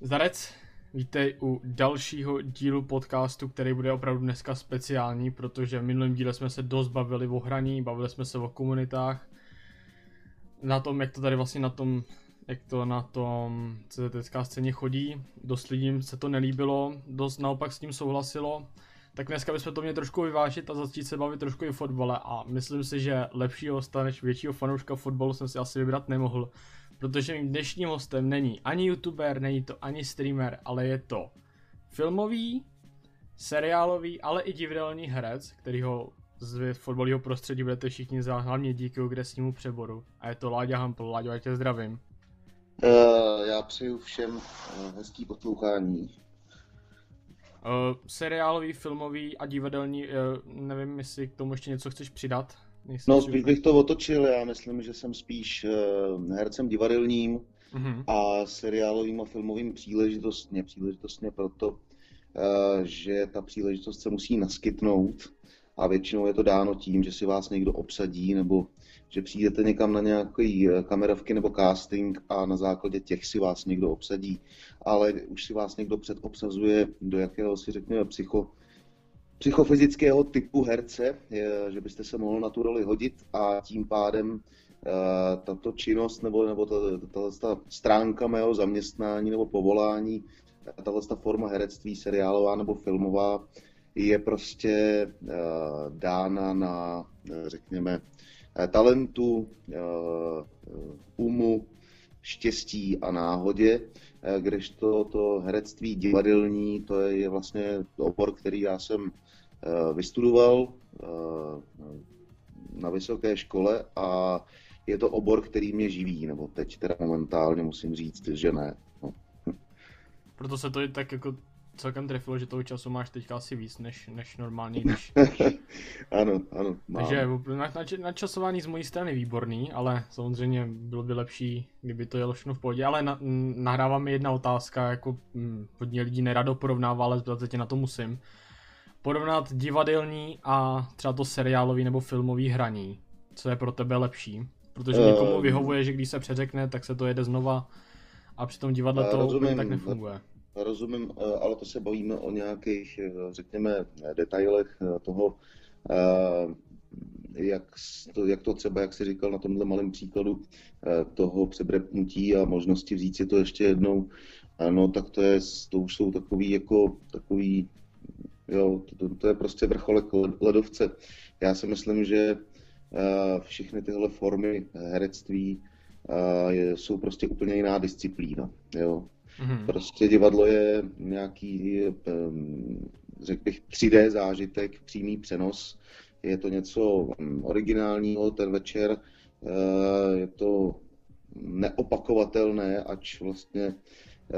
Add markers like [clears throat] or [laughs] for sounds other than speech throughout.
Zdarec, vítej u dalšího dílu podcastu, který bude opravdu dneska speciální, protože v minulém díle jsme se dost bavili o hraní, bavili jsme se o komunitách, na tom, jak to tady vlastně na tom, jak to na tom CZTK scéně chodí. Dost lidím se to nelíbilo, dost naopak s tím souhlasilo. Tak dneska bychom to měli trošku vyvážit a začít se bavit trošku i fotbale a myslím si, že lepšího hosta než většího fanouška fotbalu jsem si asi vybrat nemohl, protože mým dnešním hostem není ani youtuber, není to ani streamer, ale je to filmový, seriálový, ale i divadelní herec, který ho z fotbalového prostředí budete všichni znát hlavně díky agresivnímu přeboru. A je to Láďa Hampl. Láďo, já tě zdravím. Uh, já přeju všem uh, hezký poslouchání. Uh, seriálový, filmový a divadelní, uh, nevím, jestli k tomu ještě něco chceš přidat? Nejsem no, spíš bych to otočil, já myslím, že jsem spíš uh, hercem divadelním uh-huh. a seriálovým a filmovým příležitostně, příležitostně proto, uh, že ta příležitost se musí naskytnout a většinou je to dáno tím, že si vás někdo obsadí nebo že přijdete někam na nějaký eh, kamerovky nebo casting a na základě těch si vás někdo obsadí, ale už si vás někdo předobsazuje do jakého si řekněme psycho, psychofyzického typu herce, že byste se mohl na tu roli hodit a tím pádem eh, tato činnost nebo, nebo tato stránka mého zaměstnání nebo povolání, tato forma herectví seriálová nebo filmová je prostě uh, dána na, řekněme, eh, talentu, uh, umu, štěstí a náhodě, kdežto to herectví divadelní, to je vlastně obor, který já jsem vystudoval na vysoké škole a je to obor, který mě živí, nebo teď teda momentálně musím říct, že ne. No. [laughs] Proto se to i tak jako celkem trefilo, že toho času máš teďka asi víc než, než normálně, když... [laughs] ano, ano, mám. Takže na, na, načasování z mojí strany výborný, ale samozřejmě bylo by lepší, kdyby to jelo všechno v pohodě, ale na, nahrává mi jedna otázka, jako hm, hodně lidí nerado porovnává, ale tě na to musím. Porovnat divadelní a třeba to seriálový nebo filmový hraní, co je pro tebe lepší? Protože někomu ehm. vyhovuje, že když se přeřekne, tak se to jede znova a při tom divadle to rozumím, tak nefunguje rozumím, eh, ale to se bavíme o nějakých, eh, řekněme, detailech eh, toho, jak to, jak to třeba, jak jsi říkal na tomhle malém příkladu toho přebrepnutí a možnosti vzít si to ještě jednou, no tak to, je, to už jsou takový jako takový, jo, to, to je prostě vrcholek ledovce. Já si myslím, že všechny tyhle formy herectví jsou prostě úplně jiná disciplína. Jo. Mm-hmm. Prostě divadlo je nějaký, řekl bych, 3D zážitek, přímý přenos. Je to něco mm, originálního ten večer, eh, je to neopakovatelné, ač vlastně eh,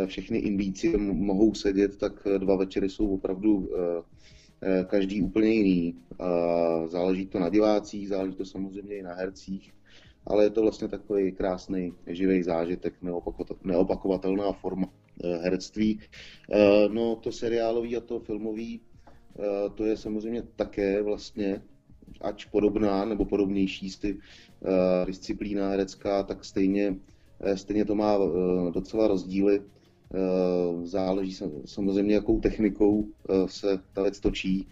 všechny Indíci mohou sedět, tak dva večery jsou opravdu eh, každý úplně jiný. Záleží to na divácích, záleží to samozřejmě i na hercích ale je to vlastně takový krásný živý zážitek, neopakovatelná forma eh, herectví. Eh, no to seriálový a to filmový, eh, to je samozřejmě také vlastně, ač podobná nebo podobnější si disciplína herecká, tak stejně, stejně to má docela rozdíly. Záleží samozřejmě, jakou technikou se ta věc točí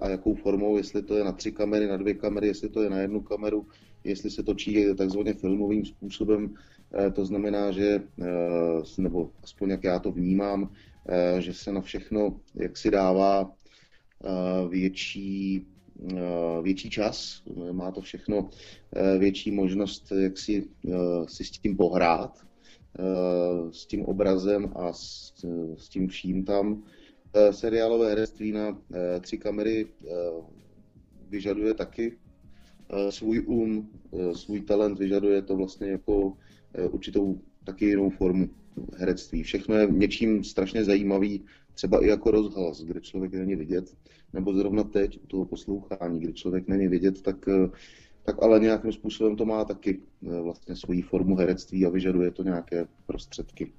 a jakou formou, jestli to je na tři kamery, na dvě kamery, jestli to je na jednu kameru, jestli se točí takzvaně filmovým způsobem, eh, to znamená, že, eh, nebo aspoň jak já to vnímám, eh, že se na všechno, jak si dává větší, větší čas, má to všechno větší možnost, jak si, si s tím pohrát, s tím obrazem a s, s tím vším tam. Seriálové herectví na tři kamery vyžaduje taky Eh, svůj um, eh, svůj talent, vyžaduje to vlastně jako eh, určitou taky jinou formu herectví. Všechno je něčím strašně zajímavý, třeba i jako rozhlas, kde člověk není vidět, nebo zrovna teď u toho poslouchání, kde člověk není vidět, tak, tak ale nějakým způsobem to má taky vlastně svoji formu herectví a vyžaduje to nějaké prostředky.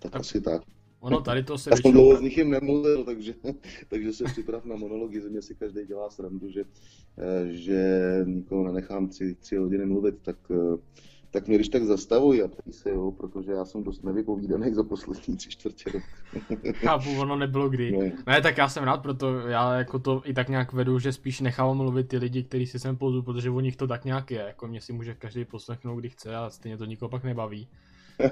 Tak, tak asi tak. Ono tady to se jsem dlouho s nikým nemluvil, takže, [laughs] takže se připrav na monology, ze mě si každý dělá srandu, že, eh, že nikoho nenechám tři, tři hodiny mluvit, tak, eh, tak mě když tak zastavuj a ptej se, jo, protože já jsem dost nevypovídaný za poslední tři čtvrtě rok. Chápu, ono nebylo kdy. Ne. ne. tak já jsem rád, proto já jako to i tak nějak vedu, že spíš nechávám mluvit ty lidi, kteří si sem pozvu, protože u nich to tak nějak je, jako mě si může každý poslechnout, kdy chce a stejně to nikoho pak nebaví.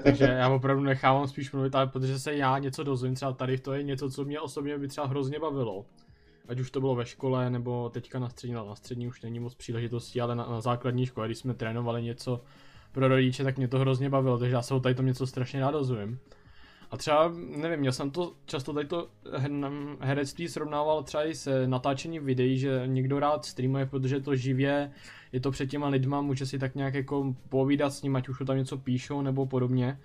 Takže já opravdu nechávám spíš mluvit, ale protože se já něco dozvím, třeba tady to je něco, co mě osobně by třeba hrozně bavilo. Ať už to bylo ve škole, nebo teďka na střední, na střední už není moc příležitostí, ale na, na základní škole, když jsme trénovali něco pro rodiče, tak mě to hrozně bavilo, takže já se o tady tom něco strašně rád dozvím. A třeba, nevím, já jsem to často tady to herectví srovnával třeba i se natáčením videí, že někdo rád streamuje, protože to živě, je to před těma lidma, může si tak nějak jako povídat s ním, ať už tam něco píšou nebo podobně.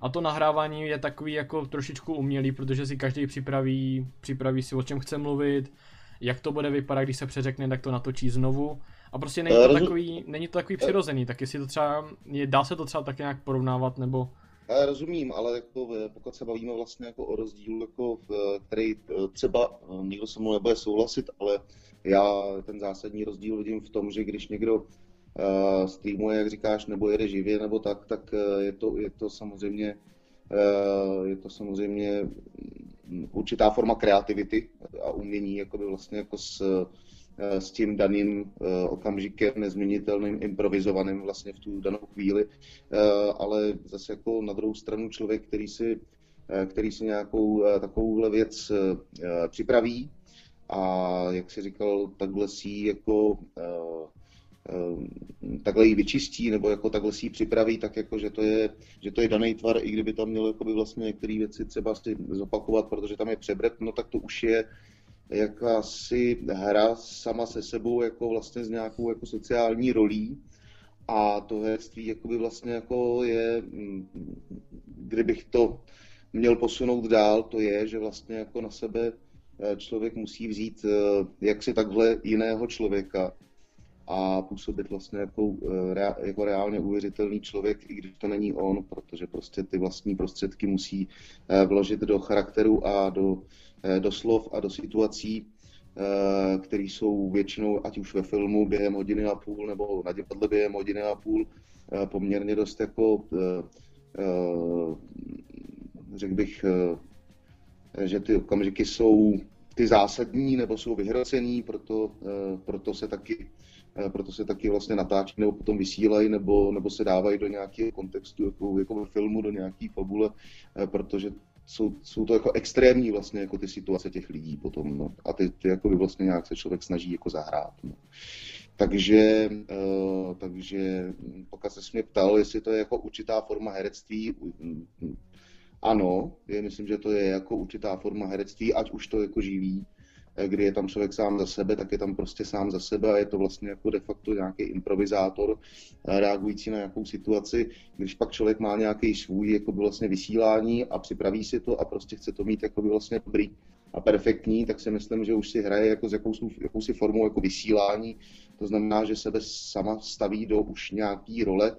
A to nahrávání je takový jako trošičku umělý, protože si každý připraví, připraví si o čem chce mluvit, jak to bude vypadat, když se přeřekne, tak to natočí znovu. A prostě není to takový, není to takový přirozený, tak jestli to třeba, je, dá se to třeba tak nějak porovnávat, nebo... Já rozumím, ale jako, pokud se bavíme vlastně jako o rozdílu, jako, který eh, třeba eh, někdo se mnou nebude souhlasit, ale já ten zásadní rozdíl vidím v tom, že když někdo uh, streamuje, jak říkáš, nebo jede živě, nebo tak, tak je to, je to samozřejmě uh, je to samozřejmě určitá forma kreativity a umění jakoby vlastně jako s, Eh, s tím daným eh, okamžikem nezměnitelným, improvizovaným vlastně v tu danou chvíli, eh, ale zase jako na druhou stranu člověk, který si, který si nějakou takovouhle věc připraví a jak si říkal, takhle si jako takhle ji vyčistí, nebo jako takhle si ji připraví, tak jako, že to je, že to je daný tvar, i kdyby tam měl by vlastně některé věci třeba si zopakovat, protože tam je přebret, no tak to už je jakási hra sama se sebou, jako vlastně s nějakou jako sociální rolí. A to herectví jakoby vlastně jako je, mm, kdybych to měl posunout dál, to je, že vlastně jako na sebe člověk musí vzít eh, jaksi takhle jiného člověka a působit vlastně jako, eh, jako reálně uvěřitelný člověk, i když to není on, protože prostě ty vlastní prostředky musí vložit do charakteru a do Eh, do slov a do situací, eh, které jsou většinou, ať už ve filmu během hodiny a půl, nebo na divadle během hodiny a půl, eh, poměrně dost jako, řekl bych, že ty okamžiky jsou ty zásadní nebo jsou vyhrocený, proto, proto se taky proto se taky vlastně natáčí nebo potom vysílají nebo, nebo se dávají do nějakého kontextu, jako, jako ve filmu, do nějaké fabule, protože jsou, jsou to jako extrémní vlastně jako ty situace těch lidí potom, no. A ty, ty jako by vlastně nějak se člověk snaží jako zahrát, no. Takže, uh, takže pokud se mě ptal, jestli to je jako určitá forma herectví, ano, je, myslím, že to je jako určitá forma herectví, ať už to jako živí, Eh, kdy je tam člověk sám za sebe, tak je tam prostě sám za sebe a je to vlastně jako de facto nějaký improvizátor eh, reagující na nějakou situaci. Když pak člověk má nějaký svůj jako vlastně vysílání a připraví si to a prostě chce to mít jako vlastně dobrý a perfektní, tak si myslím, že už si hraje jako s jakousi, jakousi formou jako vysílání. To znamená, že sebe sama staví do už nějaký role,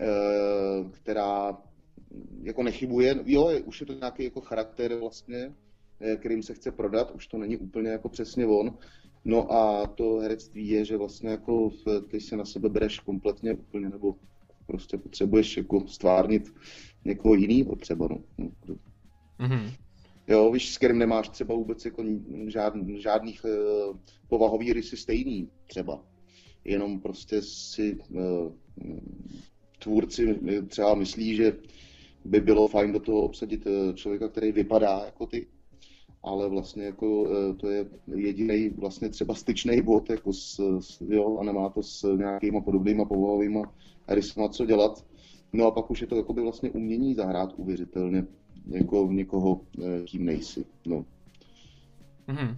eh, která jako nechybuje. Jo, už je to nějaký jako charakter vlastně, Eh, kterým se chce prodat, už to není úplně jako přesně on. No a to herectví je, že vlastně jako ty se na sebe bereš kompletně úplně, nebo prostě potřebuješ jako stvárnit někoho jiného třeba, no. Mm-hmm. Jo, víš, s kterým nemáš třeba vůbec jako žád, žádných uh, povahových rysy stejný třeba. Jenom prostě si uh, tvůrci třeba myslí, že by bylo fajn do toho obsadit člověka, který vypadá jako ty, ale vlastně jako e, to je jediný vlastně třeba styčný bod jako s, s, jo, a nemá to s nějakýma podobnýma povahovýma rysama co dělat. No a pak už je to jako by vlastně umění zahrát uvěřitelně jako někoho, e, kým nejsi. No. Mm-hmm.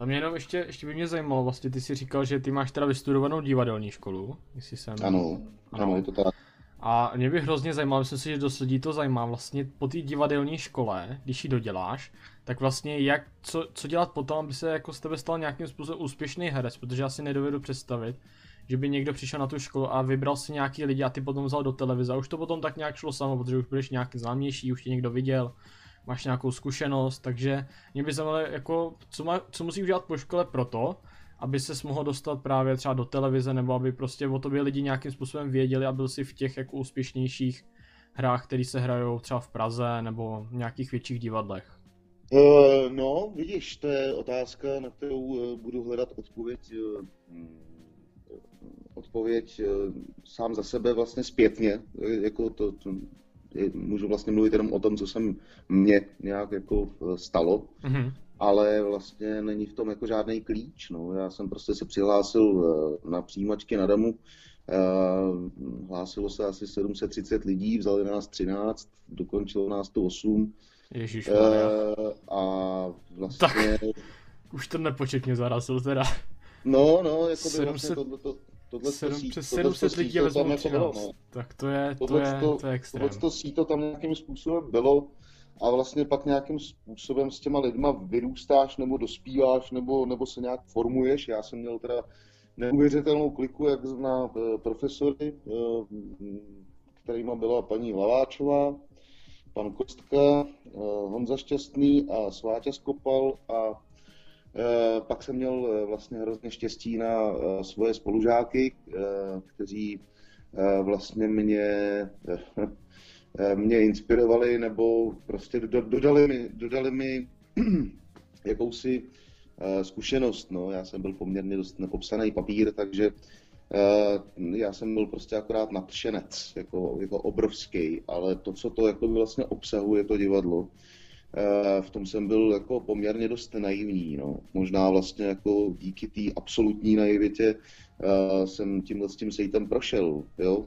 A mě jenom ještě, ještě by mě zajímalo, vlastně ty si říkal, že ty máš teda vystudovanou divadelní školu, jestli jsem... Ano, ano, ano je to tak. A mě by hrozně zajímalo, myslím si, že dost lidí to zajímá, vlastně po té divadelní škole, když ji doděláš, tak vlastně jak, co, co dělat potom, aby se jako z tebe stal nějakým způsobem úspěšný herec, protože já si nedovedu představit, že by někdo přišel na tu školu a vybral si nějaký lidi a ty potom vzal do televize. A už to potom tak nějak šlo samo, protože už budeš nějaký známější, už tě někdo viděl, máš nějakou zkušenost, takže mě by zajímalo, jako, co, má, co musí udělat po škole proto, aby se mohl dostat právě třeba do televize, nebo aby prostě o tobě lidi nějakým způsobem věděli a byl si v těch jako úspěšnějších hrách, které se hrajou třeba v Praze nebo v nějakých větších divadlech? Uh, no, vidíš, to je otázka, na kterou uh, budu hledat odpověď, uh, odpověď sám za sebe vlastně zpětně. Jako to, to, můžu vlastně mluvit jenom o tom, co jsem mě nějak jako stalo. Mm-hmm ale vlastně není v tom jako žádný klíč. No. Já jsem prostě se přihlásil eh, na přijímačky na DAMu, eh, hlásilo se asi 730 lidí, vzali nás 13, dokončilo nás to 8. Ježíš, uh, a vlastně... Tak, už ten nepočet mě zarazil teda. No, no, jako by 700... vlastně to, tohle 7, to, přes 700 lidí vezmu 13. Jako no. Tak to je, to je, to, to je extrém. Tohle to síto tam nějakým způsobem bylo a vlastně pak nějakým způsobem s těma lidma vyrůstáš nebo dospíváš nebo, nebo se nějak formuješ. Já jsem měl teda neuvěřitelnou kliku, jak zná eh, profesory, eh, kterýma byla paní Hlaváčová, pan Kostka, eh, Honza Šťastný a Sváťa Skopal a pak jsem měl vlastně hrozně štěstí na svoje spolužáky, kteří vlastně mě Eh, [laughs] mě inspirovali nebo prostě dodali mi, dodali mi [clears throat] jakousi eh, zkušenost. No. Já jsem byl poměrně dost nepopsaný papír, takže eh, já jsem byl prostě akorát nadšenec, jako, jako obrovský, ale to, co to jako vlastně obsahuje, to divadlo, v tom jsem byl jako poměrně dost naivní. No. Možná vlastně jako díky té absolutní naivitě jsem tímhle s tím sejtem prošel. Jo?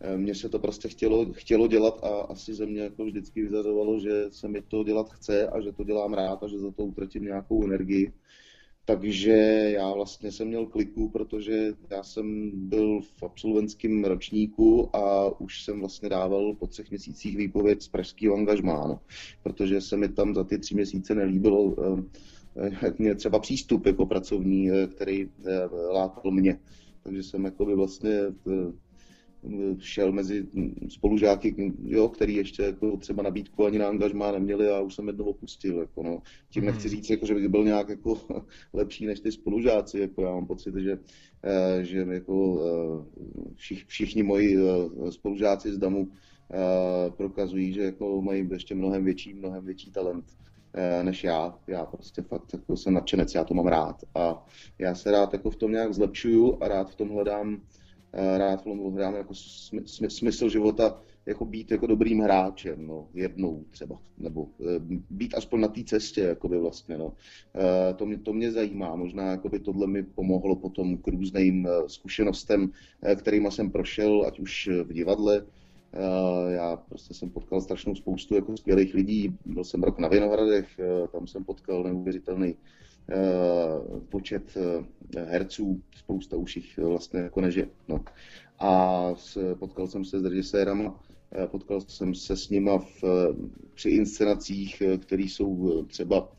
Eh, mně se to prostě chtělo, chtělo dělat a asi ze mě jako vždycky vyzařovalo, že se mi to dělat chce a že to dělám rád a že za to utratím nějakou energii. Takže já vlastně jsem měl kliku, protože já jsem byl v absolventském ročníku a už jsem vlastně dával po třech měsících výpověď z pražského angažmánu, protože se mi tam za ty tři měsíce nelíbilo eh, mě třeba přístup jako pracovní, eh, který lákal mě. Takže jsem jako by vlastně šel mezi spolužáky, jo, který ještě jako třeba nabídku ani na angažmá neměli a už jsem jednou opustil. Jako no. Tím nechci hmm. říct, jako, že bych byl nějak jako [laughs] lepší než ty spolužáci. Jako já mám pocit, že, eh, že jako eh, všich, všichni moji eh, spolužáci z DAMu prokazují, že jako mají ještě mnohem větší, mnohem větší talent než já. Já prostě fakt jako jsem nadšenec, já to mám rád a já se rád jako v tom nějak zlepšuju a rád v tom hledám rád v hrám jako smysl života jako být jako dobrým hráčem, no, jednou třeba, nebo e, být aspoň na té cestě, jakoby vlastně, no. E, to, mě, to mě zajímá, možná jakoby tohle mi pomohlo potom k různým zkušenostem, kterými jsem prošel, ať už v divadle, já prostě jsem potkal strašnou spoustu jako skvělých lidí, byl jsem rok na Vinohradech, tam jsem potkal neuvěřitelný Eh, počet eh, herců, spousta už jich vlastně jako neže. No. A potkal jsem se s režisérama, eh, potkal jsem se s nima v, při inscenacích, které jsou třeba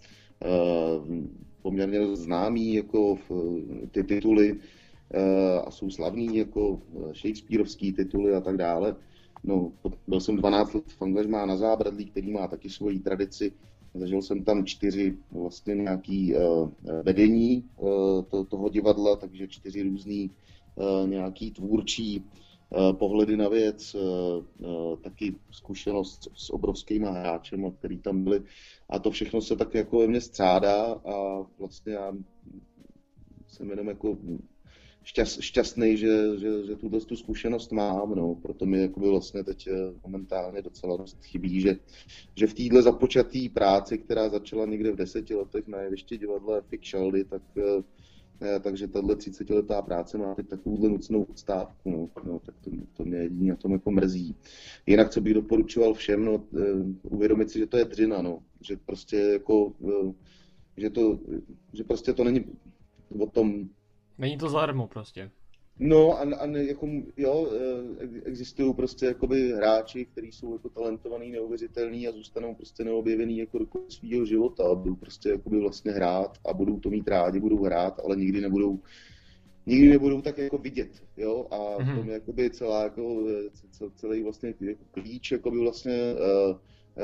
poměrně známý, jako ty tituly a jsou slavní, jako Shakespeareovský tituly a tak dále. No, byl jsem 12 let v angažmá na Zábradlí, který má taky svoji tradici Zažil jsem tam čtyři vlastně nějaký uh, vedení uh, to, toho divadla, takže čtyři různý uh, nějaký tvůrčí pohledy na věc, taky zkušenost s obrovskými hráčem, který tam byli. A to všechno se tak jako ve mně střádá a vlastně já jsem jenom jako šťast, šťastný, že, že, že tuhle tu zkušenost mám, no. proto mi jakoby vlastně teď eh, momentálně docela dost chybí, že, že v téhle započatý práci, která začala někde v deseti letech na jeviště divadla Fik Shaldy, tak eh, eh, takže tahle 30 letá práce má teď takovouhle nucenou odstávku, no, no tak to, to mě jedině na tom jako mrzí. Jinak, co bych doporučoval všem, no, uvědomit si, že to je dřina, no, že prostě jako, že to, že prostě to není o tom Není to zadarmo prostě. No a, a ne, jako, jo, eh, existují prostě jakoby hráči, kteří jsou jako talentovaný, neuvěřitelný a zůstanou prostě neobjevený jako do svého života a budou prostě jakoby vlastně hrát a budou to mít rádi, budou hrát, ale nikdy nebudou nikdy nebudou tak jako vidět, jo, a mm-hmm. v tom je jakoby celá jako, celý vlastně jako klíč jakoby vlastně uh,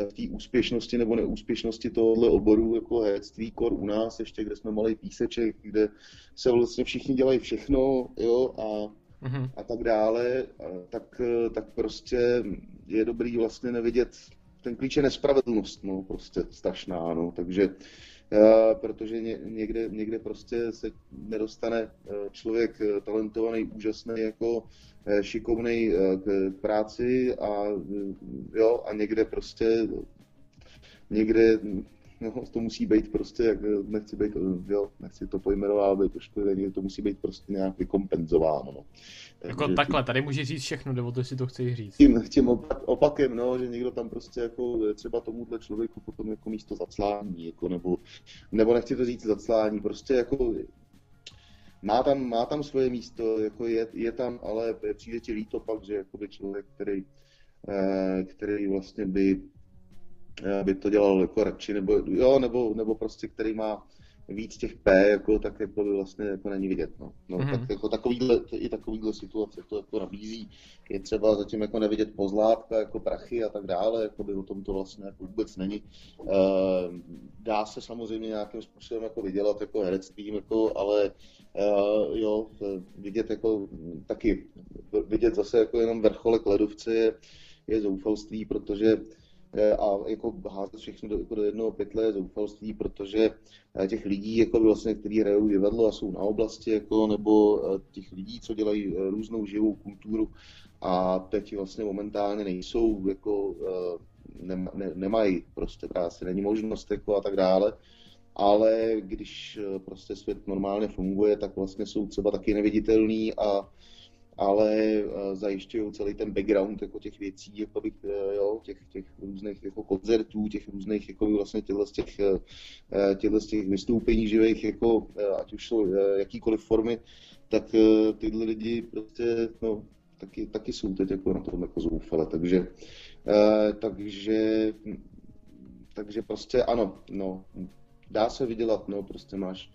v té úspěšnosti nebo neúspěšnosti tohohle oboru jako herectví, kor u nás ještě, kde jsme malý píseček, kde se vlastně všichni dělají všechno, jo, a, mm-hmm. a tak dále, tak, tak prostě je dobrý vlastně nevidět, ten klíč je nespravedlnost, no, prostě strašná, no, takže protože někde, někde prostě se nedostane eh, člověk eh, talentovaný, úžasný, jako eh, šikovný k práci a, jo, a někde prostě někde no, to musí být prostě, jak nechci být, jo, nechci to pojmenovávat, to školení, to musí být prostě nějak vykompenzováno. No. Jako Takže takhle, tady může říct všechno, nebo to si to chceš říct. Tím, tím opak, opakem, no, že někdo tam prostě jako třeba tomuhle člověku potom jako místo zaclání, jako, nebo, nebo nechci to říct zaclání, prostě jako má tam, má tam svoje místo, jako je, je tam, ale přijde ti líto pak, že jakoby člověk, který, eh, který vlastně by Eh, by to dělal jako radši, nebo, jo, nebo, nebo prostě, který má víc těch P, jako, tak jako by vlastně jako není vidět. No. No, mm-hmm. tak jako takovýhle, i takovýhle situace to jako nabízí. Je třeba zatím jako nevidět pozlátka, jako prachy a tak dále, jako by o tom to vlastně jako vůbec není. E, dá se samozřejmě nějakým způsobem jako vydělat jako herectvím, jako, ale e, jo, vidět jako taky, vidět zase jako jenom vrcholek ledovce je, je zoufalství, protože Eh, a jako házet všechno do, jako do jednoho pytle zoufalství, protože eh, těch lidí, jako vlastně, kteří hrajou divadlo a jsou na oblasti, jako, nebo eh, těch lidí, co dělají různou živou kulturu a teď vlastně momentálně nejsou, jako, ne, ne, nemají prostě práci, není možnost jako a tak dále, ale když prostě svět normálně funguje, tak vlastně jsou třeba taky neviditelný a ale eh, zajišťují celý ten background jako těch věcí, jako bych, eh, jo, těch, těch různých jako koncertů, těch různých jako vlastně těchto z těch, eh, těchto z těch vystoupení živých, jako, ať už jsou jakýkoliv formy, tak tyhle lidi prostě, no, taky, taky jsou teď jako na tom jako zoufale, takže, takže, takže prostě ano, no, dá se vydělat, no, prostě máš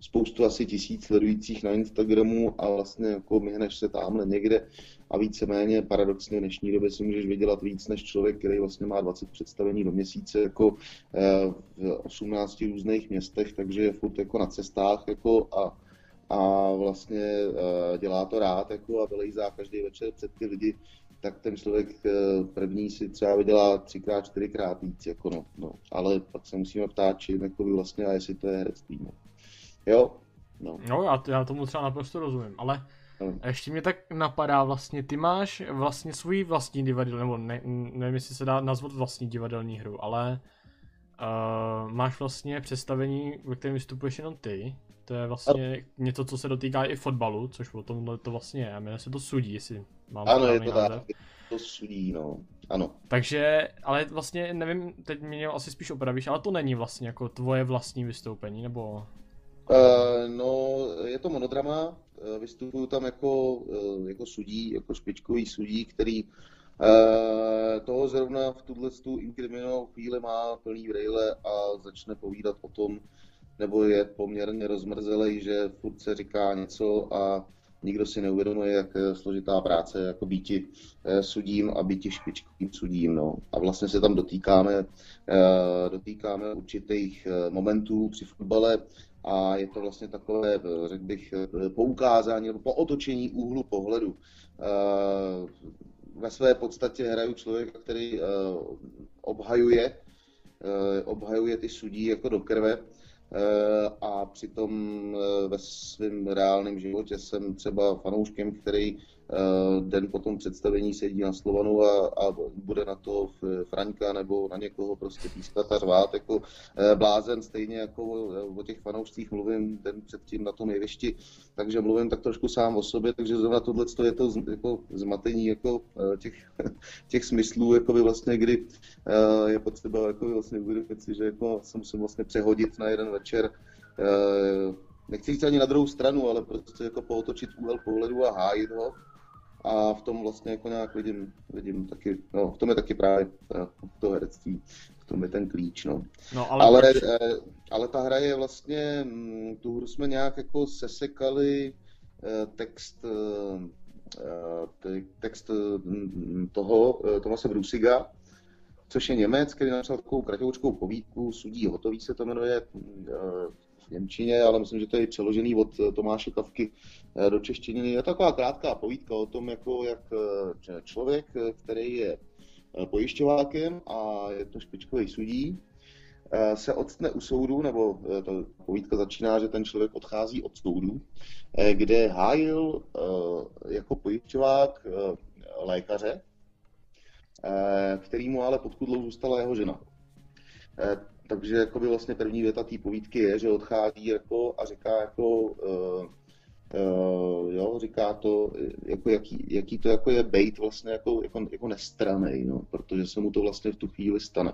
spoustu asi tisíc sledujících na Instagramu a vlastně jako myhneš se tamhle někde a víceméně paradoxně v dnešní době si můžeš vydělat víc než člověk, který vlastně má 20 představení do měsíce jako eh, v 18 různých městech, takže je furt jako na cestách jako a, a vlastně eh, dělá to rád jako a vylejzá každý večer před ty lidi, tak ten člověk eh, první si třeba vydělá třikrát, čtyřikrát víc, jako no, no. ale pak se musíme ptát, či jako vlastně a jestli to je herectví. No. Jo. No. no já, já tomu třeba naprosto rozumím, ale hmm. ještě mě tak napadá vlastně, ty máš vlastně svůj vlastní divadelní, nebo ne, nevím, jestli se dá nazvat vlastní divadelní hru, ale uh, máš vlastně představení, ve kterém vystupuješ jenom ty. To je vlastně a... něco, co se dotýká i fotbalu, což o tomhle to vlastně je. Jmenuje se to sudí, jestli mám Ano, je to název. tak. To sudí, no. Ano. Takže, ale vlastně nevím, teď mě asi spíš opravíš, ale to není vlastně jako tvoje vlastní vystoupení, nebo... Uh, no, je to monodrama, uh, vystupuju tam jako, uh, jako sudí, jako špičkový sudí, který toho zrovna v tuhle tu inkriminovanou chvíli má plný brejle a začne povídat o tom, nebo je poměrně rozmrzelej, že furt se říká něco a nikdo si neuvědomuje, jak složitá práce jako býti sudím a býti špičkovým sudím. No. A vlastně se tam dotýkáme, dotýkáme určitých momentů při fotbale, a je to vlastně takové, řekl bych, poukázání nebo pootočení úhlu pohledu. Eh, ve své podstatě hraju člověka, který eh, obhajuje, eh, obhajuje ty sudí jako do krve a přitom ve svém reálném životě jsem třeba fanouškem, který Eh, den po tom představení sedí na Slovanu a, a bude na to Franka nebo na někoho prostě pískat a řvát jako eh, blázen, stejně jako o těch fanoušcích mluvím den předtím na tom jevišti, takže mluvím tak trošku sám o sobě, takže zrovna tohle je to jako zmatení jako eh, těch, [laughs] těch smyslů, jako by vlastně, kdy je potřeba jako vlastně uvědomit si, že jako se musím vlastně přehodit na jeden večer nechci jít ani na druhou stranu, ale prostě jako pootočit úhel pohledu a hájit ho a v tom vlastně jako nějak vidím, vidím taky, no, v tom je taky právě to herectví, v tom je ten klíč, no. no ale, ale, proč... Eh, ale ta hra je vlastně, mm, tu hru jsme nějak jako sesekali eh, text, eh, text mm, toho Tomase Brusiga, což je Němec, který napsal takovou kratoučkou povídku, Sudí hotový se to jmenuje v Němčině, ale myslím, že to je přeložený od Tomáše Kavky do češtiny. Je taková krátká povídka o tom, jako jak člověk, který je pojišťovákem a je to špičkový sudí, Eh, se odstne u soudu, nebo eh, to povídka začíná, že ten člověk odchází od soudu, eh, kde hájil jako pojišťovák lékaře, který mu ale pod kudlou zůstala jeho žena. Takže jako by vlastně první věta té povídky je, že odchází jako a říká jako Uh, jo, říká to, jako jaký, jaký to jako je bejt vlastně jako, jako, jako nestranej, no, protože se mu to vlastně v tu chvíli stane.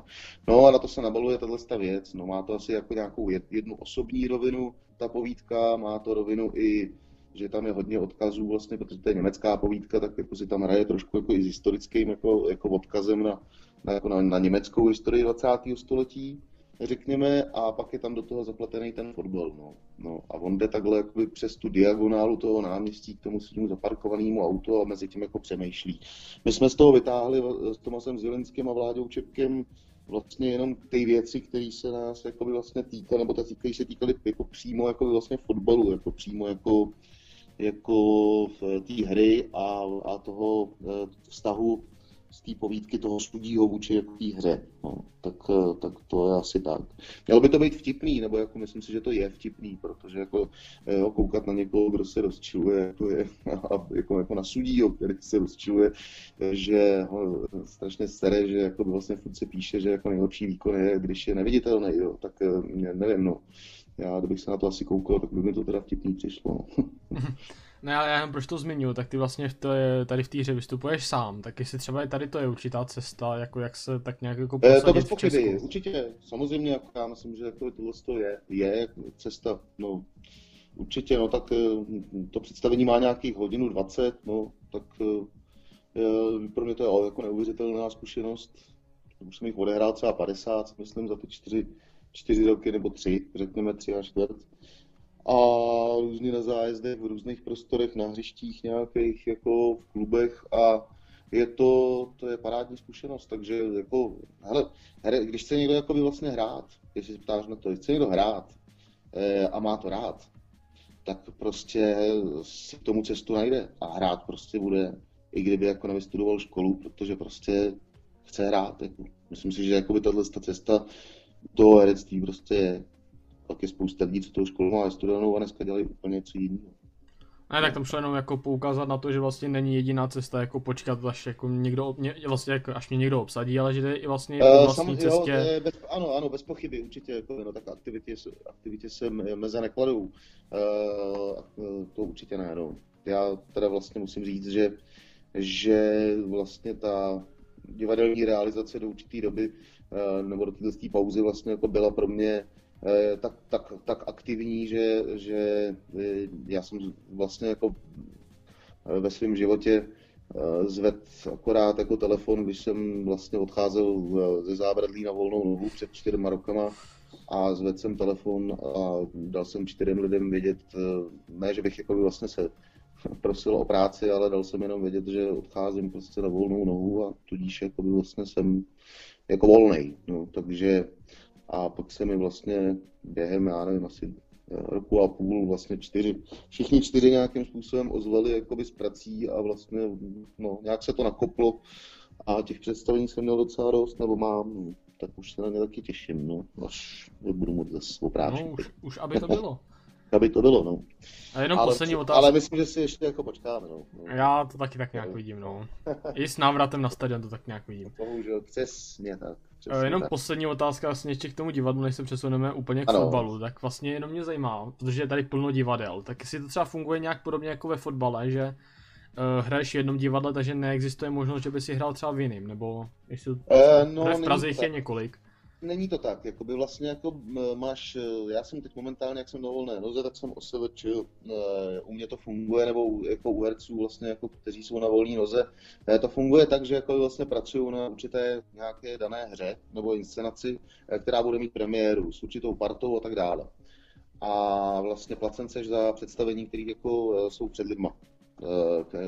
No a na to se nabaluje tato věc, no má to asi jako nějakou jednu osobní rovinu, ta povídka, má to rovinu i že tam je hodně odkazů vlastně, protože to je německá povídka, tak jako si tam hraje trošku jako i s historickým jako, jako odkazem na, na, jako na, na německou historii 20. století řekněme, a pak je tam do toho zapletený ten fotbal. No. No, a on jde takhle jakoby přes tu diagonálu toho náměstí k tomu svým zaparkovanému autu a mezi tím jako přemýšlí. My jsme z toho vytáhli s Tomasem Zilinským a Vláďou Čepkem vlastně jenom ty věci, které se nás jakoby vlastně týkaly, nebo které se týkaly jako přímo jako vlastně fotbalu, jako přímo jako, jako v té hry a, a toho eh, vztahu té povídky toho studího vůči jako té hře. No, tak, eh, tak to je asi tak. Mělo by to být vtipný, nebo jako myslím si, že to je vtipný, protože jako jo, koukat na někoho, kdo se rozčiluje, jako, je, [laughs] a, jako, jako na sudího, který se rozčiluje, že ho strašně sere, že jako vlastně furt se píše, že jako nejlepší výkon je, když je neviditelný, jo, tak eh, nevím, no. Já, kdybych se na to asi koukal, tak by mi to teda vtipný přišlo. No. [laughs] Ne, ale já jenom proč to zmiňuji, tak ty vlastně v té, tady v té hře vystupuješ sám, tak jestli třeba i tady to je určitá cesta, jako jak se tak nějak jako posadit e, To bez pochyby, určitě, samozřejmě, jako já myslím, že jako tohle to je, je cesta, no určitě, no tak eh, to představení má nějakých hodinu 20, no tak je, pro mě to je jako neuvěřitelná zkušenost, už jsem jich odehrál třeba 50, myslím, za ty čtyři, čtyři roky nebo tři, řekněme tři a čtvrt a různě na zájezdech v různých prostorech, na hřištích nějakých, jako v klubech a je to, to je parádní zkušenost, takže jako, hele, když chce někdo jako by vlastně hrát, jestli se ptáš na to, když chce někdo hrát e, a má to rád, tak prostě si k tomu cestu najde a hrát prostě bude, i kdyby jako nevystudoval školu, protože prostě chce hrát. Jako. Myslím si, že jako by tato cesta toho herectví prostě je pak je spousta lidí, co tou školu má studovanou a dneska dělají úplně něco jiného. Ne, tak tam šlo jenom jako poukázat na to, že vlastně není jediná cesta jako počkat, až jako někdo, mě, vlastně jako, až mě někdo obsadí, ale že jde i vlastně eh, vlastní uh, cestě. Jo, bez, ano, ano, bez pochyby, určitě, jako, no, tak aktivitě, aktivitě se meze nekladou. Uh, to určitě ne, no. Já teda vlastně musím říct, že, že vlastně ta divadelní realizace do určité doby, uh, nebo do této pauzy vlastně jako byla pro mě Eh, tak, tak, tak aktivní, že, že eh, já jsem vlastně jako eh, ve svém životě zved akorát jako telefon, když jsem vlastně odcházel ze zábradlí na volnou nohu před čtyřma rokama a zvedl jsem telefon a dal jsem čtyřem lidem vědět, ne, že bych jako vlastně se [laughs] prosil o práci, ale dal jsem jenom vědět, že odcházím prostě na volnou nohu a tudíž jako vlastně jsem jako volnej. No, takže a pak se mi vlastně během, já nevím, asi eh, roku a půl vlastně čtyři, všichni čtyři nějakým způsobem ozvali jakoby s prací a vlastně no, nějak se to nakoplo a těch představení jsem měl docela dost, nebo mám, tak už se na ně taky těším, no, až budu moc zase oprášit. No, už, už aby to bylo. [laughs] aby to bylo, no. A jenom ale, poslední otázka. Ale myslím, že si ještě jako počkáme, no. no. Já to taky tak nějak no. vidím, no. [laughs] I s návratem na stadion to tak nějak vidím. Bohužel, přesně tak. Přesně jenom tak. poslední otázka vlastně ještě k tomu divadlu, než se přesuneme úplně k ano. fotbalu, tak vlastně jenom mě zajímá, protože je tady plno divadel, tak jestli to třeba funguje nějak podobně jako ve fotbale, že uh, hraješ v jednom divadle, takže neexistuje možnost, že by si hrál třeba v jiném, nebo jestli uh, no, v Praze jich je několik není to tak, jakoby vlastně jako máš, e, já jsem teď momentálně, jak jsem na volné noze, tak jsem OSVČ, e, u mě to funguje, nebo jako u herců vlastně, jako, kteří jsou na volné noze, e, to funguje tak, že jako vlastně pracují na určité nějaké dané hře nebo inscenaci, která bude mít premiéru s určitou partou a tak dále. A vlastně placen seš za představení, které jako jsou před lidma,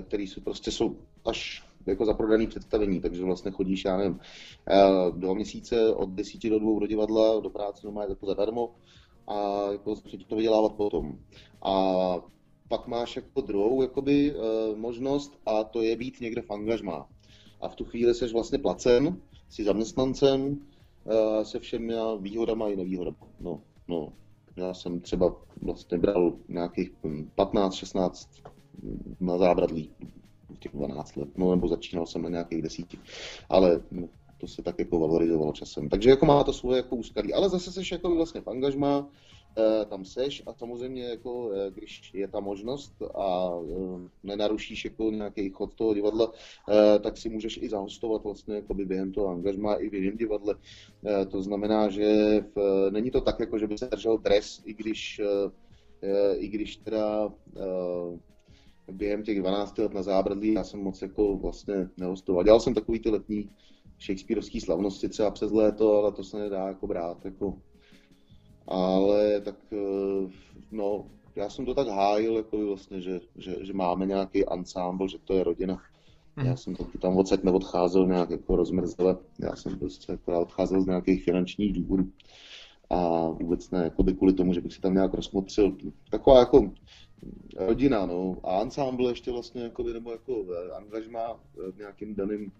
který jsou prostě jsou až jako zaprodaný představení, takže vlastně chodíš, já nevím, eh, dva měsíce od desíti do dvou do divadla, do práce normálně jako zadarmo a jako začne to vydělávat potom. A pak máš jako druhou jakoby, uh, možnost a to je být někde v angažmá. A v tu chvíli jsi vlastně placen, jsi zaměstnancem uh, se všemi výhodama i nevýhodama. No, no. Já jsem třeba vlastně bral nějakých 15-16 na zábradlí těch 12 let, no nebo začínal jsem na nějakých desíti, ale no, to se tak jako valorizovalo časem. Takže jako má to svoje jako úskalí, ale zase seš jako vlastně v angažmá, Eh, tam seš a samozřejmě jako, eh, když je ta možnost a eh, nenarušíš jako nějaký chod toho divadla, tak si můžeš i zahostovat vlastně jako by během toho angažma i v jiném divadle. To znamená, že v, není to tak, jako že by se držel dres, i když, i když teda během těch 12 let na zábradlí já jsem moc jako vlastně nehostoval. Dělal jsem takový ty letní Shakespeareovský slavnosti třeba přes léto, ale to se nedá jako brát jako ale tak eh, no, já jsem to tak hájil, jako vlastně, že, že, že máme nějaký ansámbl, že to je rodina. Hmm. Já jsem taky tam odsaď neodcházel nějak jako rozmrzle, já jsem prostě jako odcházel z nějakých finančních důvodů a vůbec ne jako by kvůli tomu, že bych si tam nějak rozmotřil. Taková jako rodina, no, a ansámbl ještě vlastně, jako by, nebo jako eh, angažma v nějakým daným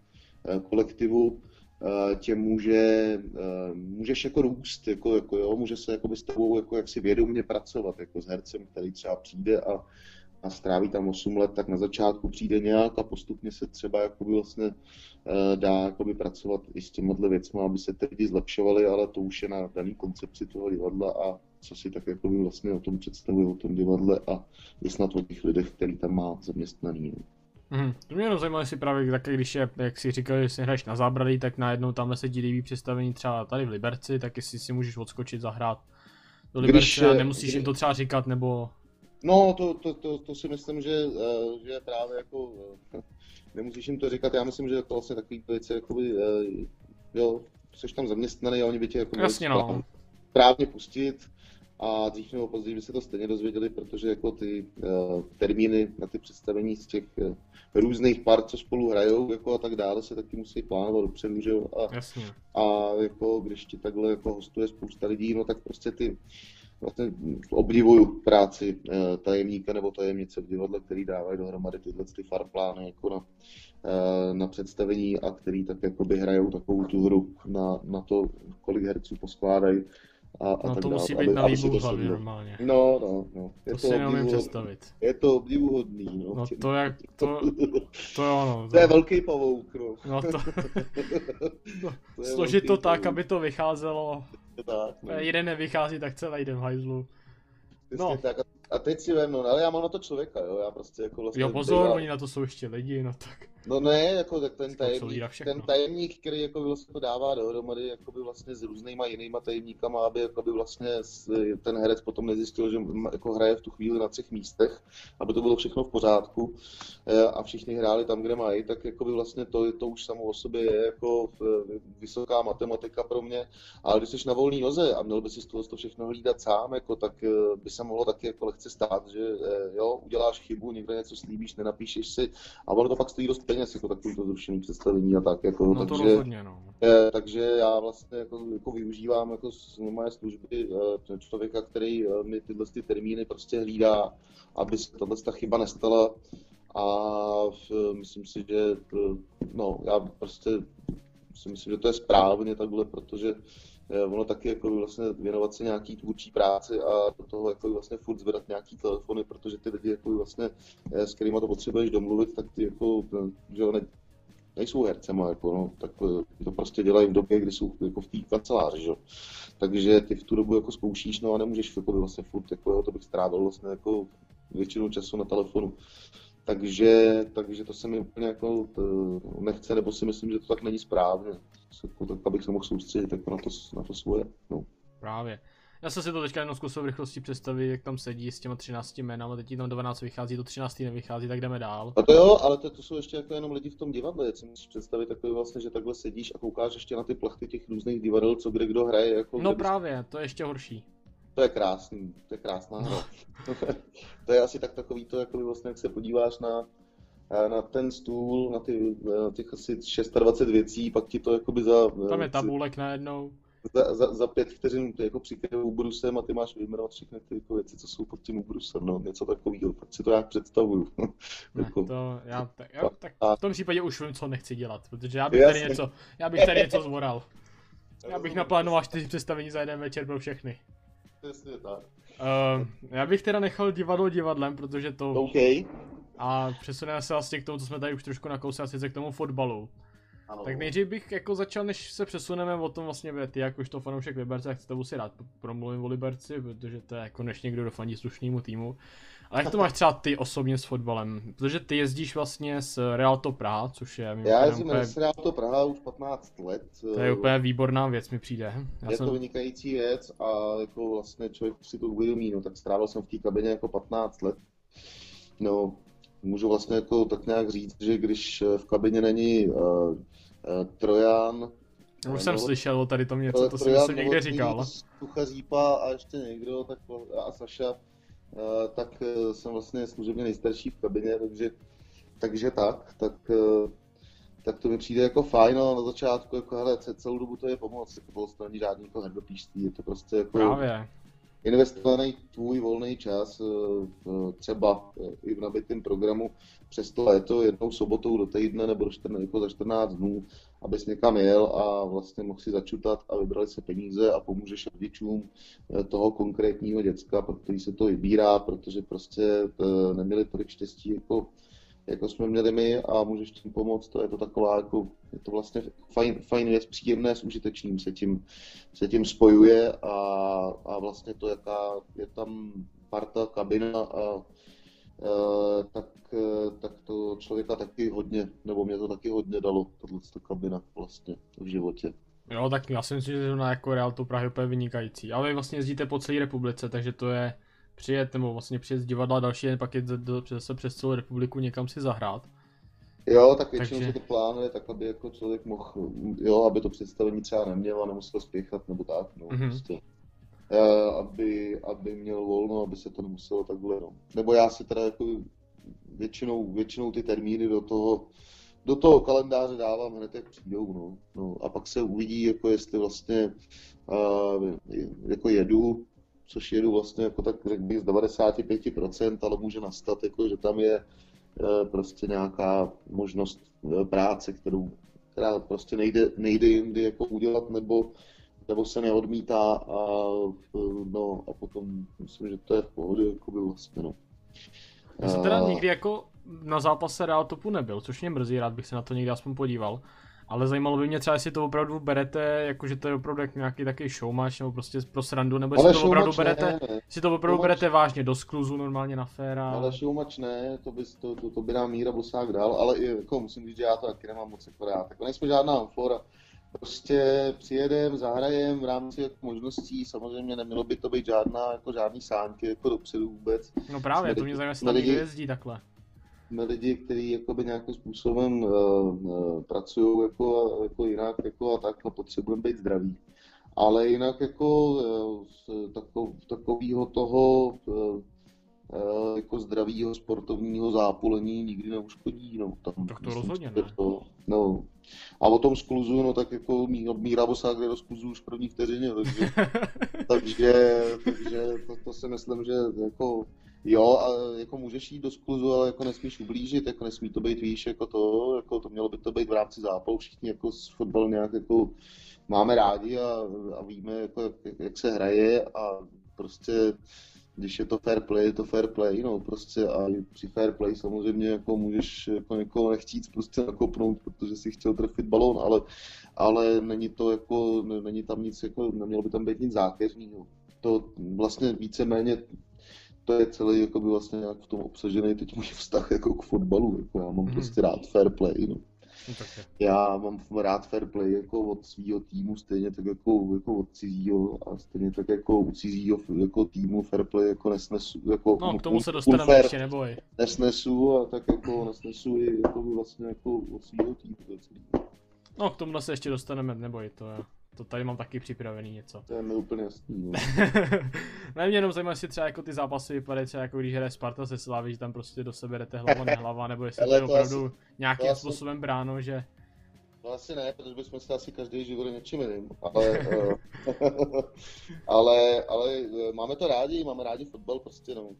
eh, kolektivu, Eh, tě může, eh, můžeš jako růst, jako, jako jo, může se jako s tebou jako jaksi vědomě pracovat, jako s hercem, který třeba přijde a, a stráví tam 8 let, tak na začátku přijde nějak a postupně se třeba jakoby vlastně eh, dá jakoby pracovat i s těmihle věcmi, aby se ty lidi zlepšovali, ale to už je na daný koncepci toho divadla a co si tak jakoby vlastně o tom představuje, o tom divadle a je snad o těch lidech, který tam má zaměstnaný. Hmm. To mě jenom zajímalo, jestli právě také, když je, jak si říkal, že si hraješ na zábradlí, tak najednou tam se ti líbí představení třeba tady v Liberci, tak jestli si můžeš odskočit zahrát do Liberce když, a nemusíš když... jim to třeba říkat, nebo... No, to, to, to, to si myslím, že, eh, že právě jako eh, nemusíš jim to říkat, já myslím, že to vlastně takový věci, jakoby, eh, jo, jsi tam zaměstnaný a oni by tě jako Jasně, no. právně pustit, a dřív nebo později by se to stejně dozvěděli, protože jako ty uh, termíny na ty představení z těch uh, různých par, co spolu hrajou jako a tak dále, se taky musí plánovat dopředu, že jo. A, Jasně. a jako když ti takhle jako hostuje spousta lidí, no tak prostě ty vlastně obdivuju práci uh, tajemníka nebo tajemnice v divadle, který dávají dohromady tyhle ty farplány jako na, uh, na představení a který tak jako by hrajou takovou tu hru na, na to, kolik herců poskládají a, a no tak to dále, musí být aby, na výbuch hlavě normálně. No, no, no. Je to, to si neumím představit. Je to obdivuhodný, no. No to jak, to, to jo, no. To, to je [laughs] velký pavouk, no. No to, [laughs] to, to složit to tak, pavouk. aby to vycházelo. Tak, no. Jeden nevychází, tak celý den v hajzlu. No. Tak, a teď si vem, no, ale já mám na to člověka, jo, já prostě jako vlastně... Jo, pozor, oni na to jsou ještě lidi, no tak... No ne, jako tak ten tajemník, ten tajemník, který jako vlastně to dává dohromady jako by vlastně s různýma jinýma tajemníkama, aby jako by vlastně ten herec potom nezjistil, že jako hraje v tu chvíli na třech místech, aby to bylo všechno v pořádku e, a všichni hráli tam, kde mají, tak jako by vlastně to, to už samo o sobě je jako vysoká matematika pro mě, ale když jsi na volný noze a měl by si z toho to všechno hlídat sám, jako, tak e, by se mohlo taky jako lehce stát, že jo, uděláš chybu, někde něco slíbíš, nenapíšeš si. A ono to pak stojí dost peněz, jako takový to zrušený představení a tak. Jako, no takže, to rozhodně, no. Eh, takže já vlastně jako, jako využívám jako z moje služby eh, člověka, který eh, mi tyhle ty termíny prostě hlídá, aby se tahle ta chyba nestala a v, myslím si, že no, já prostě si myslím, že to je správně takhle, protože Eh, ono taky jako vlastně věnovat se nějaký tvůrčí práci a do toho jako vlastně furt zvedat nějaký telefony, protože ty lidi jako vlastně, eh, s kterými to potřebuješ domluvit, tak ty jako, že ne, nejsou hercema, jako, no, tak eh, to prostě dělají v době, kdy jsou jako v té kanceláři, že? takže ty v tu dobu jako zkoušíš, no a nemůžeš jako vlastně furt, jako, jo, to bych strávil vlastně jako většinu času na telefonu. Takže, takže to se mi úplně jako nechce, nebo si myslím, že to tak není správně. Tak, abych se mohl soustředit jako na, to, na to svoje. No. Právě. Já jsem si to teďka jenom zkusil v rychlosti představit, jak tam sedí s těma 13 jménama, teď tam 12 vychází, do 13 nevychází, tak jdeme dál. A to jo, ale to, to jsou ještě jako jenom lidi v tom divadle, si musíš představit takový vlastně, že takhle sedíš a koukáš ještě na ty plachty těch různých divadel, co kde kdo hraje. Jako no právě, to je ještě horší. To je krásný, to je krásná hra. [laughs] to je asi tak takový to, jako vlastně, jak se podíváš na, na ten stůl, na, ty, na těch asi 26 věcí, pak ti to jakoby za... Tam je tabulek najednou za, za, za pět vteřin jako přikryje úbrusem a ty máš vyjmenovat všechny ty jako věci, co jsou pod tím úbrusem, no, něco takového, tak si to já představuju. [laughs] Ne, jako, to, já, tak, já, tak v tom případě už vím, co nechci dělat, protože já bych tady něco, já bych tady něco zvoral. Já bych naplánoval čtyři představení za jeden večer pro všechny. Přesně tak. Uh, já bych teda nechal divadlo divadlem, protože to... OK. A přesuneme se vlastně k tomu, co jsme tady už trošku nakousli, a sice k tomu fotbalu. Ano. Tak nejdřív bych jako začal, než se přesuneme o tom vlastně, ty to fanoušek Liberce, tak to si rád promluvím o Liberci, protože to je jako než někdo dofandí slušnému týmu. Ale jak to máš třeba ty osobně s fotbalem? Protože ty jezdíš vlastně s Realto Praha, což je... Já jezdím úplně... s Realto Praha už 15 let. To je úplně výborná věc, mi přijde. Já je jsem... to vynikající věc a jako vlastně člověk si to uvědomí, no tak strávil jsem v té kabině jako 15 let. No, můžu vlastně jako tak nějak říct, že když v kabině není uh, Eh, Trojan. Už jsem slyšel o tady tom něco, to Trojan, jsem někde říkal. Tucha Zípa a ještě někdo, tak a Saša, eh, tak eh, jsem vlastně služebně nejstarší v kabině, takže, takže tak, tak, tak to mi přijde jako fajn, ale na začátku jako hele, celou dobu to je pomoc, jako to není žádný jako hrdopíští, je to prostě jako... Právě investovaný tvůj volný čas, eh, eh, třeba eh, i v nabitém programu přes to léto jednou sobotou do týdne nebo do 14, jako za 14 dnů, abys někam jel a vlastně mohl si začutat a vybrali se peníze a pomůžeš rodičům toho konkrétního děcka, pro který se to vybírá, protože prostě neměli tolik štěstí jako jako jsme měli my a můžeš tím pomoct, to je to taková jako, je to vlastně fajn, fajn věc, příjemné s užitečným se tím, se tím spojuje a, a vlastně to, jaká je tam parta, kabina a e, tak, tak to člověka taky hodně, nebo mě to taky hodně dalo, tohle kabina vlastně v životě. Jo, tak já si myslím, že na jako Real to Prahy úplně vynikající. Ale vy vlastně jezdíte po celé republice, takže to je přijet, nebo vlastně přijet z divadla další den, pak jít zase přes celou republiku někam si zahrát. Jo, tak většinou Takže... se to plánuje tak, aby jako člověk mohl, jo, aby to představení třeba neměl a nemusel spěchat nebo tak, no, mm-hmm. prostě. E, aby, aby měl volno, aby se to nemuselo takhle, no. Nebo já si teda jako většinou, většinou ty termíny do toho, do toho kalendáře dávám hned, jak přijdou, no. no. A pak se uvidí, jako jestli vlastně uh, jako jedu, což jedu vlastně jako tak řekl bych z 95%, ale může nastat, jako, že tam je eh, prostě nějaká možnost eh, práce, kterou, která prostě nejde, nejde jindy jako udělat, nebo, nebo se neodmítá a, eh, no, a potom myslím, že to je v pohodě, jako by vlastně, no. Já jsem teda nikdy jako na zápase Real Topu nebyl, což mě mrzí, rád bych se na to někdy aspoň podíval. Ale zajímalo by mě třeba, jestli to opravdu berete, jakože to je opravdu jak nějaký takový showmatch, nebo prostě pro srandu, nebo jestli to opravdu berete, ne, ne. jestli to opravdu showmatch... berete vážně do skluzu normálně na féra. Ale showmatch ne, to by, to, to, to by nám Míra Bosák dal, ale i, jako musím říct, že já to taky nemám moc jako rád. Tak nejsme žádná amfora, prostě přijedem, zahrajem v rámci jako možností, samozřejmě nemělo by to být žádná, jako žádný sánky jako dopředu vůbec. No právě, to mě zajímá, jestli tam lidi... jezdí takhle jsme lidi, kteří jakoby nějakým způsobem uh, uh, pracují jako, jako jinak jako a tak a potřebujeme být zdraví. Ale jinak jako uh, takov, takového toho uh, jako zdravého sportovního zápolení nikdy neuškodí. No, tam, tak to myslím, rozhodně ne. To, no. A o tom skluzu, no tak jako Míra Bosák jde do skluzu už v první vteřině, takže, [laughs] takže, takže to, to, si myslím, že jako Jo, a jako můžeš jít do skluzu, ale jako nesmíš ublížit, jako nesmí to být, víš, jako to, jako to mělo by to být v rámci zápalu, všichni jako s fotbalem nějak jako máme rádi a, a víme, jako, jak, jak, se hraje a prostě když je to fair play, je to fair play, no prostě a při fair play samozřejmě jako můžeš jako někoho nechtít prostě nakopnout, protože si chtěl trefit balón, ale, ale není to jako, není tam nic jako, nemělo by tam být nic zákeřního. To vlastně víceméně to je celý jako by vlastně nějak v tom obsažený teď můj vztah jako k fotbalu. Jako já mám mm. prostě rád fair play. No. No, já mám rád fair play jako od svého týmu, stejně tak jako, jako od cizího a stejně tak jako u cizího jako týmu fair play jako nesnesu. Jako no, k tomu se dostaneme fair, ještě, neboj. Nesnesu a tak jako nesnesu i jako vlastně jako od svého týmu. No, k tomu se ještě dostaneme, neboj, to je To tady mám taky připravený něco. To je mi úplně jasný. No. ne, [laughs] mě jenom zajímá, jestli třeba jako ty zápasy vypadají třeba jako když hraje Sparta se Slávy, že tam prostě do sebe jdete hlava nehlava, nebo jestli to je opravdu asi, nějakým asi, způsobem bráno, že... No asi ne, protože bychom se asi každý život něčím jiným, ale, eh, [laughs] ale, ale eh, máme to rádi, máme rádi fotbal prostě, no.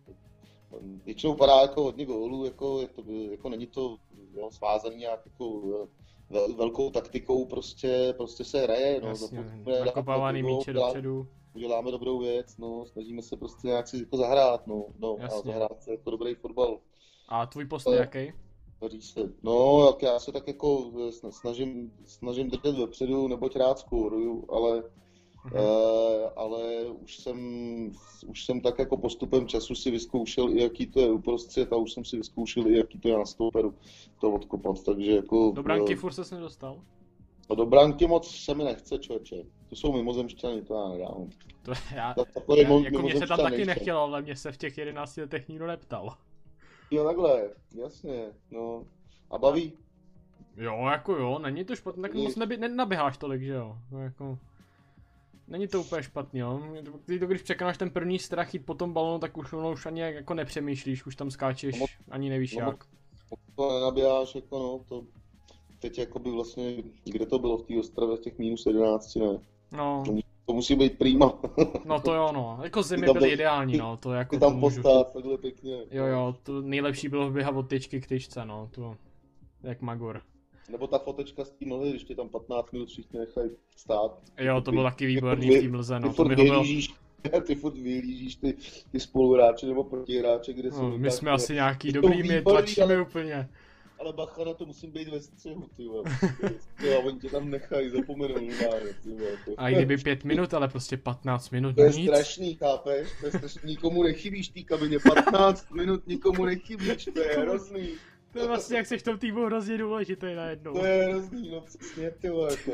Většinou padá jako hodně gólů, jako, je to, jako není to jo, svázaný nějak jako vel, velkou taktikou, prostě, prostě se hraje. No, Jasně, nakopávaný míče dopředu. Uděláme dobrou věc, no, snažíme se prostě nějak si jako zahrát, no, no a zahrát se jako dobrý fotbal. A tvůj postoj jaký? se. No, jak já se tak jako snažím, snažím držet vepředu, neboť rád skóruju, ale Uh, ale už jsem, už jsem tak jako postupem času si vyzkoušel i jaký to je uprostřed a už jsem si vyzkoušel i jaký to je na stouperu to odkopat, takže jako... Do branky uh, furt ses nedostal? A do branky moc se mi nechce, člověče. To jsou mimozemšťany, to já nedám. To já, já, jako mě se tam taky nechtělo, ale mě se v těch 11 letech nikdo neptal. Jo, takhle, jasně, no. A baví? Jo, jako jo, není to špatné, tak moc neby, nenaběháš tolik, že jo, no, jako... Není to úplně špatný, jo. Ty to, když překonáš ten první strach jít po tom balonu, tak už, no, už ani jako nepřemýšlíš, už tam skáčeš, no, ani nevíš no, jak. To nenabíjáš, jako no, to teď jako by vlastně, kde to bylo v té ostravě, těch minus 11, ne? No. To, musí být prýma. [laughs] no to jo, no. Jako zimy byly ideální, no. To jako ty tam postát takhle pěkně. Jo, jo, to nejlepší bylo běhat od tyčky k tyčce, no. To, jak Magor. Nebo ta fotečka z té mlhy, když ti tam 15 minut všichni nechají stát. Jo, to bylo taky výborný v té mlze, no. Ty to by bylo... [laughs] ty furt vyhlížíš ty, ty spoluhráče nebo protihráče, kde jsou... No, my jsme asi nějaký dobrý, my tlačíme úplně. Ale bacha na to musím být ve střehu, ty vole. a oni tě tam nechají, zapomenou vole. A i kdyby 5 minut, ale prostě 15 minut, To je nic. strašný, chápeš? To je strašný, nikomu nechybíš té kabině, 15 minut nikomu nechybíš, to je hrozný. To je vlastně, jak jsi v tom týmu hrozně důležitý najednou. To je hrozný, no přesně, ty vole, to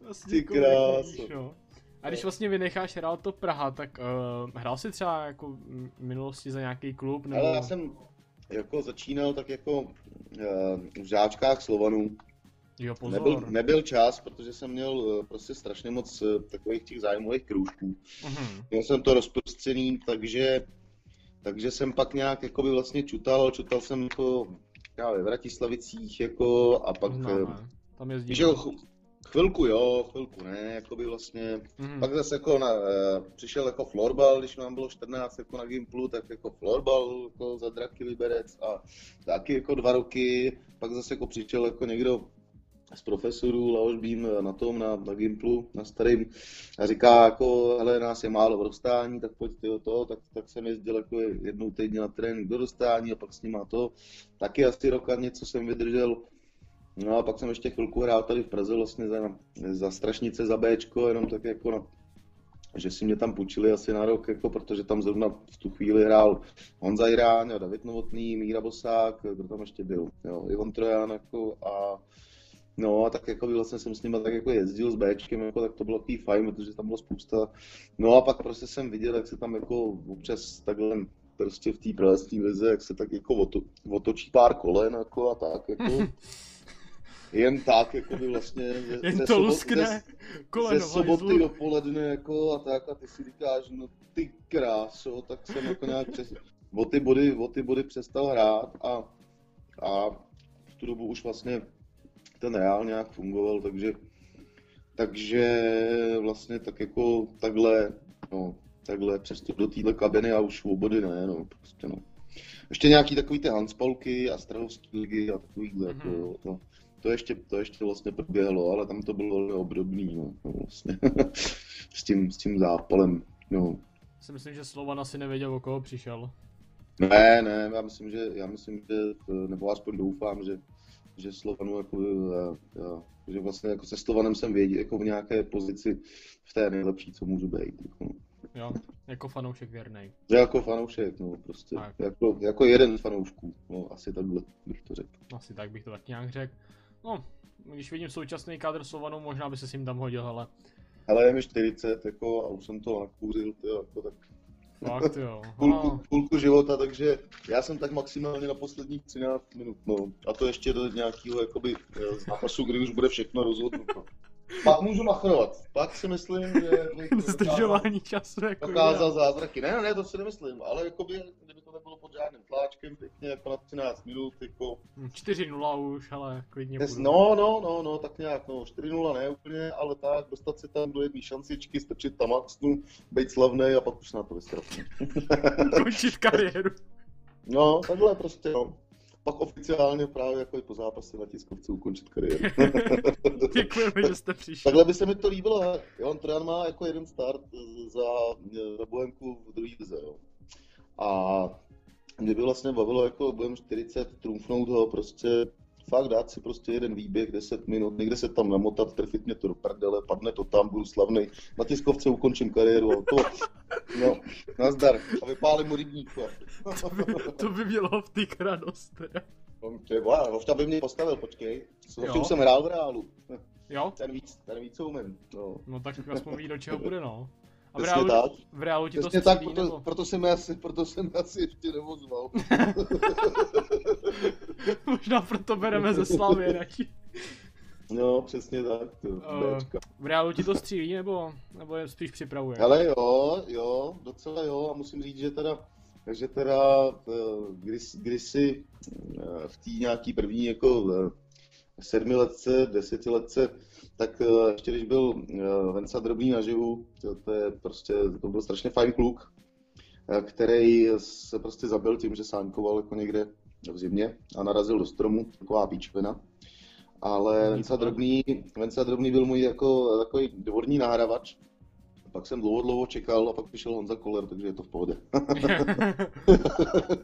vlastně Ty krásu. No. A když vlastně vynecháš hrál to Praha, tak uh, hrál jsi třeba jako v minulosti za nějaký klub? Nebo... Ale já jsem jako začínal tak jako uh, v žáčkách Slovanů. Jo, pozor. Nebyl, nebyl čas, protože jsem měl uh, prostě strašně moc takových těch zájmových kroužků. Uh-huh. Měl jsem to rozprostřený, takže takže jsem pak nějak jako by vlastně čutal, čutal jsem jako já ve Vratislavicích jako a pak... No. Tam jezdí. Že, chvilku jo, chvilku ne, jako by vlastně, mm. pak zase jako na, eh, přišel jako florbal, když nám bylo 14 jako na Gimplu, tak jako florbal jako za Draky Liberec a taky jako dva roky, pak zase jako přišel jako někdo z profesorů Laoš Bím na tom, na, na Gimplu, na starým a říká jako, hele, nás je málo v dostání, tak pojď ty to, tak, tak jsem jezdil jako jednou týdně na trénink do dostání a pak s ním to. Taky asi roka něco jsem vydržel. No a pak jsem ještě chvilku hrál tady v Praze vlastně za, za Strašnice, za Bčko, jenom tak jako na, že si mě tam půjčili asi na rok, jako, protože tam zrovna v tu chvíli hrál Honza Iráň a David Novotný, Míra Bosák, kdo tam ještě byl, jo, Ivan Trojan jako, a No a tak jako vlastně jsem s nimi tak jako jezdil s Bčkem, jako, tak to bylo takový fajn, protože tam bylo spousta. No a pak prostě jsem viděl, jak se tam jako občas takhle prostě v té pralesní lize, jak se tak jako oto, otočí pár kolen jako a tak jako. [laughs] Jen tak, jako by vlastně ze, Jen ze to sobot, luskne ze, koleno, ze soboty dopoledne jako a tak a ty si říkáš, no ty kráso, tak jsem jako nějak přes, o ty body, o ty body přestal hrát a, a v tu dobu už vlastně ten reál nějak fungoval, takže, takže vlastně tak jako takhle, no, takhle přestup do téhle kabiny a už svobody ne, no, prostě no. Ještě nějaký takový ty Hanspalky a Strahovský ligy a takovýhle, mm-hmm. jako, to, to ještě, to ještě vlastně proběhlo, ale tam to bylo velmi obdobný, no, no vlastně, [laughs] s tím, s tím zápalem, no. Si myslím, že Slovan asi nevěděl, o koho přišel. Ne, ne, já myslím, že, já myslím, že, nebo aspoň doufám, že že Slovanu jako, já, že vlastně jako se Slovanem jsem věděl jako v nějaké pozici v té nejlepší, co můžu být. Jako. Jo, jako fanoušek věrný. Jako fanoušek, no prostě. Tak. Jako, jako jeden z fanoušků, no asi takhle bych to řekl. Asi tak bych to tak nějak řekl. No, když vidím současný kádr Slovanu, možná by se s ním tam hodil, ale... Ale je mi 40, jako, a už jsem to nakouřil, tyjo, jako, tak Fakt jo. Půlku, půlku života, takže já jsem tak maximálně na posledních 13 minut, no. A to ještě do nějakého jakoby eh, zápasu, kdy už bude všechno rozhodnuto. Pak můžu machrovat. Pak si myslím, že... [laughs] Zdržování času jako Dokázal zázraky. Ne, ne, to si nemyslím, ale jakoby, kdyby to nebylo pod žádným tláčkem, pěkně jako na 13 minut, jako... 4-0 hm, už, ale klidně budu. No, no, no, no, tak nějak, no, 4-0 ne úplně, ale tak, dostat se tam do jedné šancičky, strčit tam maxnu, být slavný a pak už na to vystrat. [laughs] Končit kariéru. No, takhle prostě, no pak oficiálně právě jako po zápase na tiskovce ukončit kariéru. [laughs] [laughs] Děkujeme, že jste přišli. Takhle by se mi to líbilo. Johan Trojan má jako jeden start za, za Bohemku v druhé lize. Jo. A mě by vlastně bavilo jako Bohem 40 trumfnout ho prostě fakt dát si prostě jeden výběh, 10 minut, někde se tam namotat, trefit mě to do prdele, padne to tam, budu slavný. Na tiskovce ukončím kariéru a to, no, nazdar. A vypálím mu rybník. to, by, to by bylo v ty radost teda. No, to je boha, Hovta by mě postavil, počkej. Už jsem hrál v reálu. Jo? Ten víc, ten víc umím. No. no tak aspoň ví, do čeho bude, no. A v reálu, tak. v reálu ti Přesně to střílí, tak, proto, nebo? proto, jsem asi, proto jsem asi ještě nevozval. [laughs] Možná proto bereme ze Slavy radši. [laughs] No, přesně tak. To, uh, v reálu ti to střílí, nebo, nebo je spíš připravuje? Ale jo, jo, docela jo a musím říct, že teda takže teda eh, když, když si eh, v té nějaký první jako sedmiletce, desetiletce, tak ještě když byl Venca Drobný naživu, to, to je prostě, to byl strašně fajn kluk, který se prostě zabil tím, že sánkoval jako někde v zimě a narazil do stromu, taková píčvina. Ale Venca Drobný, Venca Drobný byl můj jako takový dvorní náhravač, pak jsem dlouho, dlouho čekal a pak přišel Honza Koller, takže je to v pohodě. [laughs]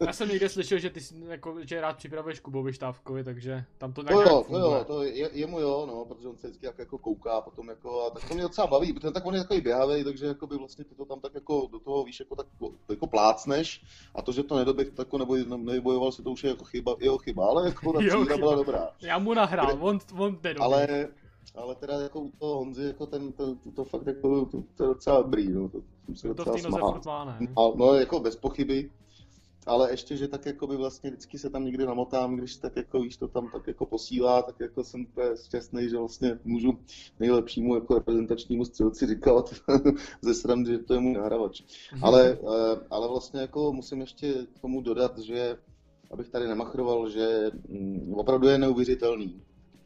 Já jsem někde slyšel, že ty jako, že rád připravuješ Kubovi Štávkovi, takže tam to nějak to jo, to jo, to je, jemu jo, no, protože on se vždycky jak, jako kouká potom jako, a tak to mě docela baví, protože tak on je takový běhavý, takže jako by vlastně ty to tam tak jako do toho víš, jako tak jako plácneš a to, že to nedoběh tak nebo nevybojoval si to už je jako chyba, jeho chyba, ale jako ta [laughs] chyba byla dobrá. Já mu nahrál, on, on nedoběh. Ale ale teda jako u toho Honzy, jako ten, to, to, to fakt jako, to, to je docela dobrý, no, to jsem se docela to smál. Má, no, no, jako bez pochyby, ale ještě, že tak jako by vlastně vždycky se tam někdy namotám, když tak jako víš, to tam tak jako posílá, tak jako jsem úplně šťastný, že vlastně můžu nejlepšímu jako reprezentačnímu střelci říkat [laughs] ze srandy, že to je můj nahravač. Ale, eh, ale vlastně jako musím ještě k tomu dodat, že abych tady nemachroval, že mm, opravdu je neuvěřitelný,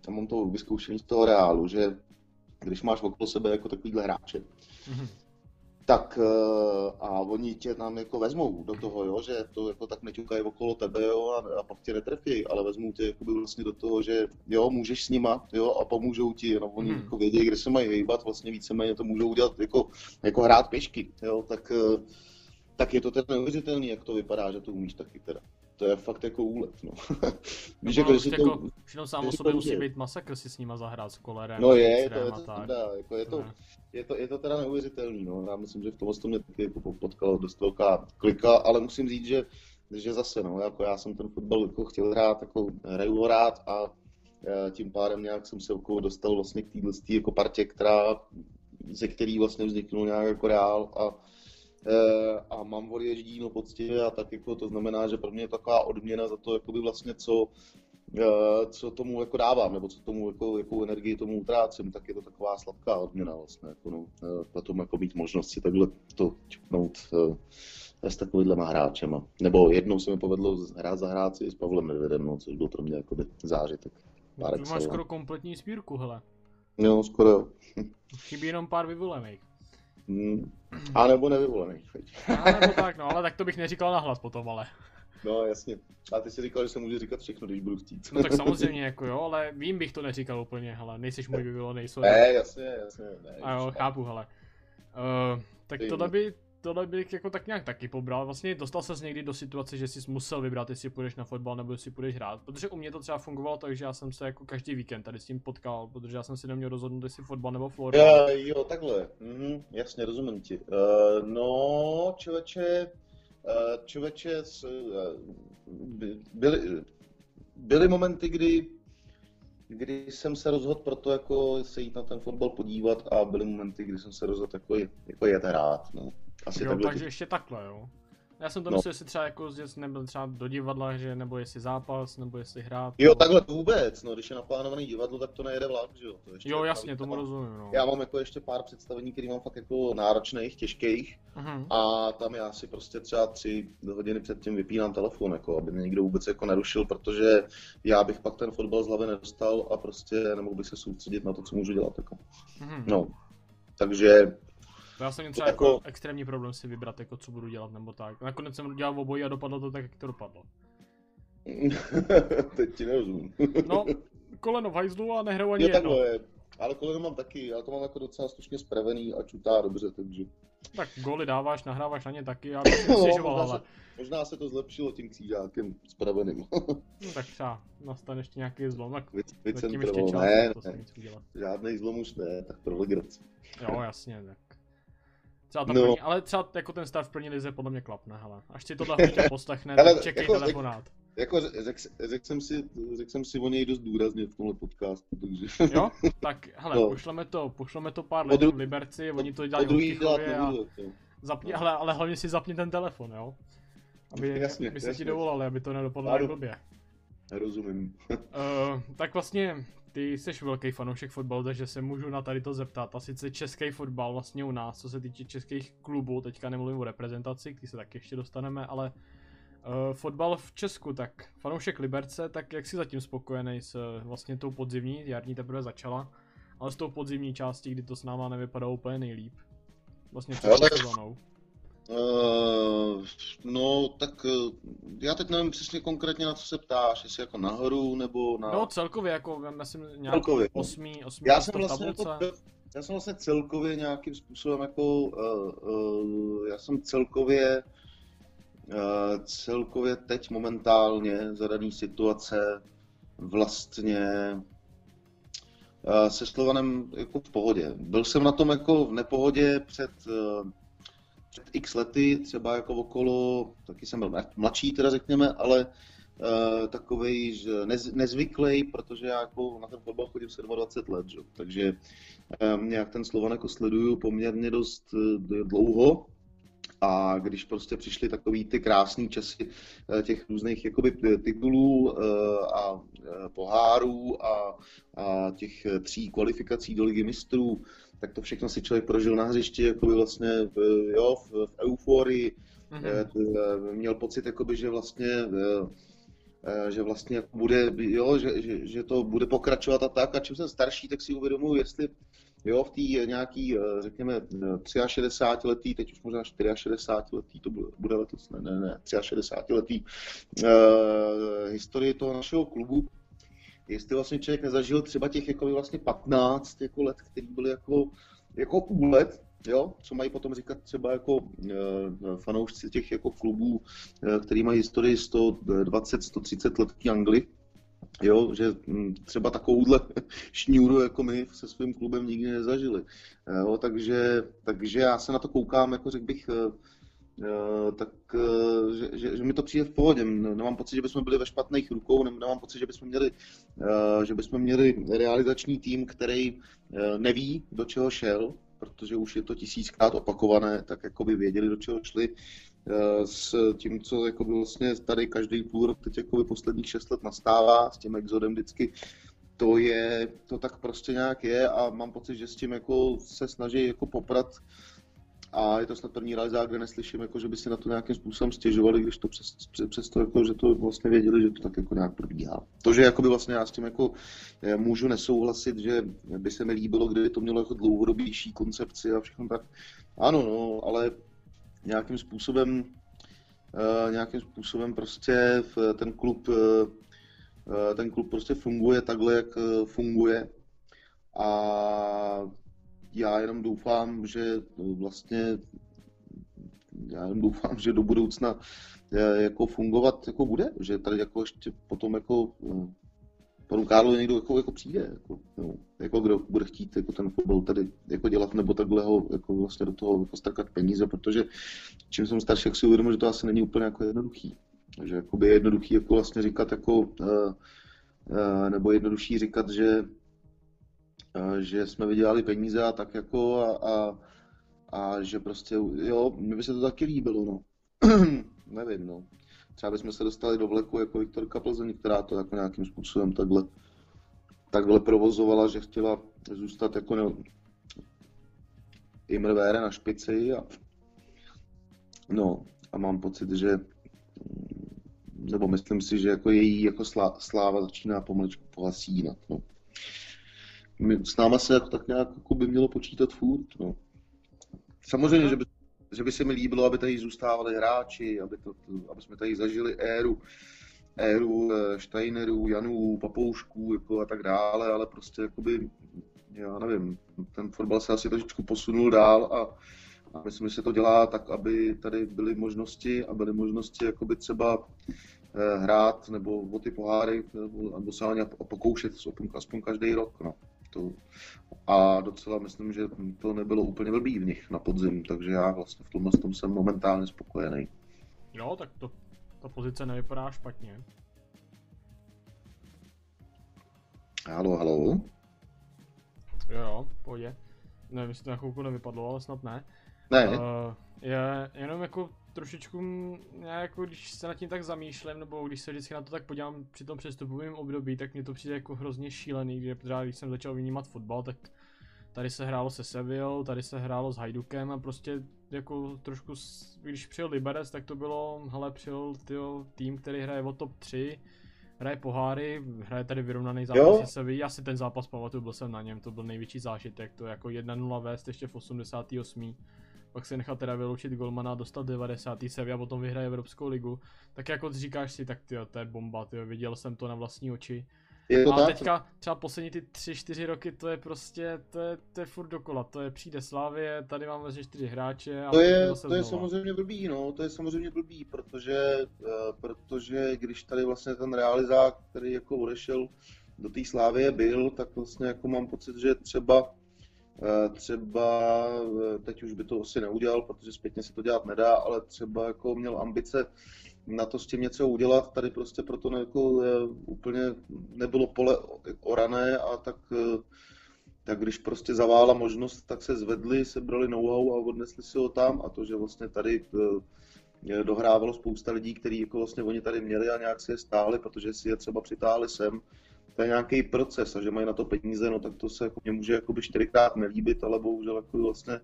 a mám to vyzkoušení z toho reálu, že když máš okolo sebe jako takovýhle hráče, mm-hmm. tak uh, a oni tě tam jako vezmou do toho, jo, že to jako tak neťukají okolo tebe, jo, a, a pak tě netrefí, ale vezmou tě jako vlastně do toho, že jo, můžeš s nima, jo, a pomůžou ti, no, oni mm. jako vědí, kde se mají hýbat, vlastně víceméně to můžou udělat jako, jako hrát pěšky, jo, tak, uh, tak je to ten neuvěřitelný, jak to vypadá, že to umíš taky teda to je fakt jako úlet, no. [laughs] Víš, jako, jako, jako to, všechno sám o sobě musí být masakr si s nima zahrát s kolerem. No je, je to, je to, teda, jako je, to, je, to, je to teda neuvěřitelný, no. Já myslím, že v tomhle to mě taky jako potkalo dost velká klika, ale musím říct, že, že zase, no, jako já jsem ten fotbal jako chtěl hrát, jako hraju ho rád a e, tím pádem nějak jsem se okolo dostal vlastně k téhle jako partě, která, ze který vlastně vzniknul nějak jako reál a a mám odježdí poctivě a tak jako to znamená, že pro mě je taková odměna za to, jakoby vlastně co, eh, co tomu jako dávám, nebo co tomu jako, jakou energii tomu utrácím, tak je to taková sladká odměna vlastně, jako no, eh, potom jako mít možnost si takhle to čupnout s takovýhlema hráčema. Nebo jednou se mi povedlo hrát za hráci s Pavlem Nedvědem, no, což byl pro mě jako zážitek. Pár máš skoro kompletní sbírku, hele. Jo, skoro jo. Chybí jenom pár vyvolených. Hmm. A nebo nevyvolený. A nebo tak, no, ale tak to bych neříkal nahlas potom, ale. No jasně. A ty si říkal, že se může říkat všechno, když budu chtít. No tak samozřejmě, jako jo, ale vím bych to neříkal úplně, hele, nejsiš můj vyvolený, sorry. Ne, jasně, jasně. Ne, A jo, chápu, hele. Uh, tak tohle by, tohle bych jako tak nějak taky pobral. Vlastně dostal se někdy do situace, že jsi musel vybrat, jestli půjdeš na fotbal nebo jestli půjdeš hrát. Protože u mě to třeba fungovalo tak, že já jsem se jako každý víkend tady s tím potkal, protože já jsem si neměl rozhodnout, jestli fotbal nebo Florida. Uh, jo, takhle. Mhm, jasně, rozumím ti. Uh, no, člověče, uh, člověče, uh, byly, byly momenty, kdy kdy jsem se rozhodl pro to, jako se jít na ten fotbal podívat a byly momenty, kdy jsem se rozhodl jako, jako jet hrát. No. Asi jo, takže ještě takhle, jo? Já jsem to no. myslel, jestli třeba jako z nebyl třeba do divadla, že nebo jestli zápas, nebo jestli hrát. Jo, nebo... takhle vůbec, no, když je naplánovaný divadlo, tak to nejede vlak, že jo. To ještě jo, jasně, tomu rozumím, no. Já mám jako ještě pár představení, které mám fakt jako náročných, těžkých, uh-huh. a tam já si prostě třeba tři hodiny předtím vypínám telefon, jako, aby mě nikdo vůbec jako nerušil, protože já bych pak ten fotbal z hlavy nedostal a prostě nemohl bych se soustředit na to, co můžu dělat, jako. Uh-huh. No, takže já jsem měl třeba jako, jako extrémní problém si vybrat, jako co budu dělat nebo tak. Nakonec jsem dělal obojí a dopadlo to tak, jak to dopadlo. [laughs] Teď ti nerozumím. no, koleno v hajzlu a nehraju ani je jedno. Takhle, ale koleno mám taky, já to mám jako docela slušně spravený a čutá dobře, takže... Tak góly dáváš, nahráváš na ně taky, já bych [laughs] no, stěžoval, ale... Se, možná se to zlepšilo tím křížákem spraveným. [laughs] no tak třeba nastane ještě nějaký zlom, tak zatím ještě čas, ne, ne, žádný zlom už ne, tak pro legraci. Jo, jasně, tak Třeba ta no. první, ale třeba jako ten start v první lize podle mě klapne, hele. Až si tohle tě [laughs] poslechne, tak čekej jako, telefonát. Jako řekl řek jsem, si, řek jsem si o něj dost důrazně v tomhle podcastu, takže... Jo? [laughs] Tak hele, no. pošleme to, pošleme to pár lidí v Liberci, oni to dělají v Kichově a zapni, no. hele, ale hlavně si zapni ten telefon, jo? Aby, [laughs] jasně, aby se jasně. ti dovolali, aby to nedopadlo jak blbě. Rozumím. uh, tak vlastně ty jsi velký fanoušek fotbalu, takže se můžu na tady to zeptat. A sice český fotbal vlastně u nás, co se týče českých klubů, teďka nemluvím o reprezentaci, který se taky ještě dostaneme, ale uh, fotbal v Česku, tak fanoušek Liberce, tak jak jsi zatím spokojený s uh, vlastně tou podzimní, jarní teprve začala, ale s tou podzimní částí, kdy to s náma nevypadá úplně nejlíp. Vlastně před sezónou. Uh, no, tak uh, já teď nevím přesně konkrétně na co se ptáš, jestli jako nahoru nebo na... No celkově jako, myslím, nějak celkově. osmý, osmý já jsem vlastně jako, já jsem vlastně celkově nějakým způsobem jako, uh, uh, já jsem celkově, uh, celkově teď momentálně za daný situace vlastně uh, se Slovanem jako v pohodě. Byl jsem na tom jako v nepohodě před uh, před x lety, třeba jako okolo, taky jsem byl mladší teda řekněme, ale uh, takovej že nez, nezvyklý, protože já jako na ten fotbal chodím 27 let, že? takže um, nějak ten Slovan jako sleduju poměrně dost uh, dlouho, a když prostě přišly takový ty krásné časy těch různých jakoby titulů a pohárů a, a těch tří kvalifikací do ligy mistrů, tak to všechno si člověk prožil na hřišti, jakoby vlastně v, jo, v, v euforii, mm-hmm. měl pocit, jakoby, že vlastně eh, že vlastně bude, jo, že, že, že, to bude pokračovat a tak. A čím jsem starší, tak si uvědomuji, jestli jo, v té nějaký, řekněme, 63 letý, teď už možná 64 letý, to bude letos, ne, ne, ne, 63 letý uh, historii toho našeho klubu, jestli vlastně člověk nezažil třeba těch jako vlastně 15 jako let, který byly jako, jako úlet, jo, co mají potom říkat třeba jako e, fanoušci těch jako klubů, e, který mají historii 120, 130 let v Anglii, jo, že hm, třeba takovouhle [laughs] šňůru jako my se svým klubem nikdy nezažili. Jo, takže, takže já se na to koukám, jako řekl bych, Eh, tak eh, že, že, že mi to přijde v pohodě. Nemám pocit, že bychom byli ve špatných rukou, nemám pocit, že bychom měli, eh, že bychom měli realizační tým, který neví, do čeho šel, protože už je to tisíckrát opakované, tak jako by věděli, do čeho šli s tím, co jako by vlastně tady každý půl rok teď jako by posledních šest let nastává, s tím exodem vždycky to je, to tak prostě nějak je a mám pocit, že s tím jako se snaží jako poprat a je to snad první realizák, kde neslyším, jako, že by si na to nějakým způsobem stěžovali, když to přes, přes to, jako, že to vlastně věděli, že to tak jako nějak probíhá. To, že jako by vlastně já s tím jako eh, můžu nesouhlasit, že by se mi líbilo, kdyby to mělo jako dlouhodobější koncepci a všechno tak. Ano, no, ale nějakým způsobem, uh, nějakým způsobem prostě ten klub, uh, ten klub prostě funguje takhle, jak funguje. A já jenom doufám, že vlastně já jenom doufám, že do budoucna eh, jako fungovat jako bude, že tady jako ještě potom jako eh, panu Karlu někdo jako, jako přijde, jako, no, jako kdo bude chtít jako ten fotbal tady jako dělat, nebo takhle ho jako vlastně do toho jako strkat peníze, protože čím jsem starší, jak si uvědomil, že to asi není úplně jako jednoduchý. Že jako by je jednoduchý jako vlastně říkat jako, uh, uh, nebo jednodušší říkat, že že jsme vydělali peníze a tak jako a, a, a že prostě, jo, mi by se to taky líbilo, no. [clears throat] nevím, no. Třeba bychom se dostali do vleku jako Viktorka Plzeň, která to jako nějakým způsobem takhle, takhle provozovala, že chtěla zůstat jako ne, Imrvére na špici a no a mám pocit, že nebo myslím si, že jako její jako slá, sláva začíná pomaličku pohasínat. No. S náma se jako tak nějak jako by mělo počítat furt. No. Samozřejmě, že by, že by se mi líbilo, aby tady zůstávali hráči, aby, to, aby jsme tady zažili éru, éru eh, Steinerů, Janů, Papoušků jako a tak dále, ale prostě jakoby, já nevím, ten fotbal se asi trošičku posunul dál a, a myslím, že se to dělá tak, aby tady byly možnosti a byly možnosti jakoby třeba eh, hrát nebo o ty poháry nebo, nebo se ně pokoušet aspoň každý rok. No. To, a docela myslím, že to nebylo úplně blbý v nich na podzim, takže já vlastně v tomhle tom jsem momentálně spokojený. Jo, tak to, ta pozice nevypadá špatně. Halo, halo. Jo, jo, pohodě. Nevím, jestli to na chvilku nevypadlo, ale snad ne. Ne. Uh, je jenom jako trošičku, já jako když se nad tím tak zamýšlím, nebo když se vždycky na to tak podívám při tom přestupovém období, tak mě to přijde jako hrozně šílený, kde když jsem začal vnímat fotbal, tak tady se hrálo se Sevillou, tady se hrálo s Hajdukem a prostě jako trošku, když přijel Liberec, tak to bylo, hele přijel tyjo, tým, který hraje o top 3, hraje poháry, hraje tady vyrovnaný zápas se Sevilla, já si ten zápas pamatuju, byl jsem na něm, to byl největší zážitek, to jako 1-0 vést ještě v 88 pak se nechal teda vyloučit golmana a dostat 90. Sevilla a potom vyhraje Evropskou ligu, tak jako říkáš si, tak tyjo, to je bomba, tyjo, viděl jsem to na vlastní oči. Je to a tak? teďka třeba poslední ty 3-4 roky, to je prostě, to je, to je furt dokola, to je přijde Slávě, tady máme vlastně 4 hráče a to je, to je samozřejmě blbý, no, to je samozřejmě blbý, protože, uh, protože když tady vlastně ten realizák, který jako odešel do té Slávie byl, tak vlastně jako mám pocit, že třeba Eh, třeba, eh, teď už by to asi neudělal, protože zpětně se to dělat nedá, ale třeba jako měl ambice na to s tím něco udělat, tady prostě proto ne, jako, eh, úplně nebylo pole orané a tak, tak když prostě zavála možnost, tak se zvedli, sebrali know-how a odnesli si ho tam a to, že vlastně tady dohrávalo spousta lidí, kteří jako vlastně oni tady měli a nějak si je stáli, protože si je třeba přitáhli sem, to je nějaký proces a že mají na to peníze, no tak to se jako mě může jakoby čtyřikrát nelíbit, ale bohužel jako vlastně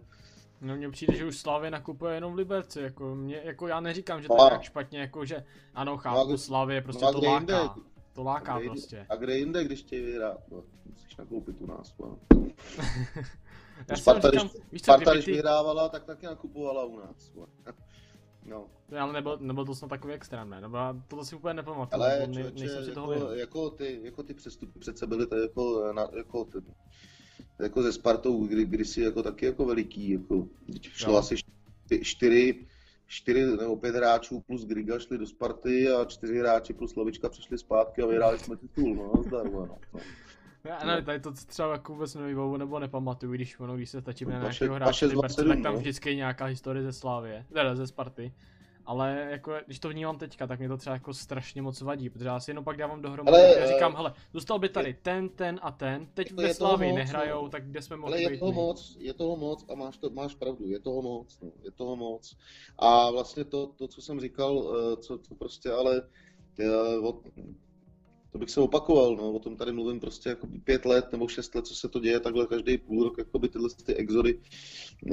No mně přijde, že už Slavě nakupuje jenom v Liberci, jako, mě, jako já neříkám, že to je tak špatně, jako že ano, chápu, no Slavě prostě no to láká, jinde, to láká a kde prostě. Jinde, a kde jinde, když tě vyhrá, no, musíš nakoupit u nás, no. [laughs] já Sparta, říkám, když, víš co, Sparta, když vyhrávala, tak taky nakupovala u nás. No. Ale nebyl, nebyl to snad takový extrémné, nebo já to si úplně nepamatuju, ale ne, člověče, nejsem si toho jako, jako, ty, jako ty přestupy přece byly to jako, na, jako, ty, jako ze Spartou, kdy, kdy si jako taky jako veliký, jako, šlo jo. asi čtyři, čtyři nebo pět hráčů plus Griga šli do Sparty a čtyři hráči plus Slovička přišli zpátky a vyhráli jsme titul, no, zdarma, no. no. [laughs] Já ne, tady to třeba jako vůbec nevybavu nebo nepamatuju, když ono, když se stačí na nějakého hráče tak tam no. vždycky je nějaká historie ze Slávě, teda ze Sparty. Ale jako, když to vnímám teďka, tak mě to třeba jako strašně moc vadí, protože já si jenom pak dávám dohromady a říkám, hele, zůstal by tady ten, ten a ten, teď ve Slávii nehrajou, no. tak kde jsme mohli Ale je toho moc, je toho moc a máš, to, máš pravdu, je toho moc, no, je toho moc. A vlastně to, to co jsem říkal, eh, co, co prostě ale eh, od, to bych se opakoval, no, o tom tady mluvím prostě jako pět let nebo šest let, co se to děje, takhle každý půl rok, jako by tyhle ty exody.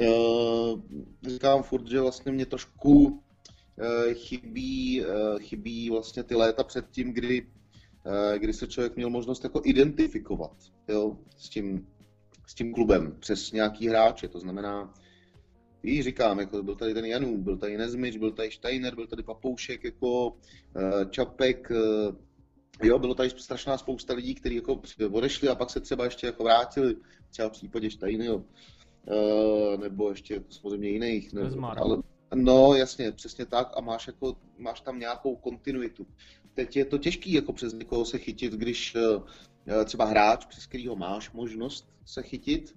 Uh, říkám furt, že vlastně mě trošku uh, chybí, uh, chybí vlastně ty léta před tím, kdy, uh, kdy se člověk měl možnost jako identifikovat jo, s, tím, s tím klubem přes nějaký hráče, to znamená, Víš, říkám, jako byl tady ten Janů, byl tady Nezmič, byl tady Steiner, byl tady Papoušek, jako Čapek, Jo, bylo tady strašná spousta lidí, kteří jako odešli a pak se třeba ještě jako vrátili, třeba v případě Štajnyho, uh, nebo ještě samozřejmě jiných. Ne, ale, no, jasně, přesně tak a máš, jako, máš tam nějakou kontinuitu. Teď je to těžký jako přes někoho se chytit, když uh, třeba hráč, přes kterého máš možnost se chytit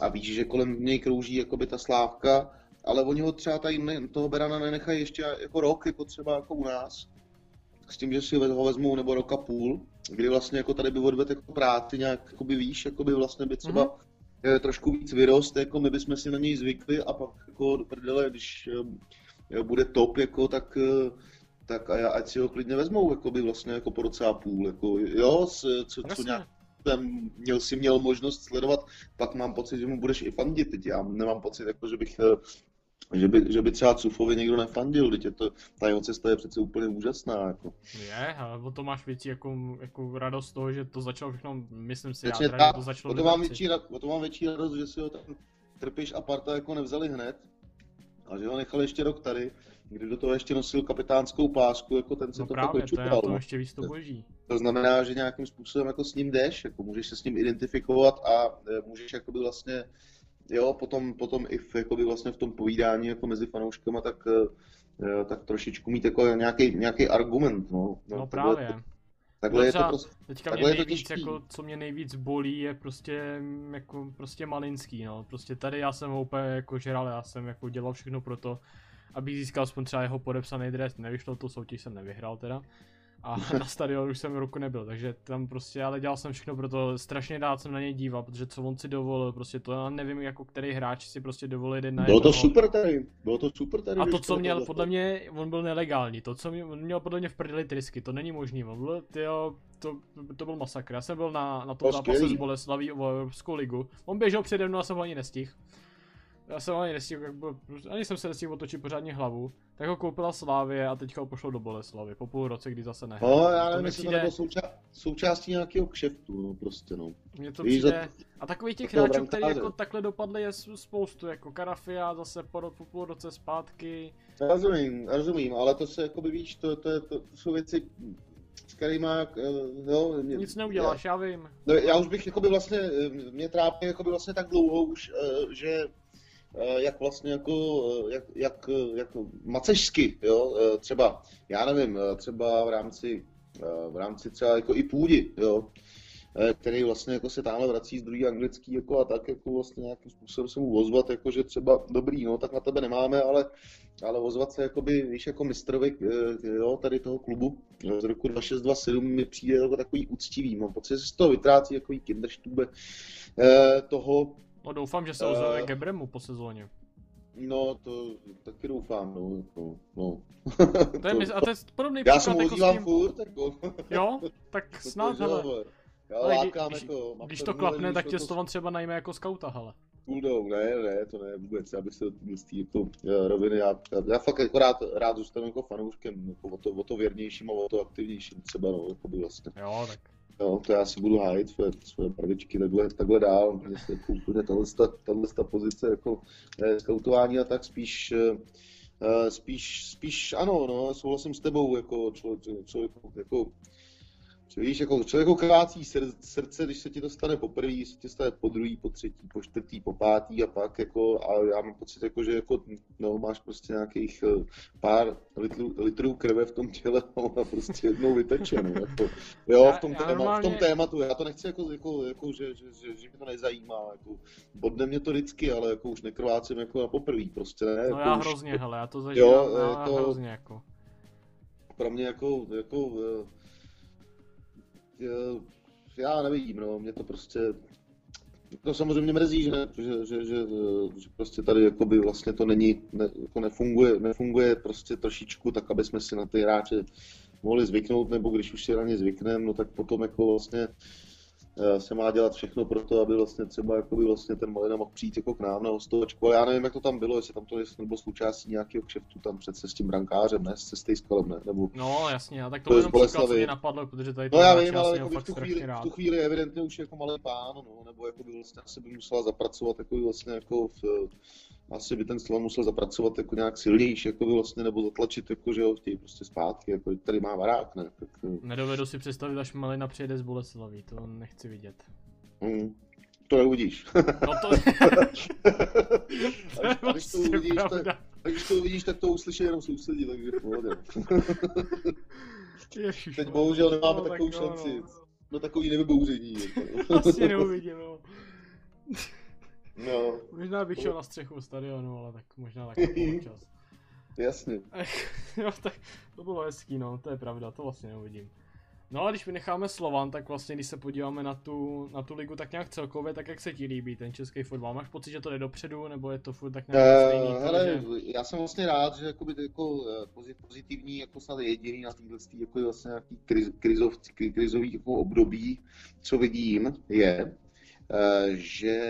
a víš, že kolem něj krouží jakoby ta slávka, ale oni ho třeba tady toho Berana nenechají ještě jako rok, jako třeba jako u nás s tím, že si ho vezmou nebo roka půl, kdy vlastně jako tady by odvedl jako práci nějak, jako by víš, jako by vlastně by třeba mm-hmm. trošku víc vyrost, jako my bychom si na něj zvykli a pak jako do prdele, když bude top, jako, tak, tak a já, ať si ho klidně vezmou, jako by vlastně jako po roce a půl, jako, jo, co, co, co nějak jsem měl si měl možnost sledovat, pak mám pocit, že mu budeš i fandit. Teď já nemám pocit, jako, že bych že by, že by třeba Cufovi někdo nefandil, teď je to, ta jeho cesta je přece úplně úžasná. Jako. Je, ale o to máš větší jako, jako radost z toho, že to začalo všechno, myslím si, já, teda, to začalo o to, mám větší, o to mám větší radost, že si ho tam trpiš a parta jako nevzali hned, a že ho nechali ještě rok tady, kdy do toho ještě nosil kapitánskou pásku, jako ten se no to právě, tak čupal. To, je to ještě víc to boží. To znamená, že nějakým způsobem jako s ním jdeš, jako můžeš se s ním identifikovat a e, můžeš jakoby vlastně jo, potom, potom i v, jakoby vlastně v tom povídání jako mezi fanouškama, tak, eh, tak trošičku mít jako nějaký, nějaký argument, no. No, no právě. To, takhle je to prostě, teďka takhle mě nejvíc, je to jako, co mě nejvíc bolí, je prostě, jako, prostě malinský, no. Prostě tady já jsem ho úplně jako žeral, já jsem jako dělal všechno pro to, abych získal aspoň třeba jeho podepsaný dres, nevyšlo to, soutěž jsem nevyhrál teda a [laughs] na stadion už jsem roku nebyl, takže tam prostě, ale dělal jsem všechno pro to, strašně rád jsem na něj díval, protože co on si dovolil, prostě to já nevím, jako který hráč si prostě dovolil jeden na Bylo to super tady, bylo to super tady. A to, co měl, podle mě, on byl nelegální, to, co mě, on měl podle mě v prdeli trysky, to není možný, on byl, tyjo, to, to byl masakr, já jsem byl na, na tom zápase s Boleslaví o Evropskou ligu, on běžel přede mnou a jsem ho ani nestihl. Já jsem ani nestihl, jak byl, ani jsem se nestihl otočit pořádně hlavu. Tak ho koupila Slávě a teďka ho pošlo do Boleslavy po půl roce, kdy zase nehrál. No, já nevím, jestli to nebylo souča- součástí nějakého kšeftu, no prostě no. Mně to Víš, přijde... Za... A takových těch hráčů, kteří jako takhle dopadli, je spoustu, jako Karafia zase po, po půl roce zpátky. Já rozumím, rozumím, ale to se jako by víš, to, to, to, to jsou věci, s kterými, no, mě, Nic neuděláš, já, já vím. No, já už bych jakoby vlastně, mě trápí jakoby vlastně tak dlouho už, eh, že Eh, jak vlastně jako, eh, jak, jak, jak macešsky, jo, eh, třeba, já nevím, třeba v rámci, v rámci třeba jako i půdy, jo, který vlastně jako se tamhle vrací z druhý anglický jako a tak jako vlastně nějakým způsobem se mu ozvat, jako že třeba dobrý, no tak na tebe nemáme, ale, ale ozvat se jakoby, víš, jako mistrovi, jo, tady toho klubu. Z roku 2627 mi přijde jako takový úctivý, mám pocit, že se z toho vytrácí jako kinderštube toho, No doufám, že se ozve uh, Gebremu po sezóně. No, to taky doufám, no. Jako, no. [laughs] to je, to, a to je podobný Já jsem jako tím... furt, jako. Jo, [laughs] tak snad, hele. Já ale lákám, když, jako, když to klapne, tak tě to... třeba najme jako skauta, hele. Půjdou, ne, ne, to ne, vůbec, já bych se z té jako, roviny, já, já, fakt jako rád, rád zůstanu jako fanouškem, jako o, to, o to věrnějším a o to aktivnějším třeba, no, jako by vlastně. Jo, tak Jo, to já si budu hájit své, své barvičky takhle, takhle dál. Jestli jako úplně tahle pozice jako eh, skautování a tak spíš, eh, eh, spíš, spíš ano, no, souhlasím s tebou jako člověk, člověk jako Víš, jako člověku krvácí srdce, když se ti to stane poprvé, se ti stane po druhý, po třetí, po čtvrtý, po pátý a pak jako, a já mám pocit, jako, že jako, no, máš prostě nějakých eh, pár litrů, litrů krve v tom těle [laughs] a prostě jednou vyteče, no, jako, jo, v tom, téma, normálně... v tom tématu, já to nechci jako, jako, jako že, že, že, že, mě to nezajímá, jako, bodne mě to vždycky, ale jako už nekrvácím jako na poprvé, prostě ne. No jako já už, hrozně, hele, já to zažívám, jo, já, to, hrozně, jako. Pro mě jako, jako, eh, já nevím, no, mě to prostě, to samozřejmě mrzí, že, že, že, že, že prostě tady jakoby vlastně to není, ne, jako nefunguje, nefunguje prostě trošičku tak, aby jsme si na ty hráče mohli zvyknout, nebo když už si na ně zvykneme, no tak potom jako vlastně Eh, se má dělat všechno pro to, aby vlastně třeba jakoby vlastně ten Malina mohl přijít jako k nám na hostovačku, ale já nevím, jak to tam bylo, jestli tam to nebylo součástí nějakého kšeftu tam přece s tím brankářem, ne, se Stejskalem, ne, nebo... No jasně, a tak to, to jenom příklad, co mě napadlo, protože tady No já vím, ale jako v, tu chvíli, v tu chvíli evidentně už jako malý pán, no, nebo jako by vlastně asi by musela zapracovat jako vlastně jako v, asi by ten Slovan musel zapracovat jako nějak silnější, jako by vlastně, nebo zatlačit, jako, že ho chtějí prostě zpátky, jako tady má barák, ne? Tak, eh. Nedovedu si představit, až Malina přijede z Boleslaví, to nechci vidět. Mm, to neuvidíš. No to... až, [laughs] až, to uvidíš, tak, když to uvidíš, tak to uslyší jenom sousedí, takže pohodě. [laughs] Teď bohužel nemáme no, takovou tak šanci. No, no. no takový nevybouření. Jako. Asi neuvidím, [laughs] no. Možná bych šel na střechu stadionu, ale tak možná taky [laughs] čas. Jasně. [laughs] jo, tak to bylo hezký, no, to je pravda, to vlastně neuvidím. No a když vynecháme Slovan, tak vlastně když se podíváme na tu, na tu ligu tak nějak celkově, tak jak se ti líbí ten český fotbal? Máš pocit, že to jde dopředu, nebo je to furt tak nějak uh, stejný? Hele, že... já jsem vlastně rád, že jakoby jako eh, pozitivní, jako snad jediný na této jako vlastně nějaký kriz, krizov, krizový jako období, co vidím, je, Eh, že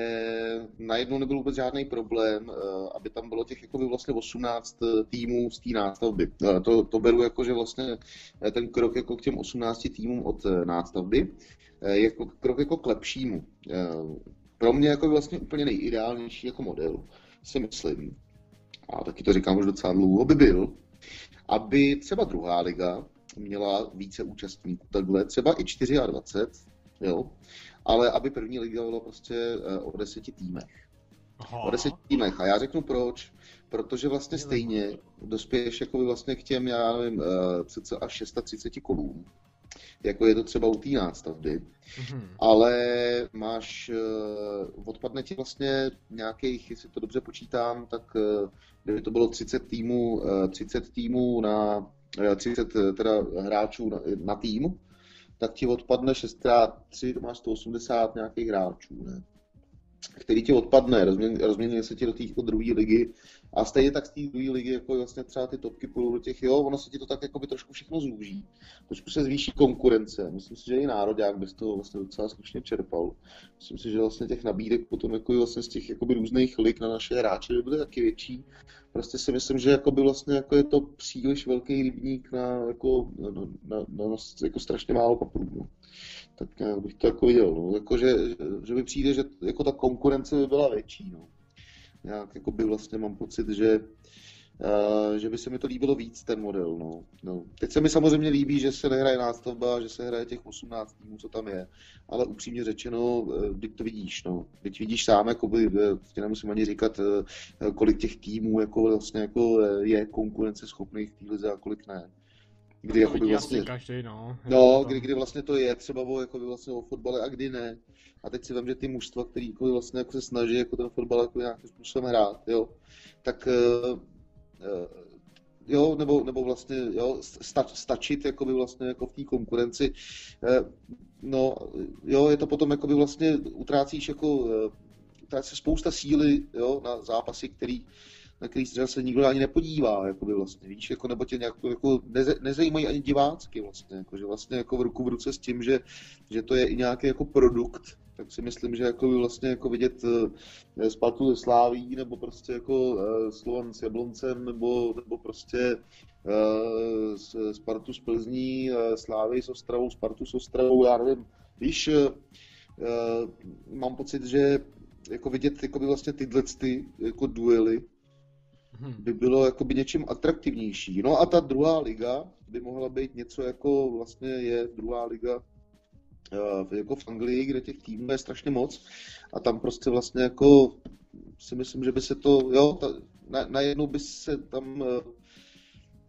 najednou nebyl vůbec žádný problém, eh, aby tam bylo těch jako vlastně 18 eh, týmů z té nástavby. To, to beru jako, že vlastně ten krok jako k těm 18 týmům od nástavby jako krok jako k lepšímu. Pro mě jako vlastně úplně nejideálnější jako model, si myslím, a taky to říkám už docela dlouho, by byl, aby třeba druhá liga měla více účastníků, takhle třeba i 24, jo, ale aby první liga byla prostě eh, o deseti týmech. Aha. O deseti týmech. A já řeknu proč. Protože vlastně stejně dospěješ jako vlastně k těm, já nevím, eh, cca až 630 kolům, jako je to třeba u té nástavby, mm-hmm. ale máš, eh, odpadne ti vlastně nějakých, jestli to dobře počítám, tak kdyby to bylo 30 týmů, 30 týmů na, 30 teda hráčů na, na tým, tak ti odpadne 6x3, to máš 180 nějakých hráčů, ne? který ti odpadne, rozmění se ti do té druhé ligy a stejně tak z té druhé ligy, jako vlastně třeba ty topky půjdou do těch, jo, ono se ti to tak jako by trošku všechno zúží. Trošku se zvýší konkurence. Myslím si, že i národák bez toho vlastně docela slušně čerpal. Myslím si, že vlastně těch nabídek potom jako vlastně z těch jakoby různých lig na naše hráče by byly taky větší. Prostě si myslím, že jako by vlastně jako je to příliš velký rybník na, jako, na, na, na, na jako strašně málo paprů. No. Tak bych to jako viděl. No. Jako, že, že mi přijde, že jako ta konkurence by byla větší. No nějak jako by vlastně mám pocit, že, uh, že by se mi to líbilo víc, ten model. No. No. Teď se mi samozřejmě líbí, že se nehraje nástavba, že se hraje těch 18 týmů, co tam je, ale upřímně řečeno, když to vidíš, no. Teď vidíš sám, jako by, tě nemusím ani říkat, kolik těch týmů jako vlastně jako je konkurenceschopných v a kolik ne kdy jako by vlastně, každý, no. No, kdy, kdy vlastně to je třeba o, jako by vlastně o fotbale a kdy ne. A teď si vím, že ty mužstva, který jako vlastně jako se snaží jako ten fotbal jako nějakým způsobem hrát, jo, tak uh, uh, jo, nebo, nebo vlastně jo, sta, stačit jako by vlastně jako v té konkurenci. Uh, no, jo, je to potom jako by vlastně utrácíš jako uh, utrácí spousta síly jo, na zápasy, který na který třeba se nikdo ani nepodívá, jako by vlastně, víš, jako, nebo tě nějak, jako neze, nezajímají ani divácky vlastně, jako, že vlastně jako v ruku v ruce s tím, že, že to je i nějaký jako produkt, tak si myslím, že jako by vlastně jako vidět uh, Spartu ze Sláví, nebo prostě jako uh, Slovan s Jabloncem, nebo, nebo prostě uh, Spartu z Plzní, Slávy s Ostravou, Spartu s Ostravou, já nevím, víš, mám pocit, že jako vidět jako by vlastně tyhle ty jako duely. By bylo jakoby něčím atraktivnější. No a ta druhá liga by mohla být něco jako vlastně je druhá liga uh, jako v Anglii, kde těch týmů je strašně moc. A tam prostě vlastně jako si myslím, že by se to, jo, ta, na, najednou by se tam uh,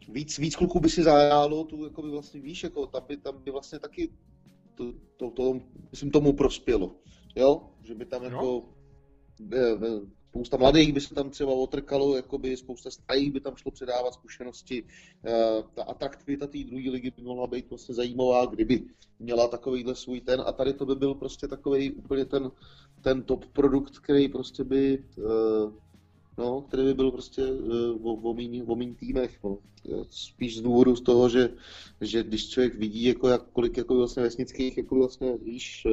víc, víc kluků by si zajálo, tu jako by vlastně víš, jako tam by, tam by vlastně taky to, to, to, myslím, tomu prospělo, jo, že by tam jako no spousta mladých by se tam třeba otrkalo, jakoby spousta starých by tam šlo předávat zkušenosti. Eh, ta atraktivita té druhé ligy by mohla být prostě zajímavá, kdyby měla takovýhle svůj ten a tady to by byl prostě takový úplně ten, ten top produkt, který prostě by eh, no, který by byl prostě eh, o, míň týmech. No. Spíš z důvodu z toho, že, že když člověk vidí, jako jak, kolik jako vlastně vesnických jako vlastně, víš,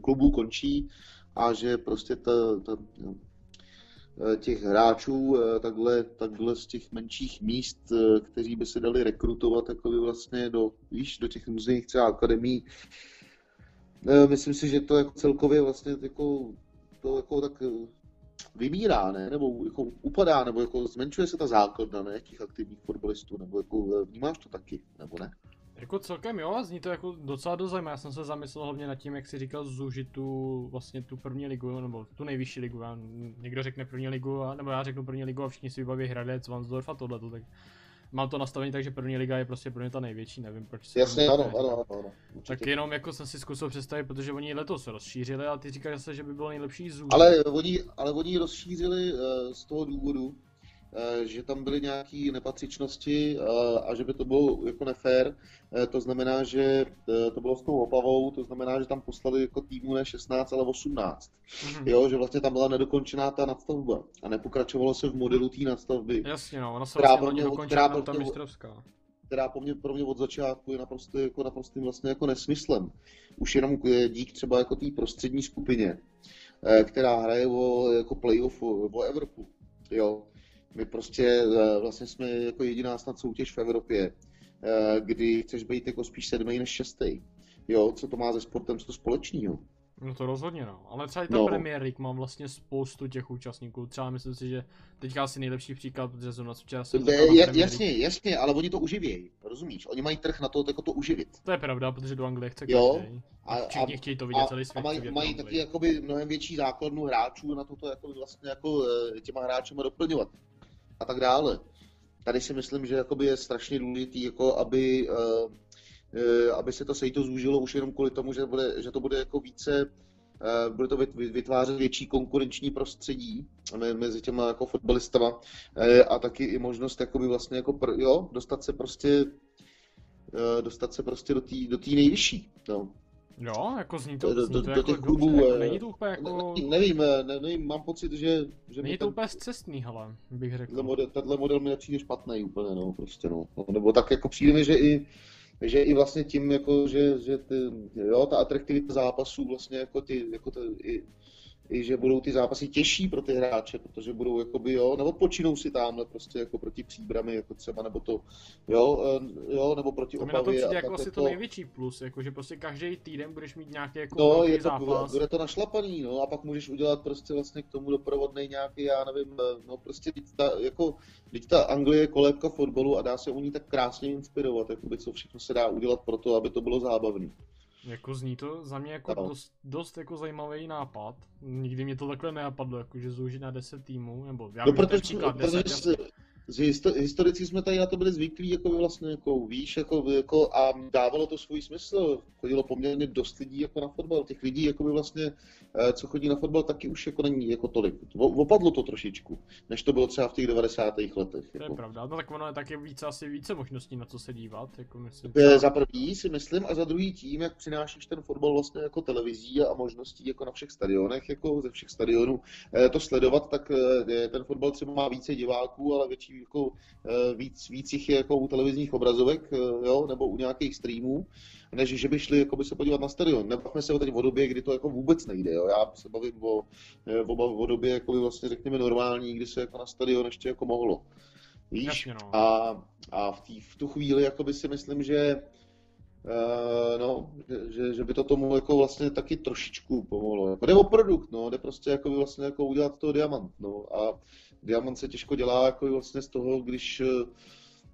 klubů končí a že prostě ta, ta těch hráčů eh, takhle, takhle z těch menších míst, eh, kteří by se dali rekrutovat jako by vlastně do, víš, do těch různých třeba akademí. Myslím si, že to jako celkově vlastně jako, to jako tak vymírá, ne? nebo jako upadá, nebo jako zmenšuje se ta základna ne? těch aktivních fotbalistů, nebo jako vnímáš to taky, nebo ne? Jako celkem jo, zní to jako docela dost zajímavé. Já jsem se zamyslel hlavně nad tím, jak si říkal, zúžit tu vlastně tu první ligu, nebo tu nejvyšší ligu. Já, někdo řekne první ligu, a, nebo já řeknu první ligu a všichni si vybaví Hradec, Vansdorf a tohle, tak mám to nastavení tak, že první liga je prostě pro mě ta největší, nevím proč si Jasně, ano, ano, ano, ano. Tak jenom jako jsem si zkusil představit, protože oni letos rozšířili a ty říkáš zase, že by bylo nejlepší zúžit. Ale oni, ale oni rozšířili uh, z toho důvodu, že tam byly nějaké nepatřičnosti eh, a že by to bylo jako nefér. Eh, to znamená, že to bylo s tou Opavou, to znamená, že tam poslali jako týmu ne 16, ale 18. Mm-hmm. Jo, že vlastně tam byla nedokončená ta nadstavba a nepokračovalo se v modelu té nadstavby. Jasně, no, ona se vlastně vlastně dokončila ta mistrovská která po mě, pro mě od začátku je naprosto, jako naprostým vlastně jako nesmyslem. Už jenom dík třeba jako té prostřední skupině, která hraje o jako playoff o Evropu. Jo, my prostě eh, vlastně jsme jako jediná snad soutěž v Evropě, eh, kdy chceš být jako spíš sedmý než šestý. Jo, co to má se sportem co společného? No to rozhodně no, ale třeba i ta no. Premier League má vlastně spoustu těch účastníků, třeba myslím si, že teďka asi nejlepší příklad, protože jsem na včera jsem je, Jasně, jasně, ale oni to uživějí, rozumíš, oni mají trh na to, jako to uživit. To je pravda, protože do Anglie chce jo, každý. A, Všichni a, chtějí to vidět a, celý svět. A mají, mají taky jakoby mnohem větší základnu hráčů na toto jako vlastně jako eh, těma hráčema doplňovat a tak dále. Tady si myslím, že jakoby je strašně důležité, jako aby, uh, uh, aby se to sejto zúžilo už jenom kvůli tomu, že, bude, že to bude jako více uh, bude to vytvářet větší konkurenční prostředí mezi těma jako fotbalistama a taky i možnost jakoby vlastně jako pr, jo, dostat se prostě dostat se prostě do té do nejvyšší. No. Jo, jako zní to, do, zní to do, jako do těch klubů. Dobře, jako není to úplně jako... Ne, nevím, ne, nevím, mám pocit, že... že není to ten, úplně zcestný, hele, bych řekl. Tenhle model, tenhle model mi nepřijde špatný úplně, no, prostě, no. Nebo tak jako přijde mi, že i, že i vlastně tím, jako, že, že ty, jo, ta atraktivita zápasů vlastně jako ty, jako ty, i, i že budou ty zápasy těžší pro ty hráče, protože budou jakoby, jo, nebo počinou si tamhle prostě jako proti příbrami, jako třeba, nebo to, jo, eh, jo nebo proti to Opavě. To mi na to přijde jako asi to... to největší plus, jako že prostě každý týden budeš mít nějaký jako no, je to, zápas. Bude to našlapaný, no, a pak můžeš udělat prostě vlastně k tomu doprovodný nějaký, já nevím, eh, no prostě ta, jako, teď ta Anglie je kolébka fotbalu a dá se u ní tak krásně inspirovat, jakoby, co všechno se dá udělat pro to, aby to bylo zábavné. Jako zní to za mě jako dost, dost jako zajímavý nápad. Nikdy mě to takhle nenapadlo, jako že zúžit na 10 týmů, nebo já no, protože, příklad 10, protože, z historici jsme tady na to byli zvyklí, jako vlastně, jako víš, jako, jako, a dávalo to svůj smysl. Chodilo poměrně dost lidí jako na fotbal. Těch lidí, jako by vlastně, eh, co chodí na fotbal, taky už jako není jako tolik. Opadlo to trošičku, než to bylo třeba v těch 90. letech. To jako. je pravda, no tak ono je taky více, asi více možností na co se dívat. Jako myslím. Za prvý si myslím a za druhý tím, jak přinášíš ten fotbal vlastně jako televizí a možností jako na všech stadionech, jako ze všech stadionů eh, to sledovat, tak eh, ten fotbal třeba má více diváků, ale větší jako eh, víc, víc jich je jako u televizních obrazovek, eh, jo, nebo u nějakých streamů, než že by šli jako by se podívat na stadion. Nebavme se o teď o době, kdy to jako vůbec nejde, jo. Já se bavím o, eh, o, o době, jako by vlastně řekněme normální, kdy se jako na stadion ještě jako mohlo. Víš? Jasně, no. A, a v, tý, v tu chvíli jako by si myslím, že no, že, že, by to tomu jako vlastně taky trošičku pomohlo. Jako jde o produkt, no, jde prostě jako vlastně jako udělat to diamant, no, a diamant se těžko dělá jako vlastně z toho, když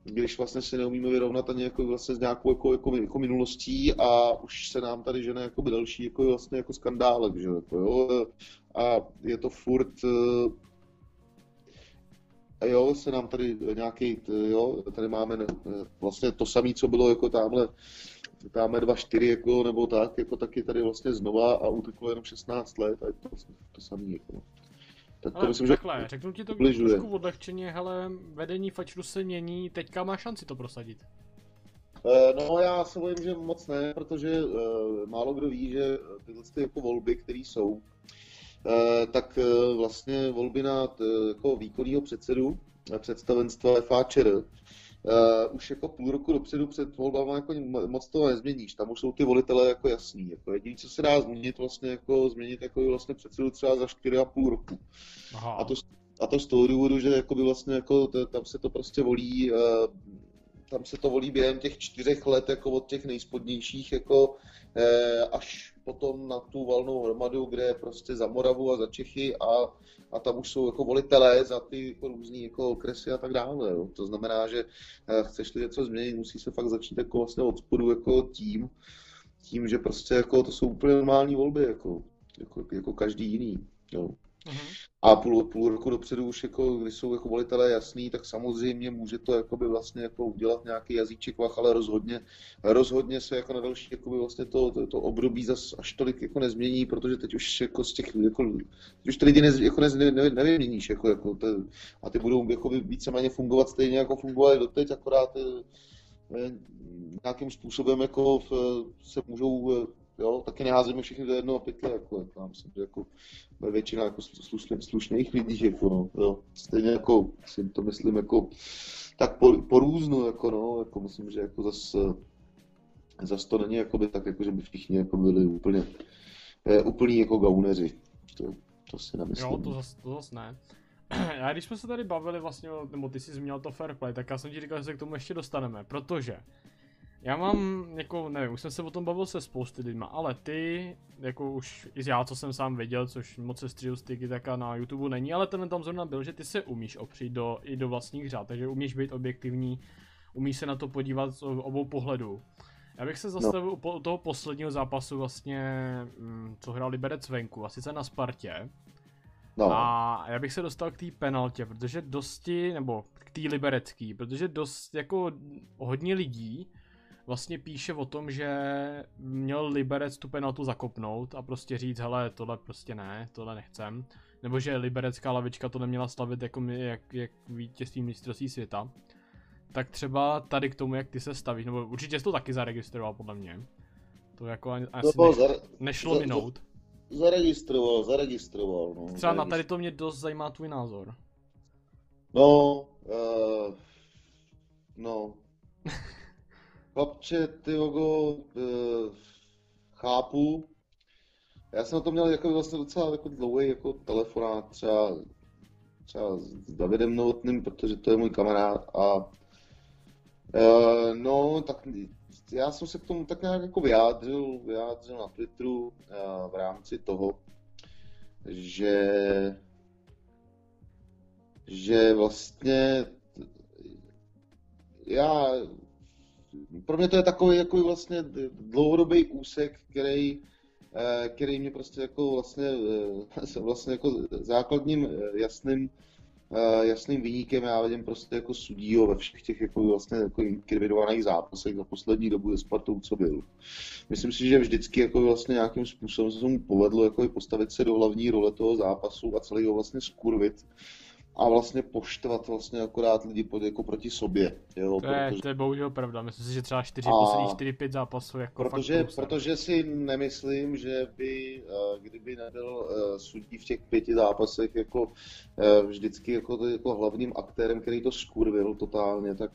když vlastně si neumíme vyrovnat ani jako vlastně s nějakou jako, jako, jako minulostí a už se nám tady žene jako další jako vlastně jako skandálek, že jako, jo, a je to furt a jo, se nám tady nějaký, jo, tady máme vlastně to samé, co bylo jako tamhle, tamhle 2-4, jako, nebo tak, jako taky tady vlastně znova a uteklo jenom 16 let a je to vlastně to samé, jako. Tak to ale myslím, takhle, že řeknu ti to bližuje. trošku odlehčeně, hele, vedení Fačru se mění, teďka má šanci to prosadit. Eh, no já se bojím, že moc ne, protože uh, málo kdo ví, že tyhle ty jako volby, které jsou, uh, tak uh, vlastně volby na jako výkonného předsedu představenstva FAČR uh, už jako půl roku dopředu před volbama jako moc toho nezměníš. Tam už jsou ty volitelé jako jasný. Jako jediné, co se dá změnit, vlastně jako změnit jako vlastně předsedu třeba za 4,5 roku. Aha. A to, a to z toho důvodu, že jako by vlastně jako tam se to prostě volí, uh, tam se to volí během těch čtyřech let jako od těch nejspodnějších jako uh, až potom na tu valnou hromadu, kde je prostě za Moravu a za Čechy a a tam už jsou jako volitelé za ty jako různý jako okresy a tak dále. Jo. To znamená, že eh, chceš něco změnit, musí se fakt začít jako vlastně od spodu jako tím, tím, že prostě jako to jsou úplně normální volby, jako, jako, jako každý jiný. Jo. Uh-huh. A půl, půl roku dopředu už jako, když jsou jako volitelé jasný, tak samozřejmě může to jakoby vlastně jako udělat nějaký jazyček vach, ale rozhodně, rozhodně se jako na další jakoby vlastně to, to, to období zas až tolik jako nezmění, protože teď už jako z těch, jako, už ty lidi ne, jako ne, ne, nevyměníš, jako, jako to, a ty budou jako víceméně fungovat stejně jako fungovali doteď, akorát eh, nějakým způsobem jako se můžou jo, taky neházíme všechny do jednoho pytle, jako, jako já myslím, že jako většina jako slušných, slušných lidí, jako, no, jo, stejně jako si to myslím jako tak po, po různu, jako, no, jako myslím, že jako zas, zas to není jako by tak, jako, že by všichni jako byli úplně, eh, úplní jako gauneři, to, to si nemyslím. Jo, to zas, to zas ne. [clears throat] Já když jsme se tady bavili vlastně, nebo ty jsi zmínil to fair play, tak já jsem ti říkal, že se k tomu ještě dostaneme, protože já mám, jako, nevím, už jsem se o tom bavil se spousty lidma, ale ty, jako už i já, co jsem sám viděl, což moc se stříl styky taká na YouTube není, ale ten tam zrovna byl, že ty se umíš opřít do, i do vlastních řád, takže umíš být objektivní, umíš se na to podívat z obou pohledů. Já bych se zastavil no. u toho posledního zápasu vlastně, mm, co hrál Liberec venku, a sice na Spartě. No. A já bych se dostal k té penaltě, protože dosti, nebo k té liberecký, protože dost jako hodně lidí vlastně píše o tom, že měl Liberec tu penaltu zakopnout a prostě říct, hele, tohle prostě ne, tohle nechcem. Nebo že liberecká lavička to neměla slavit jako my, jak, jak vítězství mistrovství světa. Tak třeba tady k tomu, jak ty se stavíš, nebo určitě jsi to taky zaregistroval podle mě. To jako ani, asi no, neš, zare, nešlo za, minout. Zaregistroval, zaregistroval, no. Třeba na tady to mě dost zajímá tvůj názor. No, uh, no, [laughs] Chlapče, ty logo, e, chápu. Já jsem na to měl jako vlastně docela jako dlouhý jako telefonát třeba, třeba s Davidem Novotným, protože to je můj kamarád a e, no, tak já jsem se k tomu tak nějak jako vyjádřil, vyjádřil na Twitteru e, v rámci toho, že že vlastně já pro mě to je takový jako vlastně dlouhodobý úsek, který, eh, který mě prostě jako vlastně, eh, [laughs] vlastně jako základním eh, jasným jasným výnikem já vidím prostě jako sudího ve všech těch jako vlastně jako inkriminovaných zápasech za poslední dobu ze Spartou, co byl. Myslím si, že vždycky jako vlastně nějakým způsobem se mu povedlo jako postavit se do hlavní role toho zápasu a celý ho vlastně skurvit a vlastně poštvat vlastně akorát lidi pod, jako proti sobě. Jo, to, je, protože... to je bohužel pravda, myslím si, že třeba 4, a... posledních 4-5 zápasů jako protože, fakt protože si nemyslím, že by, eh, kdyby nebyl eh, sudí v těch pěti zápasech jako eh, vždycky jako, jako hlavním aktérem, který to skurvil totálně, tak,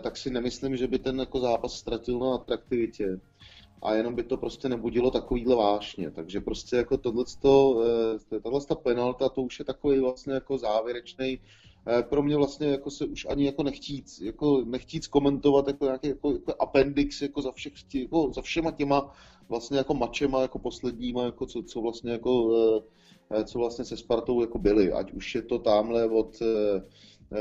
tak si nemyslím, že by ten jako zápas ztratil na atraktivitě a jenom by to prostě nebudilo takovýhle vášně. Takže prostě jako tohleto, eh, tahle ta penalta, to už je takový vlastně jako závěrečný eh, pro mě vlastně jako se už ani jako nechtít, jako nechtít komentovat jako nějaký jako, jako appendix jako za, všech, jako za všema těma vlastně jako mačema jako posledníma, jako co, co vlastně jako eh, co vlastně se Spartou jako byli, ať už je to tamhle od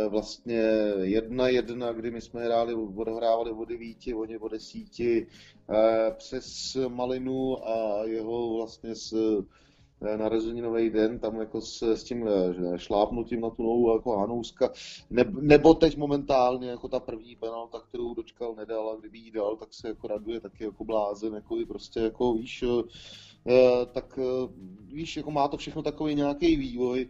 vlastně jedna jedna, kdy my jsme hráli, odhrávali o devíti, oni o desíti, eh, přes Malinu a jeho vlastně s eh, narozeninový den, tam jako s, s tím šlápnutím na tu novou jako Hanouska, ne, nebo teď momentálně jako ta první penalta, kterou dočkal nedal a kdyby jí dal, tak se jako raduje taky jako blázen, jako i prostě jako víš, tak víš, jako má to všechno takový nějaký vývoj,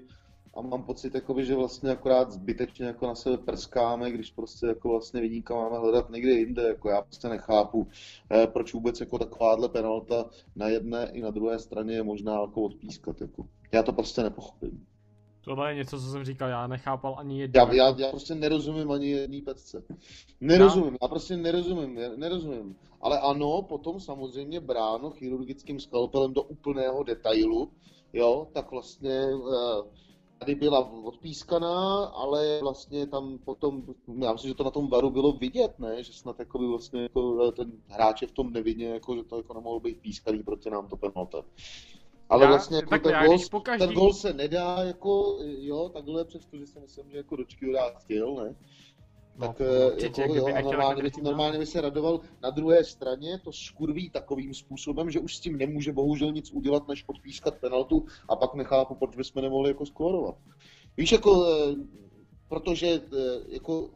a mám pocit, jakoby, že vlastně akorát zbytečně jako na sebe prskáme, když prostě jako vlastně vyníka máme hledat někde jinde, jako já prostě nechápu, eh, proč vůbec jako takováhle penalta na jedné i na druhé straně je možná jako odpískat, jako. Já to prostě nepochopím. Tohle je něco, co jsem říkal, já nechápal ani jednu. Já, já, já prostě nerozumím ani jedný pecce. Nerozumím, já? já prostě nerozumím, nerozumím. Ale ano, potom samozřejmě bráno chirurgickým skalpelem do úplného detailu, jo, tak vlastně uh, tady byla odpískaná, ale vlastně tam potom, já myslím, že to na tom varu bylo vidět, ne? že snad jako by vlastně jako ten hráč je v tom nevidně, jako, že to jako nemohlo být pískaný proti nám to penalta. Ale já, vlastně jako ten, gol, pokaždý... ten gol se nedá jako, jo, takhle, přestože si myslím, že jako dočky chtěl, ne? No, tak no, určitě, jako, jo, a normálně, by, normálně by se radoval. Na druhé straně to skurví takovým způsobem, že už s tím nemůže bohužel nic udělat, než odpískat penaltu a pak nechápu, proč bychom nemohli jako skórovat. Víš, jako, eh, protože jako,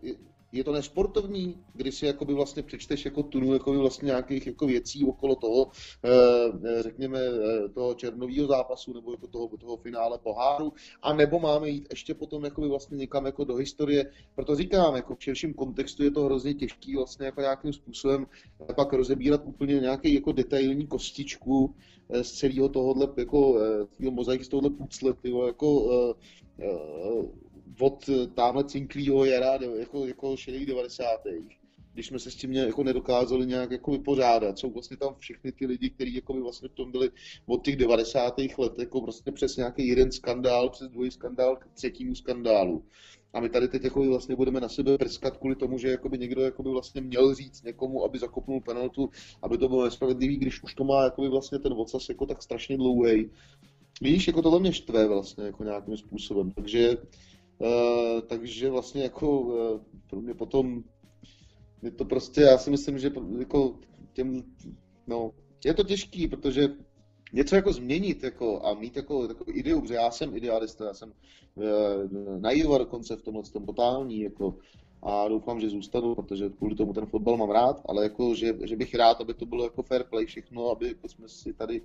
je to nesportovní, kdy si jakoby vlastně přečteš jako tunu jakoby vlastně nějakých jako věcí okolo toho, eh, řekněme, eh, toho černového zápasu nebo jako toho, toho finále poháru, a nebo máme jít ještě potom jakoby vlastně někam jako do historie, proto říkám, jako v širším kontextu je to hrozně těžký vlastně jako nějakým způsobem pak rozebírat úplně nějaký jako detailní kostičku eh, z celého tohohle jako mozaik z tohohle pucle, jako od eh, tamhle cinklýho jara, jako, jako šedých 90. když jsme se s tím jako nedokázali nějak jako vypořádat. Jsou vlastně tam všechny ty lidi, kteří jako by vlastně v tom byli od těch 90. let, jako vlastně přes nějaký jeden skandál, přes druhý skandál k třetímu skandálu. A my tady teď jako vlastně budeme na sebe prskat kvůli tomu, že jako by někdo jako by vlastně měl říct někomu, aby zakopnul penaltu, aby to bylo nespravedlivý, když už to má jako by vlastně ten ocas jako tak strašně dlouhý. Víš, jako tohle mě štve vlastně jako nějakým způsobem. Takže Uh, takže vlastně jako uh, pro mě potom je to prostě, já si myslím, že jako těm, no, je to těžký, protože něco jako změnit jako, a mít jako, jako ideu, protože já jsem idealista, já jsem uh, naivor dokonce v tomhle tom totální, jako, a doufám, že zůstanu, protože kvůli tomu ten fotbal mám rád, ale jako, že, že bych rád, aby to bylo jako fair play všechno, aby jako jsme si tady,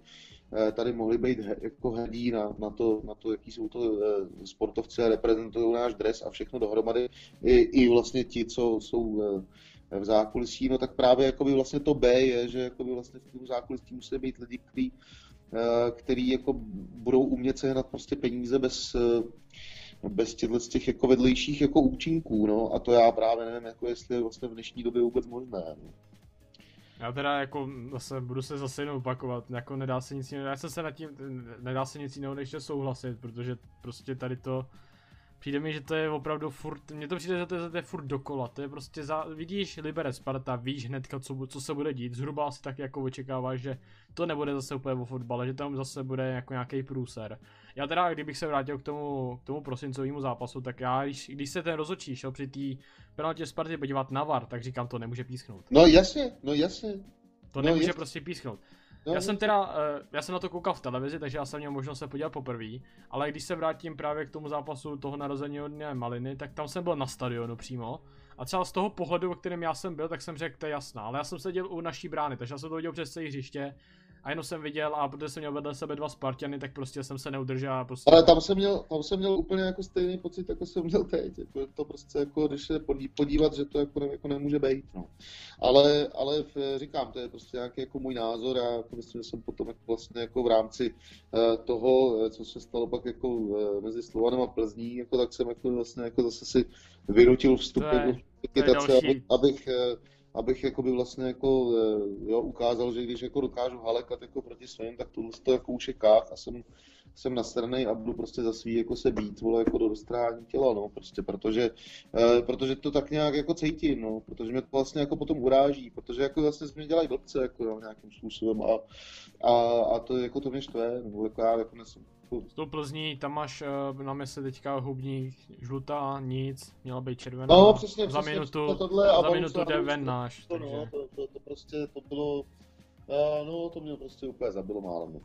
eh, tady mohli být jako hrdí na, na, to, na to, jaký jsou to eh, sportovci a reprezentují náš dres a všechno dohromady. I, i vlastně ti, co jsou eh, v zákulisí, no tak právě jakoby vlastně to B je, že jakoby vlastně v tom zákulisí musí být lidi, kteří který jako budou umět sehnat prostě peníze bez bez těchto z těch jako vedlejších jako účinků, no, a to já právě nevím, jako jestli je vlastně v dnešní době vůbec možné. No. Já teda jako zase budu se zase jenom opakovat, jako nedá se nic jiného, já jsem se nad tím, nedá se nic jiného než souhlasit, protože prostě tady to, Přijde mi, že to je opravdu furt, mně to přijde, že to je, to je furt dokola, to je prostě za, vidíš Liberec Sparta, víš hnedka, co, co se bude dít, zhruba asi tak jako očekáváš, že to nebude zase úplně o fotbale, že tam zase bude jako nějaký průser. Já teda, kdybych se vrátil k tomu, k tomu prosincovému zápasu, tak já, když, když se ten rozhodčí šel při té penaltě Sparty podívat na VAR, tak říkám, to nemůže písknout. No jasně, no jasně. To nemůže no, prostě písknout. No, já jsem teda, eh, já jsem na to koukal v televizi, takže já jsem měl možnost se podívat poprvé, ale když se vrátím právě k tomu zápasu toho narození dne Maliny, tak tam jsem byl na stadionu přímo. A třeba z toho pohledu, o kterém já jsem byl, tak jsem řekl, to je jasná, ale já jsem seděl u naší brány, takže já jsem to viděl přes celé hřiště a jenom jsem viděl a protože jsem měl vedle sebe dva Spartiany, tak prostě jsem se neudržel a prostě... Ale tam jsem měl, tam jsem měl úplně jako stejný pocit, jako jsem měl teď, jako to prostě jako, když se podívat, že to jako, ne, jako nemůže být, no. Ale, ale v, říkám, to je prostě nějaký jako můj názor a jako myslím, že jsem potom jako vlastně jako v rámci uh, toho, eh, co se stalo pak jako uh, mezi Slovanem a Plzní, jako tak jsem jako vlastně jako zase si vynutil vstup jako abych, abych uh, abych jakoby vlastně jako, eh, jo, ukázal, že když jako dokážu halekat jako proti svým, tak tohle to jako už je kách a jsem, jsem nasranej a budu prostě za svý jako se být, vole, jako do roztrhání těla, no, prostě, protože, eh, protože to tak nějak jako cítím, no, protože mě to vlastně jako potom uráží, protože jako vlastně mě dělají blbce, jako jo, nějakým způsobem a, a, a to jako to mě štve, nebo jako já jako nesem, s tou Plzní, tam máš uh, na měse teďka hubní žlutá, nic, měla být červená. No, přesně, za přesně, minutu, tohle, a za minutu jde ven náš. To, takže... no, to, to, to, prostě, to bylo, uh, no, to mě prostě úplně zabilo málem.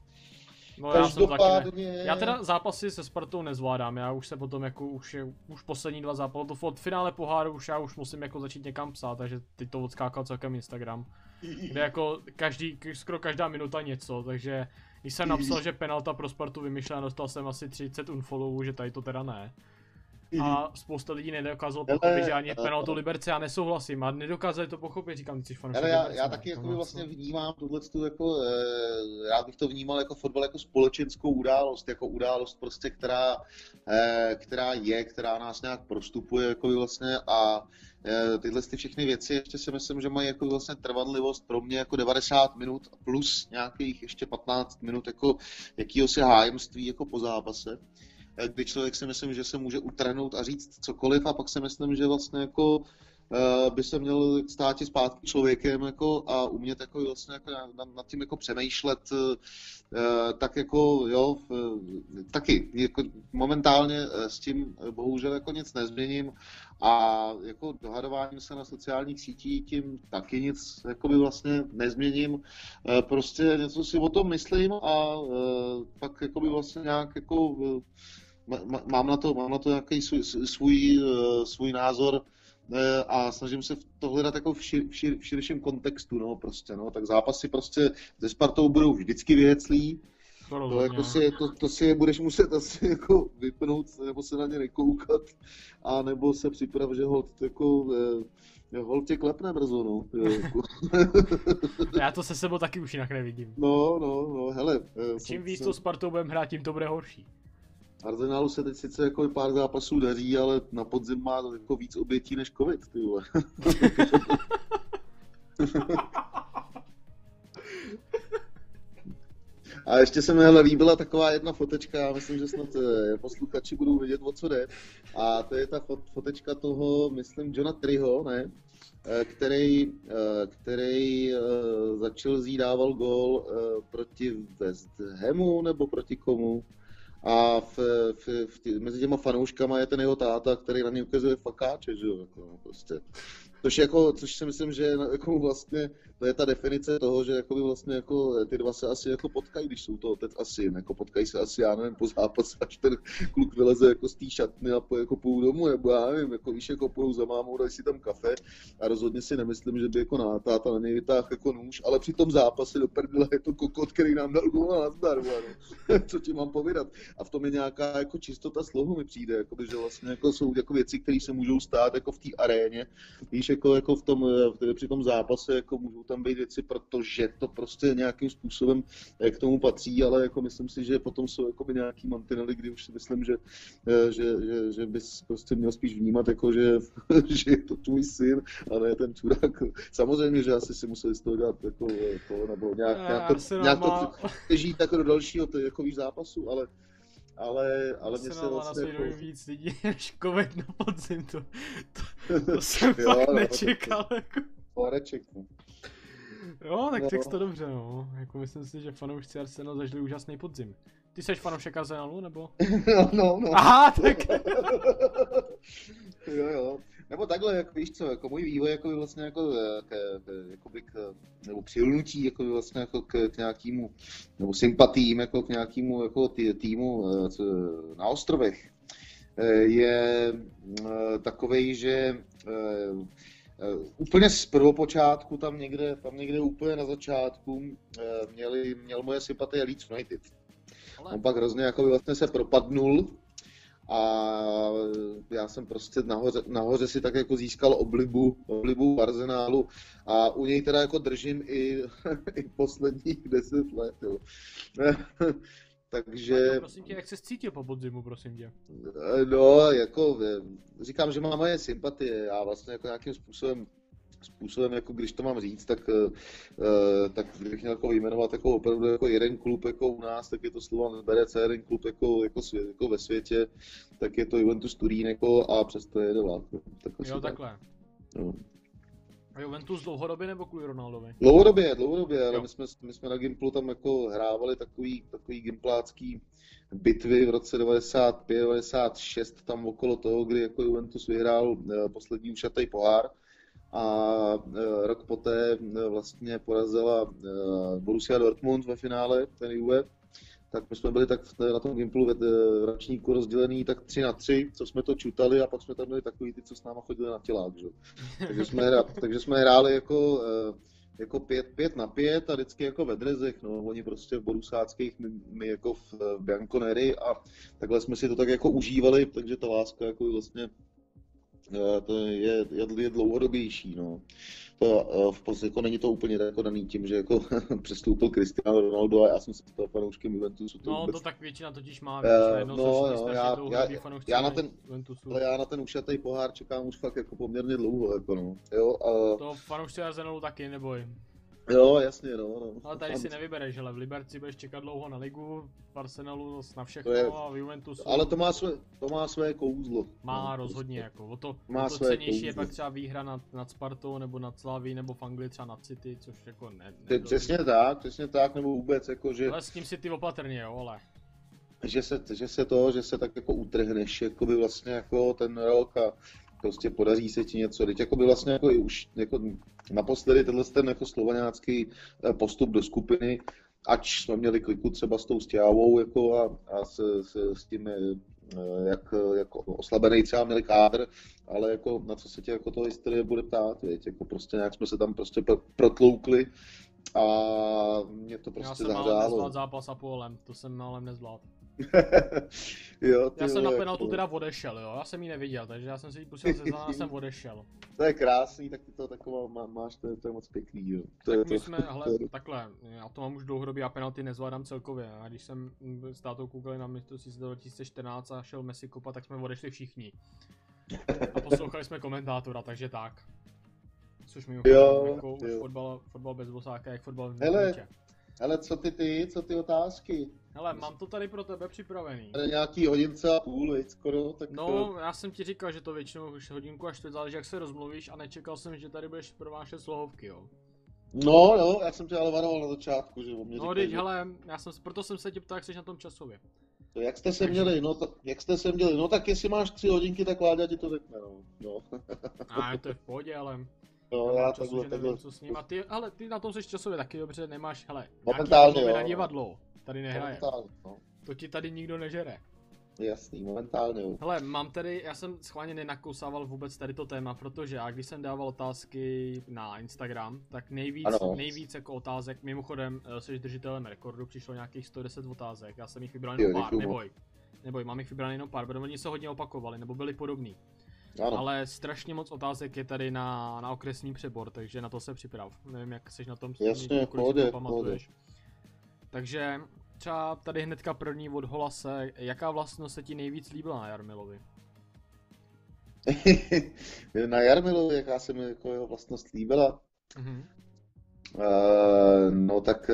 No já jsem taky ne. Já teda zápasy se Spartou nezvládám, já už se potom jako už je, už poslední dva zápasy, to od finále poháru už já už musím jako začít někam psát, takže teď to odskákal celkem Instagram. Kde jako každý, skoro každá minuta něco, takže když jsem napsal, že penalta pro Spartu vymyšlená, dostal jsem asi 30 unfollowů, že tady to teda ne. A [laughs] spousta lidí nedokázalo pochopit, že ani penaltu Liberce já nesouhlasím. A nedokázali to pochopit, říkám, ty jsi fanoušek já, já taky jako vlastně vnímám tuhle jako, eh, rád bych to vnímal jako fotbal jako společenskou událost, jako událost prostě, která, eh, která je, která nás nějak prostupuje jako vlastně a Eh, tyhle ty všechny věci ještě si myslím, že mají jako vlastně trvanlivost pro mě jako 90 minut plus nějakých ještě 15 minut jako jakýhosi hájemství jako po zápase. eh, kdy člověk si myslím, že se může utrhnout a říct cokoliv a pak si myslím, že vlastně jako by se měl stát zpátky člověkem jako, a umět jako vlastně jako nad, tím jako přemýšlet tak jako jo, taky jako momentálně s tím bohužel jako nic nezměním a jako dohadováním se na sociálních sítích tím taky nic jako by vlastně nezměním. Prostě něco si o tom myslím a pak jako by vlastně nějak jako mám na to, mám na to nějaký svůj, svůj, eh, svůj názor eh, a snažím se to hledat jako v, šir, v, šir, v širším kontextu, no, prostě, no, tak zápasy prostě ze Spartou budou vždycky věclí, to, to, jako si, to, to si je budeš muset asi jako vypnout, nebo se na ně nekoukat, a nebo se připrav, že ho jako eh, hol tě klepne brzo, no. Jako. [laughs] Já to se sebou taky už jinak nevidím. No, no, no, hele. Čím víc to Spartou budeme hrát, tím to bude horší. Arsenalu se teď sice jako pár zápasů daří, ale na podzim má jako víc obětí než covid, ty vole. [laughs] A ještě se mi hele líbila taková jedna fotečka, já myslím, že snad eh, posluchači budou vědět, o co jde. A to je ta fotečka toho, myslím, Johna Triho, ne? Eh, který, eh, který začal zídával gol proti West Hamu nebo proti komu? A v, v, v, mezi těma fanouškama je ten jeho táta, který na něj ukazuje fakáče, že jo, jako, no, prostě. Což, jako, což si myslím, že jako vlastně to je ta definice toho, že jakoby vlastně jako ty dva se asi jako potkají, když jsou to otec a syn, jako potkají se asi, já nevím, po zápase, až ten kluk vyleze jako z té šatny a po, jako půl domů, nebo já nevím, jako víš, jako půjdou za mámou, dají si tam kafe a rozhodně si nemyslím, že by jako na táta na něj vytáhl jako nůž, ale při tom zápase do prdela je to kokot, který nám dal gól na zdar, no. [laughs] co ti mám povídat. A v tom je nějaká jako čistota slohu mi přijde, jako že vlastně jako jsou jako věci, které se můžou stát jako v té aréně, víš, jako, jako v tom, při tom zápase jako můžou tam být věci, protože to prostě nějakým způsobem eh, k tomu patří, ale jako myslím si, že potom jsou jako nějaký mantinely, kdy už si myslím, že, eh, že, že, že bys prostě měl spíš vnímat, jako že, [laughs] že je to tvůj syn a ne ten čurák. Samozřejmě, že asi si museli z toho dělat jako eh, to, nebo nějak, nějak to, nějak to přežít jako do dalšího jako víš, zápasu, ale ale, ale mě se vlastně... Na jako... víc lidí [laughs] než covid na podzim, to, to, [laughs] to jsem fakt no, nečekal. Jako. No. Jo, tak no. řekl to dobře, no. Jako myslím si, že fanoušci Arsenal zažili úžasný podzim. Ty jsi fanoušek Arsenalu, nebo? [laughs] no, no, no. Aha, tak. jo, jo. Nebo takhle, jako víš co, jako můj vývoj jako by vlastně jako, eh, k, k, jako by k, nebo přilnutí jako by vlastně jako k, k nějakému, nebo sympatím jako k nějakému jako tý, týmu eh, co, na ostrovech eh, je takovej, že úplně z prvopočátku, tam někde, tam někde úplně na začátku, měli, měl moje sympatie Leeds United. Ale... On pak hrozně jako vlastně se propadnul a já jsem prostě nahoře, nahoře si tak jako získal oblibu, oblibu Arsenálu a u něj teda jako držím i, [laughs] i posledních deset let. Jo. [laughs] Takže... No, prosím tě, jak se cítil po podzimu, prosím tě? No, jako říkám, že má moje sympatie. Já vlastně jako nějakým způsobem způsobem, jako když to mám říct, tak, uh, tak bych měl jako jmenovat jako opravdu jako jeden klub jako u nás, tak je to Slovan Liberec, jeden klub jako, jako, svět, jako ve světě, tak je to Juventus Turín jako a přesto jede vlák. Tak jo, takhle. No. A Juventus dlouhodobě nebo kvůli Ronaldovi? Dlouhodobě, dlouhodobě, ale my jsme, my jsme na Gimplu tam jako hrávali takový, takový gimplácký bitvy v roce 95-96 tam okolo toho, kdy jako Juventus vyhrál eh, poslední ušatý pohár a eh, rok poté eh, vlastně porazila Borussia Dortmund ve finále, ten Juve, tak my jsme byli tak na tom Gimplu v ročníku rozdělený tak 3 na 3, co jsme to čutali a pak jsme tam byli takový ty, co s náma chodili na tělák, že? Takže jsme, [laughs] takže jsme hráli jako, jako pět, pět na pět a vždycky jako ve drezech, no, oni prostě v borusáckých, my, my jako v, Bianconeri a takhle jsme si to tak jako užívali, takže ta láska jako vlastně to je, je, je dlouhodobější, no to eh, v podstatě jako není to úplně jako daný tím, že jako [laughs] přestoupil Cristiano Ronaldo a já jsem se stal fanouškem Juventusu. To no, vůbec... to tak většina totiž má, uh, no, no, já, já, já, na ten, ale já na ten ušatý pohár čekám už fakt jako poměrně dlouho, jako no. Jo, a... To fanoušci Arsenalu taky neboj. Jo, jasně, no. no. Ale tady si nevybereš, ale v Liberci budeš čekat dlouho na ligu, v Arsenalu na všechno je, a v Juventusu. Ale to má své, to má své kouzlo. Má no, rozhodně, prostě. jako. O to, má o to cenější kouzlo. je pak třeba výhra nad, nad Spartou, nebo nad Slaví, nebo v Anglii třeba nad City, což jako ne. ne přesně tak, přesně tak, nebo vůbec jako, že... Ale s tím City opatrně, jo, ale že se, že se to, že se tak jako utrhneš, jako by vlastně jako ten rok a prostě podaří se ti něco. Teď jako by vlastně jako už jako naposledy tenhle ten jako slovenácký eh, postup do skupiny, ač jsme měli kliku třeba s tou stěhavou jako a, a s, s, s tím, eh, jak, jako oslabený třeba měli kádr, ale jako na co se tě jako to historie bude ptát, věď? jako prostě nějak jsme se tam prostě protloukli a mě to prostě Já jsem zahrálo. zápas a polem, to jsem málem nezvládl. [laughs] jo, já jsem na penaltu teda odešel, jo, já jsem ji neviděl, takže já jsem si ji pustil se a jsem odešel. [laughs] To je krásný, tak ty to taková má, máš, to je, to je moc pěkný, jo. To tak je my to, jsme, hele, takhle, já to mám už dlouhodobě, já penalty nezvládám celkově, a když jsem s tátou koukali na mistrovství 2014 a šel Messi kopa, tak jsme odešli všichni. A poslouchali jsme komentátora, takže tak. Což mi jo, jako jo. fotbal, fotbal bez bosáka, jak fotbal v Hele, ale co ty ty, co ty otázky? Hele, mám to tady pro tebe připravený. Tady nějaký hodince a půl, veď, skoro, tak No, to... já jsem ti říkal, že to většinou už hodinku až to záleží, jak se rozmluvíš a nečekal jsem, že tady budeš provášet slohovky, jo. No, jo, já jsem tě ale varoval na začátku, že o mě No, teď, že... hele, já jsem, proto jsem se tě ptal, jak jsi na tom časově. To jak jste se měli, no, to, jak jste se měli, no tak jestli máš tři hodinky, tak Láďa ti to řekne, no. no. [laughs] A to je v pohodě, ale No, já času, takhle, takhle. co s ním. A ty, ale ty na tom jsi časově taky dobře, nemáš, hele, momentálně jo. na divadlo, tady nehraje. No. To ti tady nikdo nežere. Jasný, momentálně jo. Hele, mám tady, já jsem schválně nenakousával vůbec tady to téma, protože já když jsem dával otázky na Instagram, tak nejvíc, ano. nejvíc jako otázek, mimochodem eh, jsi držitelem rekordu, přišlo nějakých 110 otázek, já jsem jich vybral jenom pár, neboj. Neboj, mám jich vybral jenom pár, protože oni se hodně opakovali, nebo byli podobní. Ano. Ale strašně moc otázek je tady na, na okresní přebor, takže na to se připrav. Nevím, jak jsi na tom Jasně, pohodě, pamatuješ. Pohodě. Takže třeba tady hnedka první od Holase, jaká vlastnost se ti nejvíc líbila na Jarmilovi? [laughs] na Jarmilovi, jaká se mi jako jeho vlastnost líbila? Mm-hmm. Uh, no tak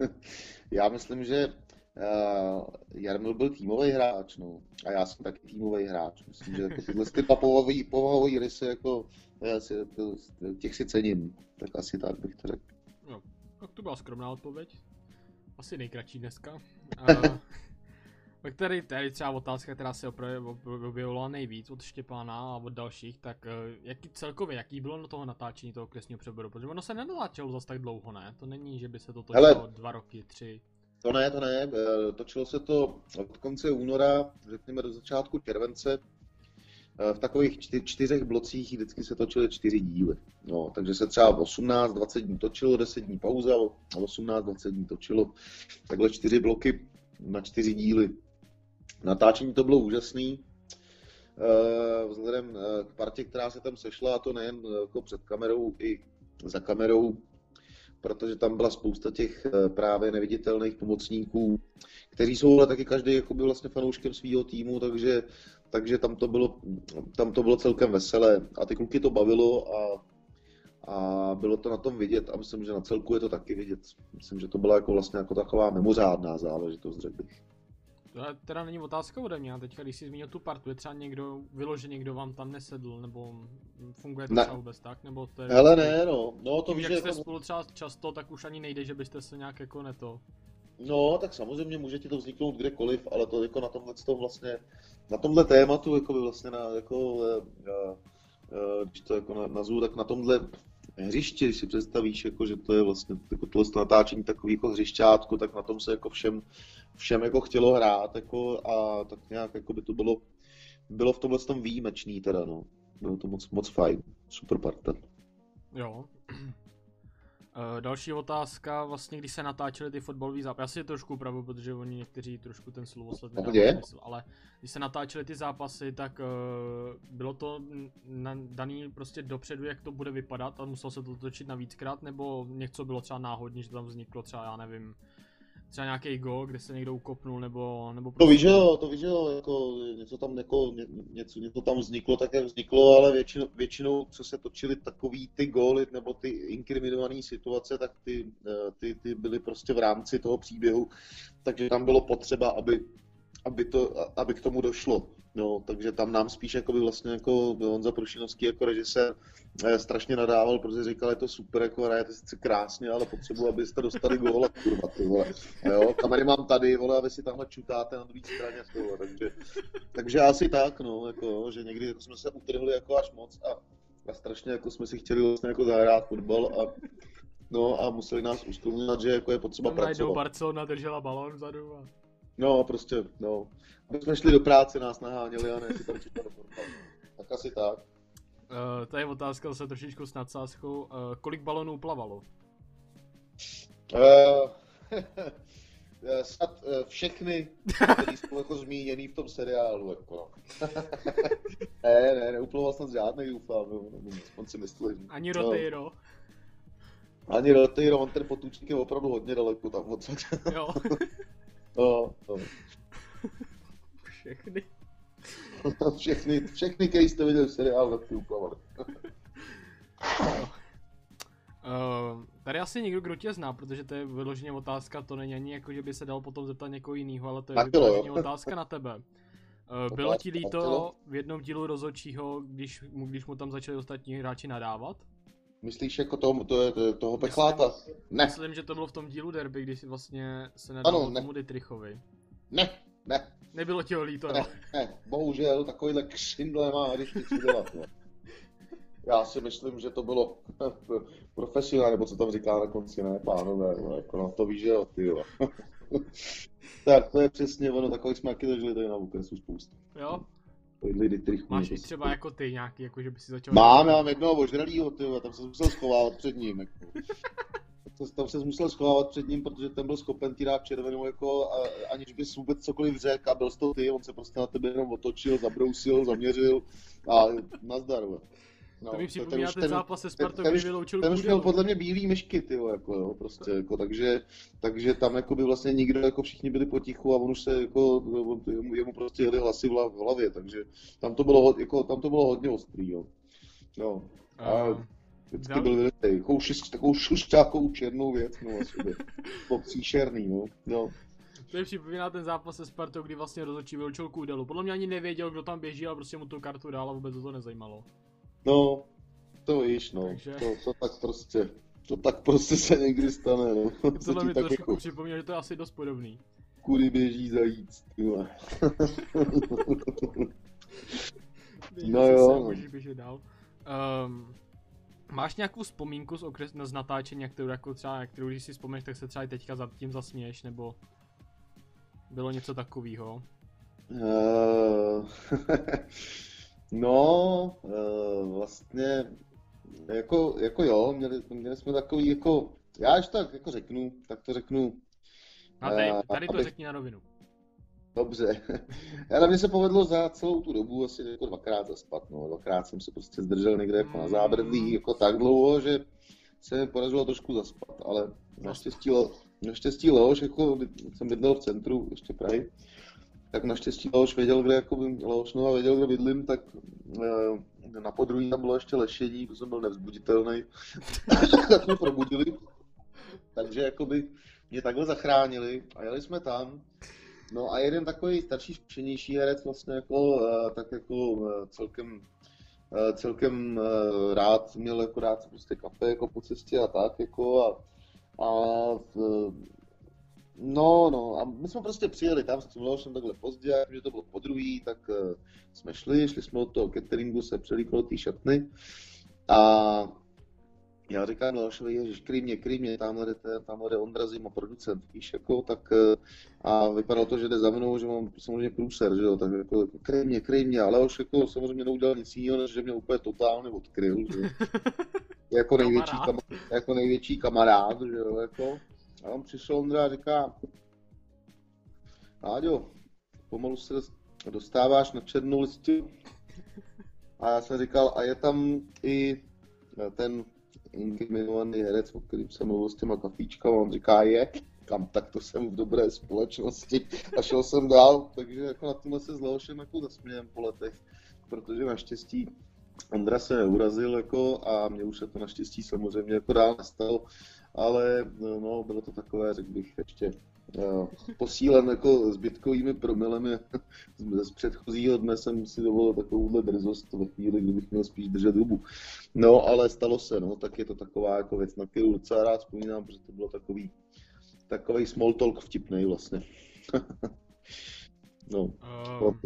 uh, [laughs] já myslím, že Jarmil byl týmový hráč, no. A já jsem taky týmový hráč. Myslím, že jako tyhle ty povahové, povahové rysy, jako, já si, jako, těch si cením. Tak asi tak bych to řekl. No, tak to byla skromná odpověď. Asi nejkratší dneska. Uh, [laughs] pak tady, tady třeba otázka, která se objevila nejvíc od Štěpána a od dalších, tak uh, jaký celkově, jaký bylo na toho natáčení toho kresního přeboru? Protože ono se nenatáčelo zase tak dlouho, ne? To není, že by se to točilo Hele, dva roky, tři. To ne, to ne. Eh, točilo se to od konce února, řekněme do začátku července. Eh, v takových čtyřech blocích vždycky se točily čtyři díly. No, takže se třeba 18-20 dní točilo, 10 dní pauza, 18-20 dní točilo. Takhle čtyři bloky na čtyři díly. Natáčení to bylo úžasný. Eh, vzhledem k partě, která se tam sešla, a to nejen jako před kamerou, i za kamerou, protože tam byla spousta těch eh, právě neviditelných pomocníků, kteří jsou ale taky každý jakoby vlastně fanouškem svého týmu, takže, takže tam, to bylo, tam to bylo celkem veselé a ty kluky to bavilo a, a bylo to na tom vidět a myslím, že na celku je to taky vidět. Myslím, že to byla jako vlastně jako taková mimořádná záležitost, řekl bych. To teda není otázka ode mě, a teďka když jsi zmínil tu partu, je třeba někdo, vyloženě někdo vám tam nesedl, nebo funguje to ne. třeba vůbec tak, nebo to je... Hele ne, no, no to víš, jak jste jako... spolu třeba často, tak už ani nejde, že byste se nějak jako neto... No, tak samozřejmě může ti to vzniknout kdekoliv, ale to jako na tomhle to vlastně, na tomhle tématu, jako by vlastně na, jako, uh, uh, když to jako nazvu, tak na tomhle hřiště, když si představíš, jako, že to je vlastně jako tohle natáčení takový jako hřišťátko, tak na tom se jako všem, všem jako chtělo hrát jako, a tak nějak jako by to bylo, bylo v tomhle tom výjimečný teda, no. Bylo to moc, moc fajn, super parta. Jo. Uh, [clears throat] další otázka, vlastně když se natáčely ty fotbalové zápasy, já si je trošku upravu, protože oni někteří trošku ten slovosled nedávají ale když se natáčely ty zápasy, tak uh, bylo to na, daný prostě dopředu, jak to bude vypadat a muselo se to točit navíckrát, nebo něco bylo třeba náhodně, že tam vzniklo třeba, já nevím, třeba nějaký gol, kde se někdo ukopnul, nebo... nebo. To víš, jo, to víš, jo, jako něco tam, jako, ně, něco, něco tam vzniklo, tak jak vzniklo, ale většinou, většinou, co se točily takový ty góly, nebo ty inkriminované situace, tak ty, eh, ty, ty byly prostě v rámci toho příběhu, takže tam bylo potřeba, aby, aby, to, aby k tomu došlo. No, takže tam nám spíš jako by vlastně jako Honza Prušinovský jako režisér eh, strašně nadával, protože říkal, je to super, jako hrajete sice krásně, ale potřebuji, abyste dostali góla, kurva, ty vole. Jo, kamery mám tady, vole, a vy si tamhle čutáte na druhé straně, vole, takže, takže asi tak, no, jako, že někdy jako jsme se utrhli jako až moc a, a strašně jako jsme si chtěli vlastně jako zahrát fotbal a No a museli nás usklonit, že jako je potřeba Tam pracovat. Barcelona držela balón vzadu a... No, prostě, no. My jsme šli do práce, nás naháněli a ne si tam čítali Tak asi tak. Uh, to je otázka zase trošičku s nadsázkou. Uh, kolik balonů plavalo? Uh, [laughs] snad uh, všechny, které jsou jako zmíněný v tom seriálu. Jako no. [laughs] ne, ne, neuploval snad žádný, doufám. On si myslí. Ani Roteiro. No. Ani Roteiro, on ten potůčník je opravdu hodně daleko tam odsud. jo. [laughs] no, no. [laughs] Všechny. všechny, všechny, který jste viděli v seriálu, tak ty uplavali. Uh, [laughs] tady asi někdo, kdo tě zná, protože to je vyloženě otázka, to není ani jako, že by se dal potom zeptat někoho jiného, ale to je vyloženě otázka na tebe. Uh, bylo ti líto v jednom dílu rozhodčího, když mu, když mu tam začali ostatní hráči nadávat? Myslíš jako to, to, to, toho pechláta? Myslím, ne. Myslím, že to bylo v tom dílu derby, když vlastně se nadal ano, ne. tomu Dietrichovi. Ne, ne. Nebylo ti ho líto, ne, ne, bohužel, takovýhle křindle má, když něco dělat. No. Já si myslím, že to bylo [laughs] profesionálně, nebo co tam říká na konci, ne, pánové, no, jako no, to víš, že jo, ty jo. [laughs] tak to je přesně ono, takových jsme taky zažili tady na Vukresu spoustu. Jo? Máš i třeba jako ty nějaký, jako že by si začal... Mám, já mám jednoho ožralýho, ty tam jsem musel schovávat před ním, jako tam se musel schovávat před ním, protože ten byl schopen ti dát červenou, jako, a, aniž bys vůbec cokoliv řekl a byl z toho ty, on se prostě na tebe jenom otočil, zabrousil, zaměřil a nazdar. No, to mi připomíná ten, ten zápas se Spartou, kdy vyloučil Ten už měl podle mě bílý myšky, ty jako jo, prostě, jako, takže, takže tam jako by vlastně nikdo, jako všichni byli potichu a on už se jako, jemu prostě jeli hlasy v hlavě, takže tam to bylo, jako, tam to bylo hodně ostrý, jo. No. A, uh, Vždycky byl vylitej. Takovou, šist, takovou šušťákovou černou věc, no asi to [laughs] příšerný, no. no. To je připomíná ten zápas se Spartou, kdy vlastně rozhodčí vyloučil Kůdelu. Podle mě ani nevěděl, kdo tam běží, ale prostě mu tu kartu dál a vůbec to nezajímalo. No, to víš, no. Takže... To, to tak prostě, to tak prostě se někdy stane, no. Tohle mi trošku jako... připomíná, že to je asi dost podobný. Kudy běží zajíc, tyhle. [laughs] no jo. Můžeš běžet dál. Um, Máš nějakou vzpomínku z, okres, z natáčení, kterou jako třeba, kterou když si vzpomeneš, tak se třeba i teďka za tím zasměješ, nebo bylo něco takového? Uh, [laughs] no, uh, vlastně, jako, jako jo, měli, měli jsme takový jako, já až tak jako řeknu, tak to řeknu. A tady, tady to řekni na rovinu. Dobře. [laughs] Ale mně se povedlo za celou tu dobu asi jako dvakrát zaspat. No. Dvakrát jsem se prostě zdržel někde jako na zábradlí jako tak dlouho, že se mi podařilo trošku zaspat, ale naštěstí, naštěstí Leoš, jako jsem bydlel v centru ještě Prahy, tak naštěstí Leoš věděl, kde jako Leoš Nova věděl, kde bydlím, tak e, na podruhý tam bylo ještě lešení, to jsem byl nevzbuditelný, [laughs] tak mě probudili. Takže jakoby mě takhle zachránili a jeli jsme tam No a jeden takový starší, zkušenější herec vlastně jako, eh, tak jako eh, celkem celkem rád, měl jako rád prostě kafe jako po cestě a tak jako a, a No, no, a my jsme prostě přijeli tam, jsem jsem takhle pozdě, že to bylo po druhý, tak jsme šli, šli jsme od toho cateringu se přelíklo té šatny a já říkám Milošovi, ježiš, krymě, krymě, tamhle jde, tamhle jde Ondra Zima, producent, víš, jako, tak eh, a vypadalo to, že jde za mnou, že mám samozřejmě průser, že jo, tak jako, jako krymě, krymě, ale už jako samozřejmě neudělal nic jiného, než že mě úplně totálně odkryl, že [laughs] jako největší, kamarád. jako největší kamarád, že jo, jako. A on přišel Ondra a říká, Áďo, pomalu se dostáváš na černou listu. A já jsem říkal, a je tam i ten inkriminovaný herec, o kterým jsem mluvil s těma kafíčkama, on říká je. kam tak to jsem v dobré společnosti a šel jsem dál, takže jako na tomhle se s Leošem jako zasmějem po letech, protože naštěstí Ondra se urazil jako a mě už se to naštěstí samozřejmě jako dál nestalo, ale no, bylo to takové, řekl bych, ještě uh, posílen jako zbytkovými promilemi [laughs] z předchozího dne jsem si dovolil takovouhle drzost ve chvíli, kdybych měl spíš držet hubu. No, ale stalo se, no, tak je to taková jako věc, na kterou docela rád vzpomínám, protože to bylo takový, takový small talk vtipný vlastně. [laughs] no, um,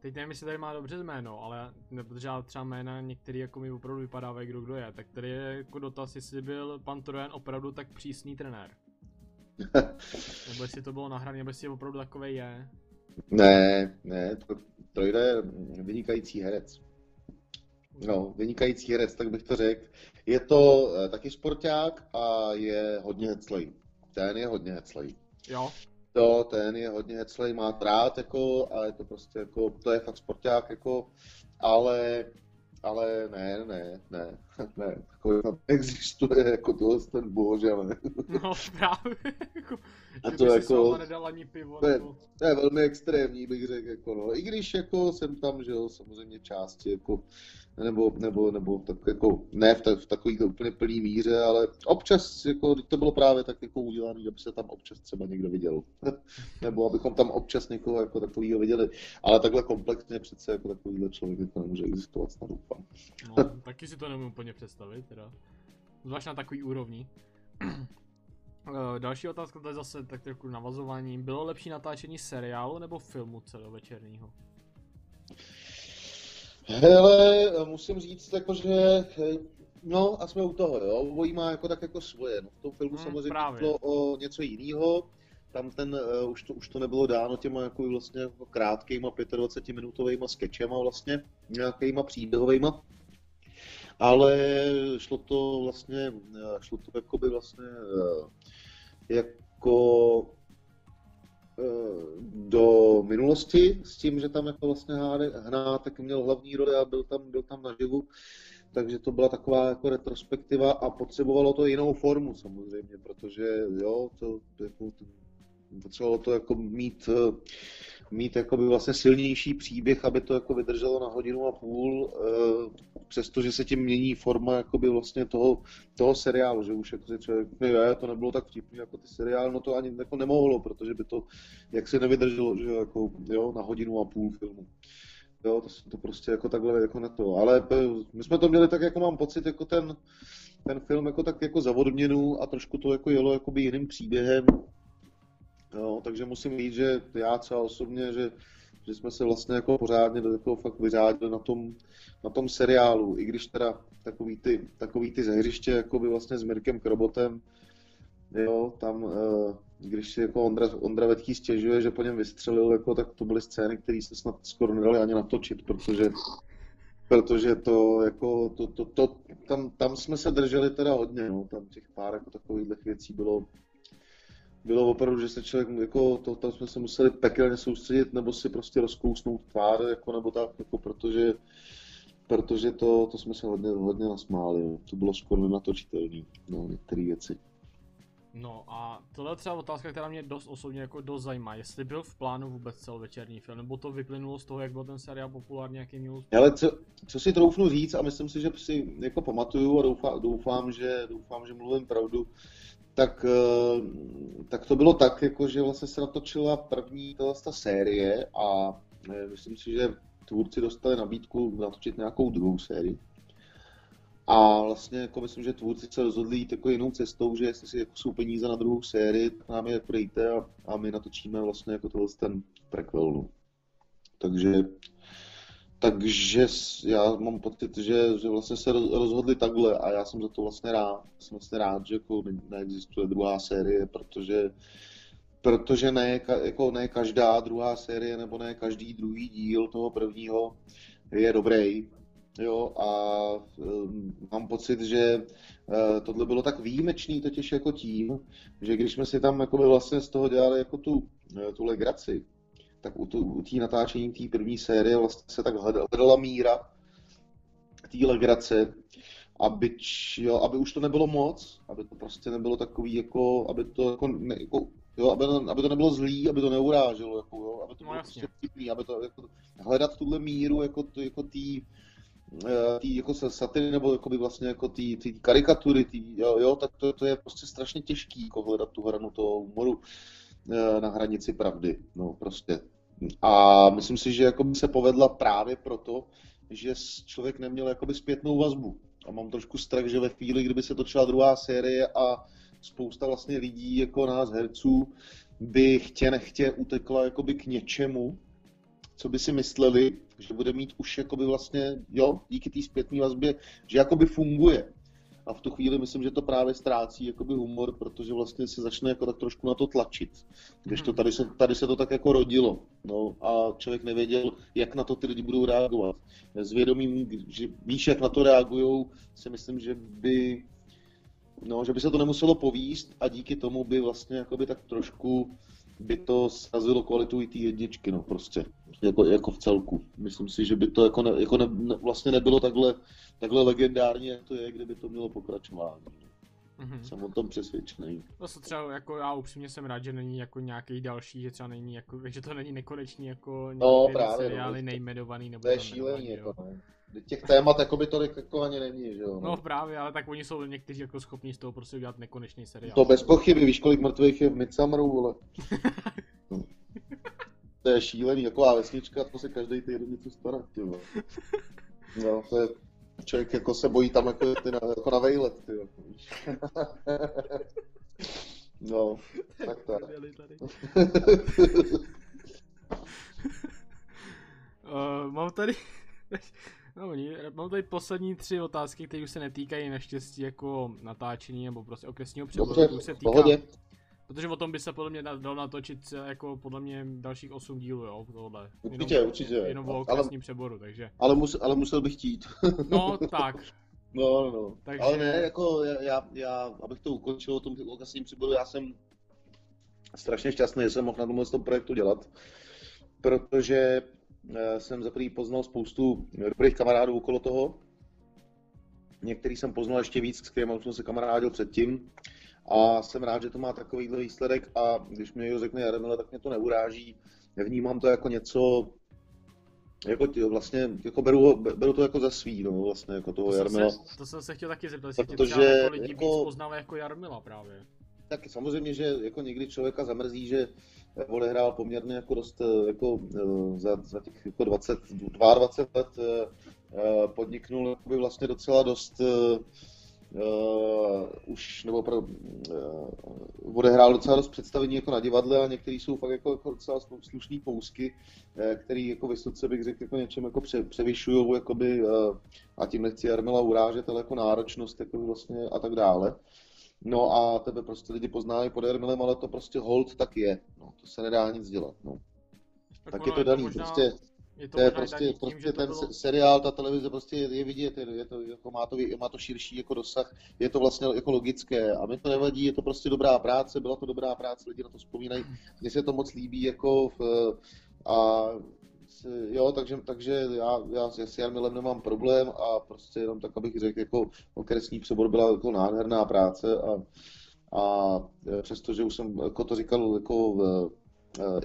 Teď nevím, jestli tady má dobře jméno, ale protože já třeba jména některý jako mi opravdu vypadávají, kdo kdo je. Tak tady je jako dotaz, jestli byl pan Trojan opravdu tak přísný trenér. [laughs] nebo jestli to bylo nahrané, nebo jestli opravdu takový je. Ne, ne, to, to je vynikající herec. No, vynikající herec, tak bych to řekl. Je to eh, taky sporták a je hodně heclej. Ten je hodně heclej. Jo. To, ten je hodně heclej, má rád, jako, a je to prostě jako, to je fakt sporták, jako, ale, ale ne, ne, ne, [laughs] ne, takový tam existuje, jako tohle ten bohužel ne. [laughs] No právě, jako, a to jako, nedal ani pivo, to, je, to je velmi extrémní, bych řekl, jako no. I když jako jsem tam, že jo, samozřejmě části, jako nebo, nebo, nebo tak jako, ne v, v takový úplně plný míře, ale občas, jako, to bylo právě tak jako udělané, aby se tam občas třeba někdo viděl. [laughs] nebo abychom tam občas někoho jako takovýho viděli. Ale takhle komplexně přece jako takovýhle člověk jako nemůže existovat, snad doufám. no, [laughs] taky si to nemůžu úplně představit, teda. Zvlášť na takový úrovni. [clears throat] Eh, další otázka, to je zase tak trochu navazování. Bylo lepší natáčení seriálu nebo filmu celovečerního? Hele, musím říct, jako, že no a jsme u toho, jo, obojí má jako tak jako svoje, no v tom filmu hmm, samozřejmě šlo o něco jiného, tam ten, uh, už, to, už to nebylo dáno těma jako vlastně jako krátkýma 25 minutovými sketchema vlastně, nějakýma příběhovýma, ale šlo to vlastně, eh, šlo to jako by vlastně uh, jako do minulosti s tím, že tam jako vlastně tak měl hlavní roli a byl tam, byl tam naživu, takže to byla taková jako retrospektiva a potřebovalo to jinou formu samozřejmě, protože jo, to, jako, potřebovalo to jako mít mít jakoby vlastně silnější příběh, aby to jako vydrželo na hodinu a půl, eh, přestože se tím mění forma jakoby vlastně toho, toho seriálu, že už jako si člověk je, to nebylo tak vtipný jako ty seriály, no to ani jako nemohlo, protože by to jak se nevydrželo, že jako, jo, na hodinu a půl filmu. Jo, to, to prostě jako takhle jako na to. Ale eh, my jsme to měli tak, jako mám pocit, jako ten, ten film jako tak jako zavodměnu a trošku to jako jelo jakoby jiným příběhem, Jo, takže musím říct, že já třeba osobně, že, že jsme se vlastně jako pořádně do toho fakt vyřádili na tom, na tom seriálu, i když teda takový ty, takový ty zahřiště jako by vlastně s Mirkem Krobotem, jo, tam, eh, když si jako Ondra, Ondra Vetký stěžuje, že po něm vystřelil, jako, tak to byly scény, které se snad skoro nedali ani natočit, protože protože to, jako, to, to, to, tam, tam jsme se drželi teda hodně, no, tam těch pár jako takových věcí bylo, bylo opravdu, že se člověk, jako to, tam jsme se museli pekelně soustředit, nebo si prostě rozkousnout tvár, jako, nebo tak, jako, protože, protože to, to jsme se hodně, hodně nasmáli, jo. to bylo skoro nenatočitelné, no, některé věci. No a tohle je třeba otázka, která mě dost osobně jako dost zajímá. Jestli byl v plánu vůbec celovečerní film, nebo to vyplynulo z toho, jak byl ten seriál populární, jaký měl Ale co, co si troufnu říct, a myslím si, že si jako pamatuju a doufám, doufám, že, doufám, že mluvím pravdu, tak, eh, tak to bylo tak, jako, že vlastně se natočila první ta série a eh, myslím si, že tvůrci dostali nabídku natočit nějakou druhou sérii. A vlastně jako myslím, že tvůrci se rozhodli jít jako jinou cestou, že jestli si jako jsou peníze na druhou sérii, tak nám je dejte a, a my natočíme vlastně jako tohle ten prequel. No. Takže takže já mám pocit, že, že vlastně se rozhodli takhle a já jsem za to vlastně rád. Jsem vlastně rád, že jako neexistuje druhá série, protože, protože ne, jako ne každá druhá série nebo ne každý druhý díl toho prvního je dobrý. Jo, a um, mám pocit, že uh, tohle bylo tak výjimečný totiž jako tím, že když jsme si tam jako vlastně z toho dělali jako tu, uh, tu legraci, tak u, tu, u té natáčení té první série vlastně se tak hledala míra té legrace aby, jo, aby už to nebylo moc, aby to prostě nebylo takový jako, aby to jako, ne, jako jo, aby, aby to nebylo zlý, aby to neuráželo, jako, jo, aby to no, bylo prostě vtipný, aby to jako, hledat tuhle míru jako, jako tý, eh, tý jako satiry, nebo jako by vlastně jako tý, tý karikatury, tý, jo, jo, tak to, to, je prostě strašně těžký, jako hledat tu hranu toho humoru na hranici pravdy, no prostě. A myslím si, že jako by se povedla právě proto, že člověk neměl jakoby zpětnou vazbu. A mám trošku strach, že ve chvíli, kdyby se točila druhá série a spousta vlastně lidí jako nás herců by chtě nechtě utekla jakoby k něčemu, co by si mysleli, že bude mít už jakoby vlastně, jo, díky té zpětné vazbě, že jakoby funguje. A v tu chvíli myslím, že to právě ztrácí jakoby humor, protože vlastně se začne jako tak trošku na to tlačit. Když to mhm. tady se, tady se to tak jako rodilo. No, a člověk nevěděl, jak na to ty lidi budou reagovat. S vědomím, že víš, jak na to reagují, si myslím, že by, no, že by se to nemuselo povíst a díky tomu by vlastně jakoby tak trošku by to srazilo kvalitu i té jedničky, no prostě, jako, jako v celku. Myslím si, že by to jako, ne, jako ne, ne, vlastně nebylo takhle, takhle legendární, jak to je, kdyby to mělo pokračování. Mm-hmm. Jsem o tom přesvědčený. Zase třeba jako já upřímně jsem rád, že není jako nějaký další, že třeba není jako, [laughs] že to není nekonečný jako no, právě, no, seriály no, nejmenovaný nebo To je šílený jako no. Těch témat jako by tolik jako ani není, že jo. No. no právě, ale tak oni jsou někteří jako schopni z toho prostě udělat nekonečný seriál. To bez pochyby, víš kolik mrtvých je v Midsummeru, vole. [laughs] to je šílený, taková vesnička, to se každý týden něco stará, ty No, to je, člověk jako se bojí tam jako, ty na, jako na vejlet, ty víš. [laughs] no, tak tak. uh, [laughs] mám tady No, mám tady poslední tři otázky, které už se netýkají naštěstí jako natáčení nebo prostě okresního přeboru. Dobře, se týká, pohodě. Protože o tom by se podle mě dal natočit jako podle mě dalších 8 dílů, jo, tohle. Určitě, jenom, určitě. Jenom o okresním ale, přeboru, takže. Ale, mus, ale musel bych chtít. [laughs] no, tak. No, no, no. Takže... Ale ne, jako já, já, abych to ukončil o tom okresním přeboru, já jsem strašně šťastný, že jsem mohl na tomhle tom projektu dělat, protože Eh, jsem za prvý poznal spoustu dobrých kamarádů okolo toho. Některý jsem poznal ještě víc, s kterými jsem se kamarádil předtím. A jsem rád, že to má takovýhle výsledek a když mi ho řekne Jaremile, tak mě to neuráží. Vnímám to jako něco, jako tě, vlastně, jako beru, beru to jako za svý, no, vlastně, jako toho to Jarmila. Se, to jsem se chtěl taky zeptat, jestli tě třeba jako lidi jako, víc poznává jako Jarmila právě. Tak samozřejmě, že jako někdy člověka zamrzí, že odehrál poměrně jako dost eh, jako eh, za, za těch jako 20, 22 let eh, podniknul by vlastně docela dost Uh, už, nebo pro, uh, odehrál docela dost představení jako na divadle a některý jsou fakt jako, jako docela slušný pousky, uh, který jako vysoce bych řekl jako něčem jako pře, převyšují jakoby, uh, a tím nechci Jarmila urážet, ale jako náročnost jako vlastně a tak dále. No a tebe prostě lidi poznávají pod Ermilem, ale to prostě hold tak je. No, to se nedá nic dělat. No. Tak, tak je to daný, možná... prostě je to, to je prostě, tím, prostě ten bylo... seriál, ta televize prostě je, je vidět, je, je to, jako má, to, má to širší jako dosah, je to vlastně jako logické a mi to nevadí, je to prostě dobrá práce, byla to dobrá práce, lidi na to vzpomínají, mně se to moc líbí jako v, a jo, takže, takže já, já s Jarmilem nemám problém a prostě jenom tak, abych řekl, jako okresní přebor byla jako nádherná práce a, a přestože už jsem jako to říkal jako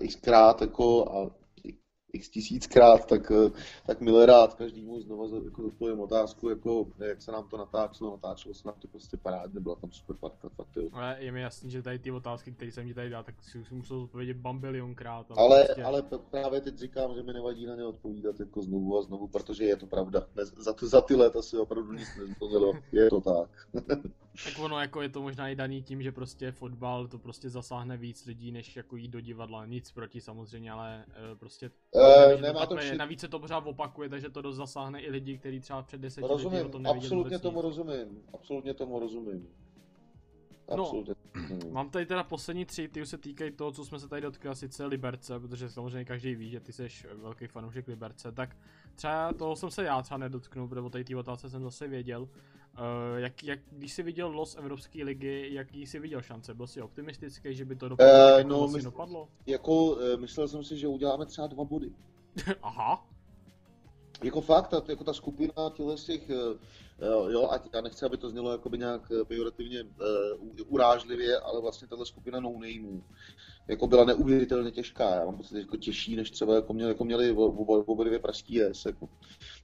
xkrát jako a x tisíckrát, tak, eh, tak milé rád každému znovu jako zodpovím otázku, jako, jak se nám to natáčelo, natáčelo se nám to prostě parádně, byla tam super parta, fakt jo. Ale je mi jasný, že tady ty otázky, které jsem ti tady dal, tak si, musel odpovědět bambilionkrát. Ale, prostě... ale právě teď říkám, že mi nevadí na ně odpovídat jako znovu a znovu, protože je to pravda. Ne, za, za ty léta si opravdu nic nezměnilo, je to tak. [laughs] tak ono jako je to možná i daný tím, že prostě fotbal to prostě zasáhne víc lidí, než jako jít do divadla. Nic proti samozřejmě, ale uh, prostě uh, nemá to vši... Navíc se to pořád opakuje, takže to dost zasáhne i lidi, kteří třeba před deseti rozumím, lety o tom Absolutně tomu nic. rozumím, absolutně tomu rozumím. No, absolutně. No, mám tady teda poslední tři, ty už se týkají toho, co jsme se tady dotkli, sice Liberce, protože samozřejmě každý ví, že ty jsi velký fanoušek Liberce, tak třeba toho jsem se já třeba nedotknul, protože o té otázce jsem zase věděl. Uh, jak, jak, když jsi viděl los Evropské ligy, jaký jsi viděl šance? Byl jsi optimistický, že by to dopadlo, uh, no, to mysl, dopadlo? Jako, uh, myslel jsem si, že uděláme třeba dva body. [laughs] Aha. Jako fakt, ta, jako ta skupina těchto těch, jo, a já nechci, aby to znělo jakoby nějak pejorativně uh, urážlivě, ale vlastně tato skupina no nameů jako byla neuvěřitelně těžká. Já mám pocit, jako těžší, než třeba jako měli, jako měli obě dvě pražský jes. Jako.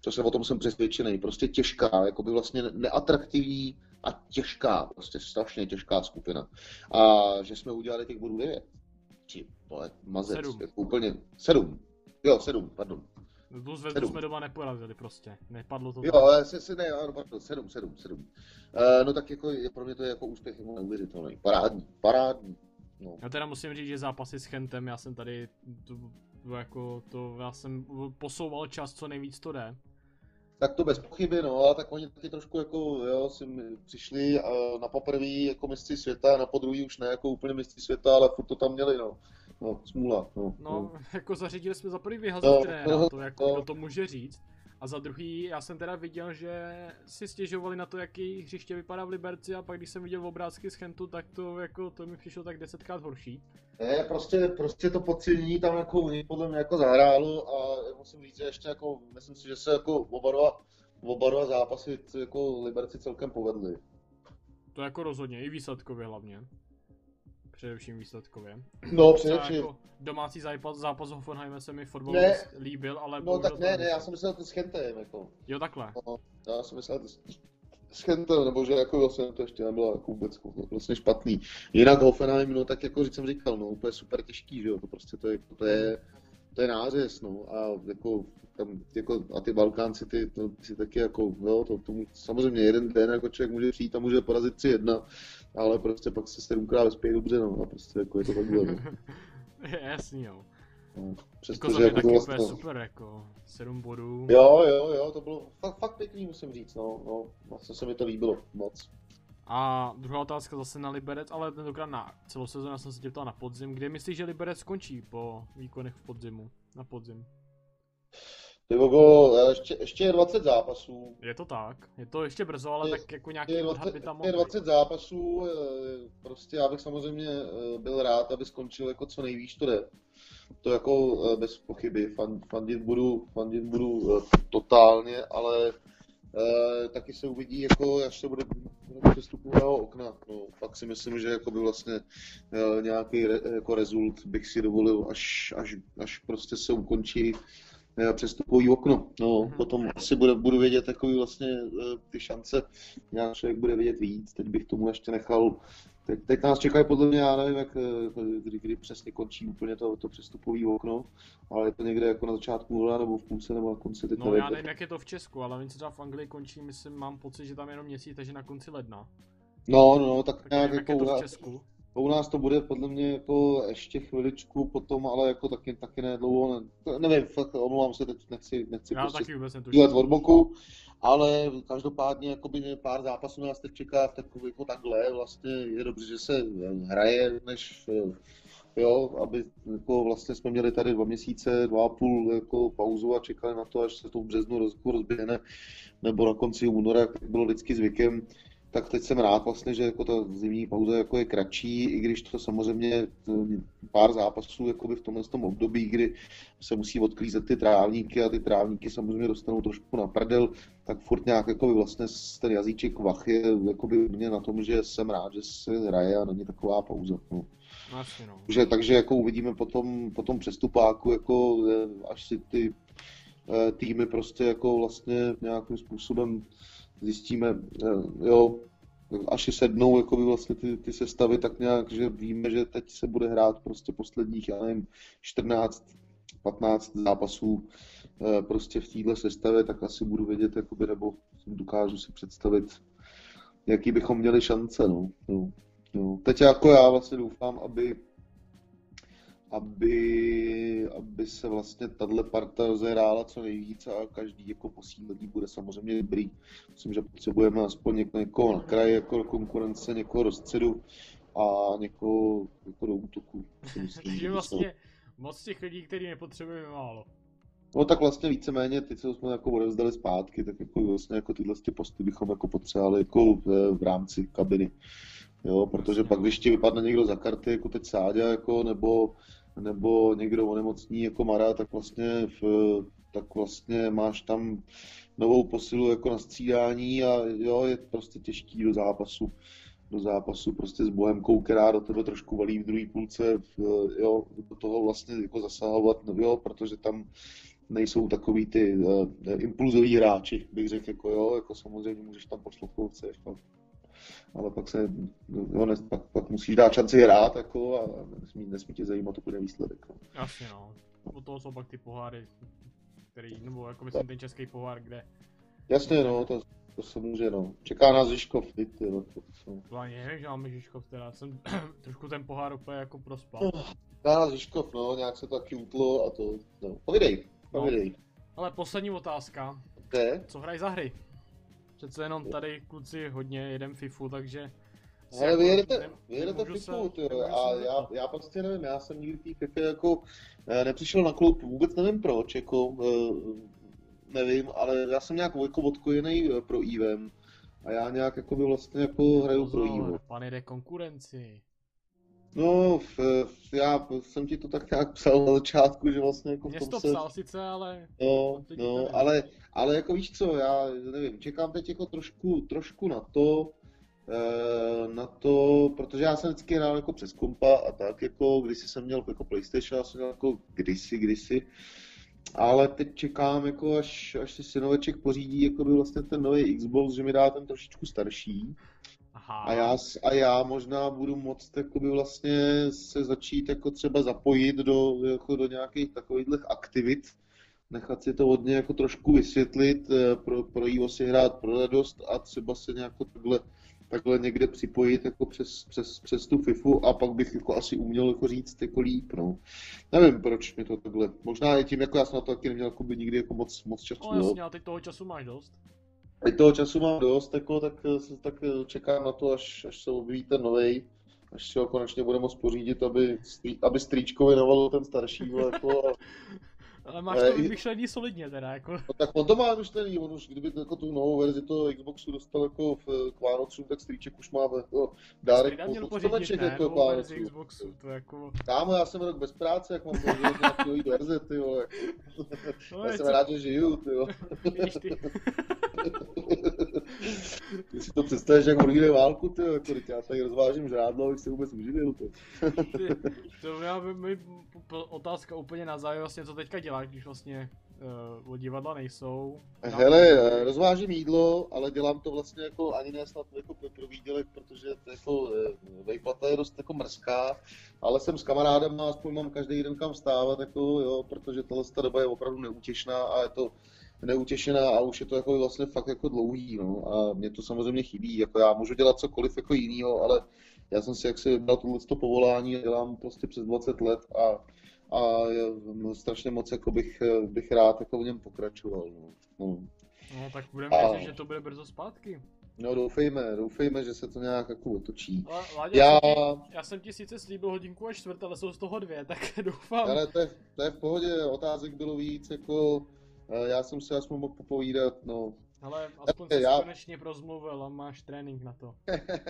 To se o tom jsem přesvědčený. Prostě těžká, jako by vlastně neatraktivní a těžká, prostě strašně těžká skupina. A že jsme udělali těch bodů 9. Či, vole, mazec, sedm. Jako úplně, sedm. Jo, sedm, pardon. No zvednu jsme doma neporazili prostě, nepadlo to. Jo, ale se, se ne, ano, pardon, sedm, sedm, sedm. Uh, no tak jako, je, pro mě to je jako úspěch jako neuvěřitelný. Parádní, parádní. No. Já teda musím říct, že zápasy s Chentem, já jsem tady, to, to jako, to, já jsem posouval čas, co nejvíc to jde. Tak to bez pochyby, no, ale tak oni taky trošku jako, jo, si přišli na poprvé jako mistři světa, na podruhý už ne jako úplně mistři světa, ale furt to tam měli, no. No, smůla, no. No, no. jako zařídili jsme za prvý vyhazit no, trenéra, no, to jako, no. kdo to může říct. A za druhý, já jsem teda viděl, že si stěžovali na to, jaký hřiště vypadá v Liberci a pak když jsem viděl obrázky z Chentu, tak to jako, to mi přišlo tak desetkrát horší. Ne, prostě, prostě to podcenění tam jako podle mě jako zahrálo a musím říct, že ještě jako, myslím si, že se jako oba dva, oba dva zápasy jako Liberci celkem povedly. To jako rozhodně, i výsledkově hlavně. Především výsledkově. No, především. Jako domácí zápas, zápas Hoffenheime se mi fotbal líbil, ale... No tak ne, ne, já jsem myslel to s Chentem, jako. Jo, takhle. No, já jsem myslel to s Chentem, nebo že jako vlastně to ještě nebylo jako vůbec vlastně špatný. Jinak Hoffenheim, no tak jako jsem říkal, no úplně super těžký, že jo, to prostě to je, to je, to je nářez, no a jako tam, jako, a ty Balkánci, ty, to, si taky jako, jo, to, to, samozřejmě jeden den jako člověk může přijít a může porazit 3-1, ale prostě pak se sedmkrát vyspějí dobře, no, a prostě jako je to takhle, [laughs] no. Jasný, jo. No, přesto, jako za mě taky vlastně, super, jako, sedm bodů. Jo, jo, jo, to bylo fakt, fakt pěkný, musím říct, no, no, vlastně se mi to líbilo moc. A druhá otázka zase na Liberec, ale tentokrát na celou sezónu jsem se tě ptal na podzim. Kde myslíš, že Liberec skončí po výkonech v podzimu? Na podzim. Ty Bogo, ještě, ještě je 20 zápasů. Je to tak, je to ještě brzo, ale je, tak jako nějaký je 20, by tam mohl Je 20 zápasů, eh, prostě já bych samozřejmě eh, byl rád, aby skončil jako co nejvíc to jde. To jako eh, bez pochyby, fandit budu, fandit budu totálně, ale taky se uvidí, jako až se bude přestupového okna. No, pak si myslím, že jako by vlastně nějaký re, jako rezult bych si dovolil, až, až, až prostě se ukončí uh, přestupový okno. No, mm-hmm. potom asi bude, budu vědět takový vlastně uh, ty šance, nějak člověk bude vědět víc, teď bych tomu ještě nechal Teď, teď nás čekají podle mě, já nevím, jak, kdy, kdy přesně končí úplně to, to přestupové okno, ale je to někde jako na začátku února nebo v půlce nebo na konci. Teď no já nevím, jak je to v Česku, ale vím, třeba v Anglii končí, myslím, mám pocit, že tam je jenom měsíc, takže na konci ledna. No, no, no tak, tak nějak nevím, jako jak je to v Česku. U nás to bude podle mě jako ještě chviličku potom, ale jako taky, taky ne dlouho, ne, nevím, fakt omlouvám se, teď nechci, nechci Já prostě taky vůbec od boku, ale každopádně jakoby pár zápasů nás teď čeká v takový, jako takhle, vlastně je dobře, že se hraje, než jo, aby jako vlastně jsme měli tady dva měsíce, dva a půl jako pauzu a čekali na to, až se to v březnu roz, rozběhne, nebo na konci února, jak bylo vždycky zvykem, tak teď jsem rád vlastně, že jako ta zimní pauza jako je kratší, i když to samozřejmě pár zápasů jakoby v tomhle tom období, kdy se musí odklízet ty trávníky a ty trávníky samozřejmě dostanou trošku na prdel, tak furt nějak jako vlastně ten jazyček vach je jakoby mě na tom, že jsem rád, že se hraje a není taková pauza. No. Asi no. Takže, takže jako uvidíme potom, potom přestupáku, jako až si ty eh, týmy prostě jako vlastně nějakým způsobem zjistíme, eh, jo, až si sednou jako by vlastně ty, ty sestavy tak nějak, že víme, že teď se bude hrát prostě posledních, já nevím, 14, 15 zápasů eh, prostě v téhle sestavě, tak asi budu vědět, jakoby, nebo dokážu si představit, jaký bychom měli šance, no. no, no. Teď jako já vlastně doufám, aby aby, aby se vlastně tahle parta rozehrála co nejvíc a každý jako posílení bude samozřejmě dobrý. Myslím, že potřebujeme aspoň někoho na kraji jako konkurence, někoho do středu a někoho jako do útoku. Takže [laughs] vlastně moc těch lidí, který nepotřebujeme málo. No tak vlastně víceméně ty, co jsme jako odevzdali zpátky, tak jako vlastně jako tyhle ty posty bychom jako potřebovali jako v, v rámci kabiny. Jo, protože pak když ti vypadne někdo za karty, jako teď Sáďa, jako, nebo nebo někdo onemocní jako Mara, tak vlastně v, tak vlastně máš tam novou posilu jako na střídání a jo, je prostě těžký do zápasu do zápasu prostě s Bohemkou, která do tebe trošku valí v druhé půlce, jo, do toho vlastně jako zasahovat, no, jo, protože tam nejsou takový ty uh, impulzoví hráči, bych řekl, jako jo, jako samozřejmě můžeš tam koho chceš, no. Ale pak se, jo, ne, pak, pak musíš dát šanci hrát, jako, a nesmí, nesmí tě zajímat bude výsledek. No. Jasně, no. U toho jsou pak ty poháry, který, nebo jako myslím ten český pohár, kde... Jasně, no, to, to se může, no. Čeká nás Žižkov, ty, ty, no. To, to... ani nevím, že máme Žižkov, teda jsem [clears throat] trošku ten pohár úplně jako prospal. Čeká nás Žižkov, no, nějak se to taky utlo a to, no, povídej. No. Ale poslední otázka. Je? Co hrají za hry? Přece jenom tady kluci hodně jedem FIFU, takže... Ale vy jedete, vy jedete FIFU, se, jo, a já, já prostě nevím, já jsem nikdy tý FIFA jako eh, nepřišel na klub, vůbec nevím proč, jako eh, nevím, ale já jsem nějak jako odkojený eh, pro EVM a já nějak jako by vlastně jako hraju pro EVM. Pan jde konkurenci. No, já jsem ti to tak nějak psal na začátku, že vlastně jako v tom to se... psal sice, ale... No, no, ale, ale jako víš co, já nevím, čekám teď jako trošku, trošku na to, eh, na to, protože já jsem vždycky hrál jako přes kompa a tak, jako když jsem měl jako PlayStation, já jsem měl jako kdysi, kdysi, ale teď čekám, jako až, až si synoveček pořídí jako by vlastně ten nový Xbox, že mi dá ten trošičku starší. Aha. A, já, a já možná budu moct jakoby vlastně se začít jako třeba zapojit do, jako do nějakých takovýchhle aktivit, nechat si to od něj jako trošku vysvětlit, eh, pro, pro jího si hrát pro radost a třeba se nějak takhle, takhle někde připojit jako přes, přes, přes tu FIFU a pak bych jako asi uměl jako říct jako líp, no. Nevím, proč mi to takhle, možná i tím, jako já jsem na to taky neměl jako by nikdy jako moc, moc času. No jasně, a teď toho času máš dost. Teď toho času mám dost, jako, tak, tak čekám na to, až, až se objeví ten novej, až si ho konečně bude moct pořídit, aby, aby navalil ten starší. Jako, [laughs] ale máš to vymyšlení solidně teda, jako. No, tak on to má vymyšlený, on už kdyby jako tu novou verzi toho Xboxu dostal jako v, k Vánocům, tak strýček už má jako dárek po pořídit, jako k Vánocům. Xboxu, to jako... Kámo, já jsem rok bez práce, jak mám pořídit nějaký nový verze, ty vole. No, já jsem co... rád, že žiju, ty vole. [laughs] Ty si to představíš, jak odvíde válku, ty jako, já tady rozvážím žrádlo, abych se vůbec uživil, ty. to já mi otázka úplně na závěr, vlastně co teďka děláš, když vlastně uh, divadla nejsou. Hele, eh, rozvážím jídlo, ale dělám to vlastně jako ani ne snad jako pro výdělek, protože to jako eh, vejplata je dost jako mrzká, ale jsem s kamarádem a aspoň mám každý den kam vstávat, jako jo, protože tohle doba je opravdu neútěšná a je to neutěšená a už je to jako vlastně fakt jako dlouhý, no. A mě to samozřejmě chybí, jako já můžu dělat cokoliv jako jinýho, ale já jsem si jaksi dal tohle povolání dělám prostě přes 20 let a, a no, strašně moc jako bych, bych rád jako v něm pokračoval, no. No, no tak budeme a... věřit, že to bude brzo zpátky. No doufejme, doufejme, že se to nějak jako otočí. Láďa, já... Jsem ti, já jsem ti sice slíbil hodinku a čtvrt, ale jsou z toho dvě, [laughs] tak doufám. Ale to je, to je v pohodě, otázek bylo víc, jako já jsem si aspoň mohl popovídat, no. Ale aspoň jsi já... konečně prozmluvil a máš trénink na to.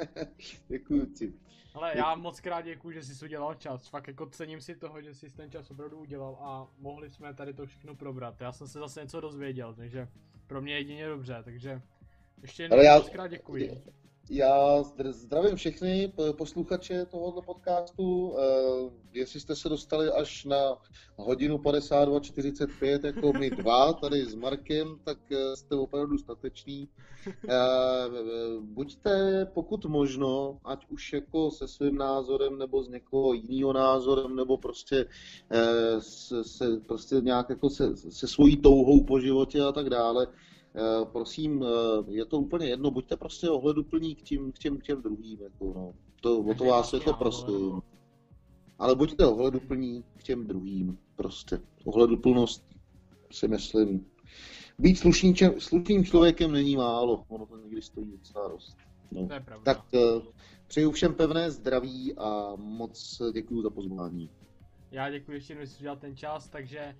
[laughs] děkuji ti. Ale já moc krát děkuji, že jsi udělal čas. Fakt jako cením si toho, že jsi ten čas opravdu udělal a mohli jsme tady to všechno probrat. Já jsem se zase něco dozvěděl, takže pro mě jedině dobře, takže ještě jednou já... moc krát děkuji. Já zdravím všechny posluchače tohoto podcastu. Eh, jestli jste se dostali až na hodinu 52.45 jako my dva tady s Markem, tak eh, jste opravdu stateční. Eh, buďte pokud možno, ať už jako se svým názorem nebo s někoho jiného názorem, nebo prostě se, prostě nějak jako se, se svojí touhou po životě a tak dále, prosím, eh, je to úplně jedno, buďte prostě ohleduplní k těm, k těm, k těm druhým, jako no. To, o to vás je to prostě. Ale buďte ohleduplní k těm druhým, prostě. Ohleduplnost si myslím. Být slušný, slušným člověkem není málo, ono to někdy stojí docela dost. No. To je pravda. Tak uh, přeju všem pevné zdraví a moc děkuji za pozvání. Já děkuji ještě jednou, že jsi ten čas, takže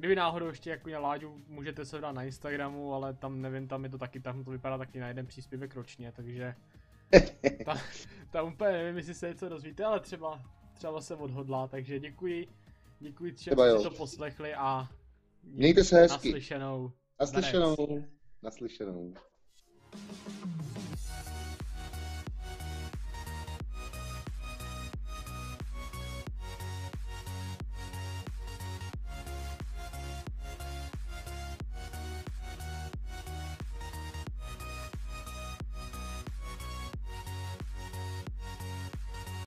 Kdyby náhodou ještě jako měl Láďu, můžete se dát na Instagramu, ale tam nevím, tam je to taky, tam to vypadá taky na jeden příspěvek ročně, takže [laughs] tam, tam úplně nevím, jestli se něco dozvíte, ale třeba, třeba se odhodlá, takže děkuji, děkuji, že jste to poslechli a Mějte se hezky. Naslyšenou. Naslyšenou. Naslyšenou.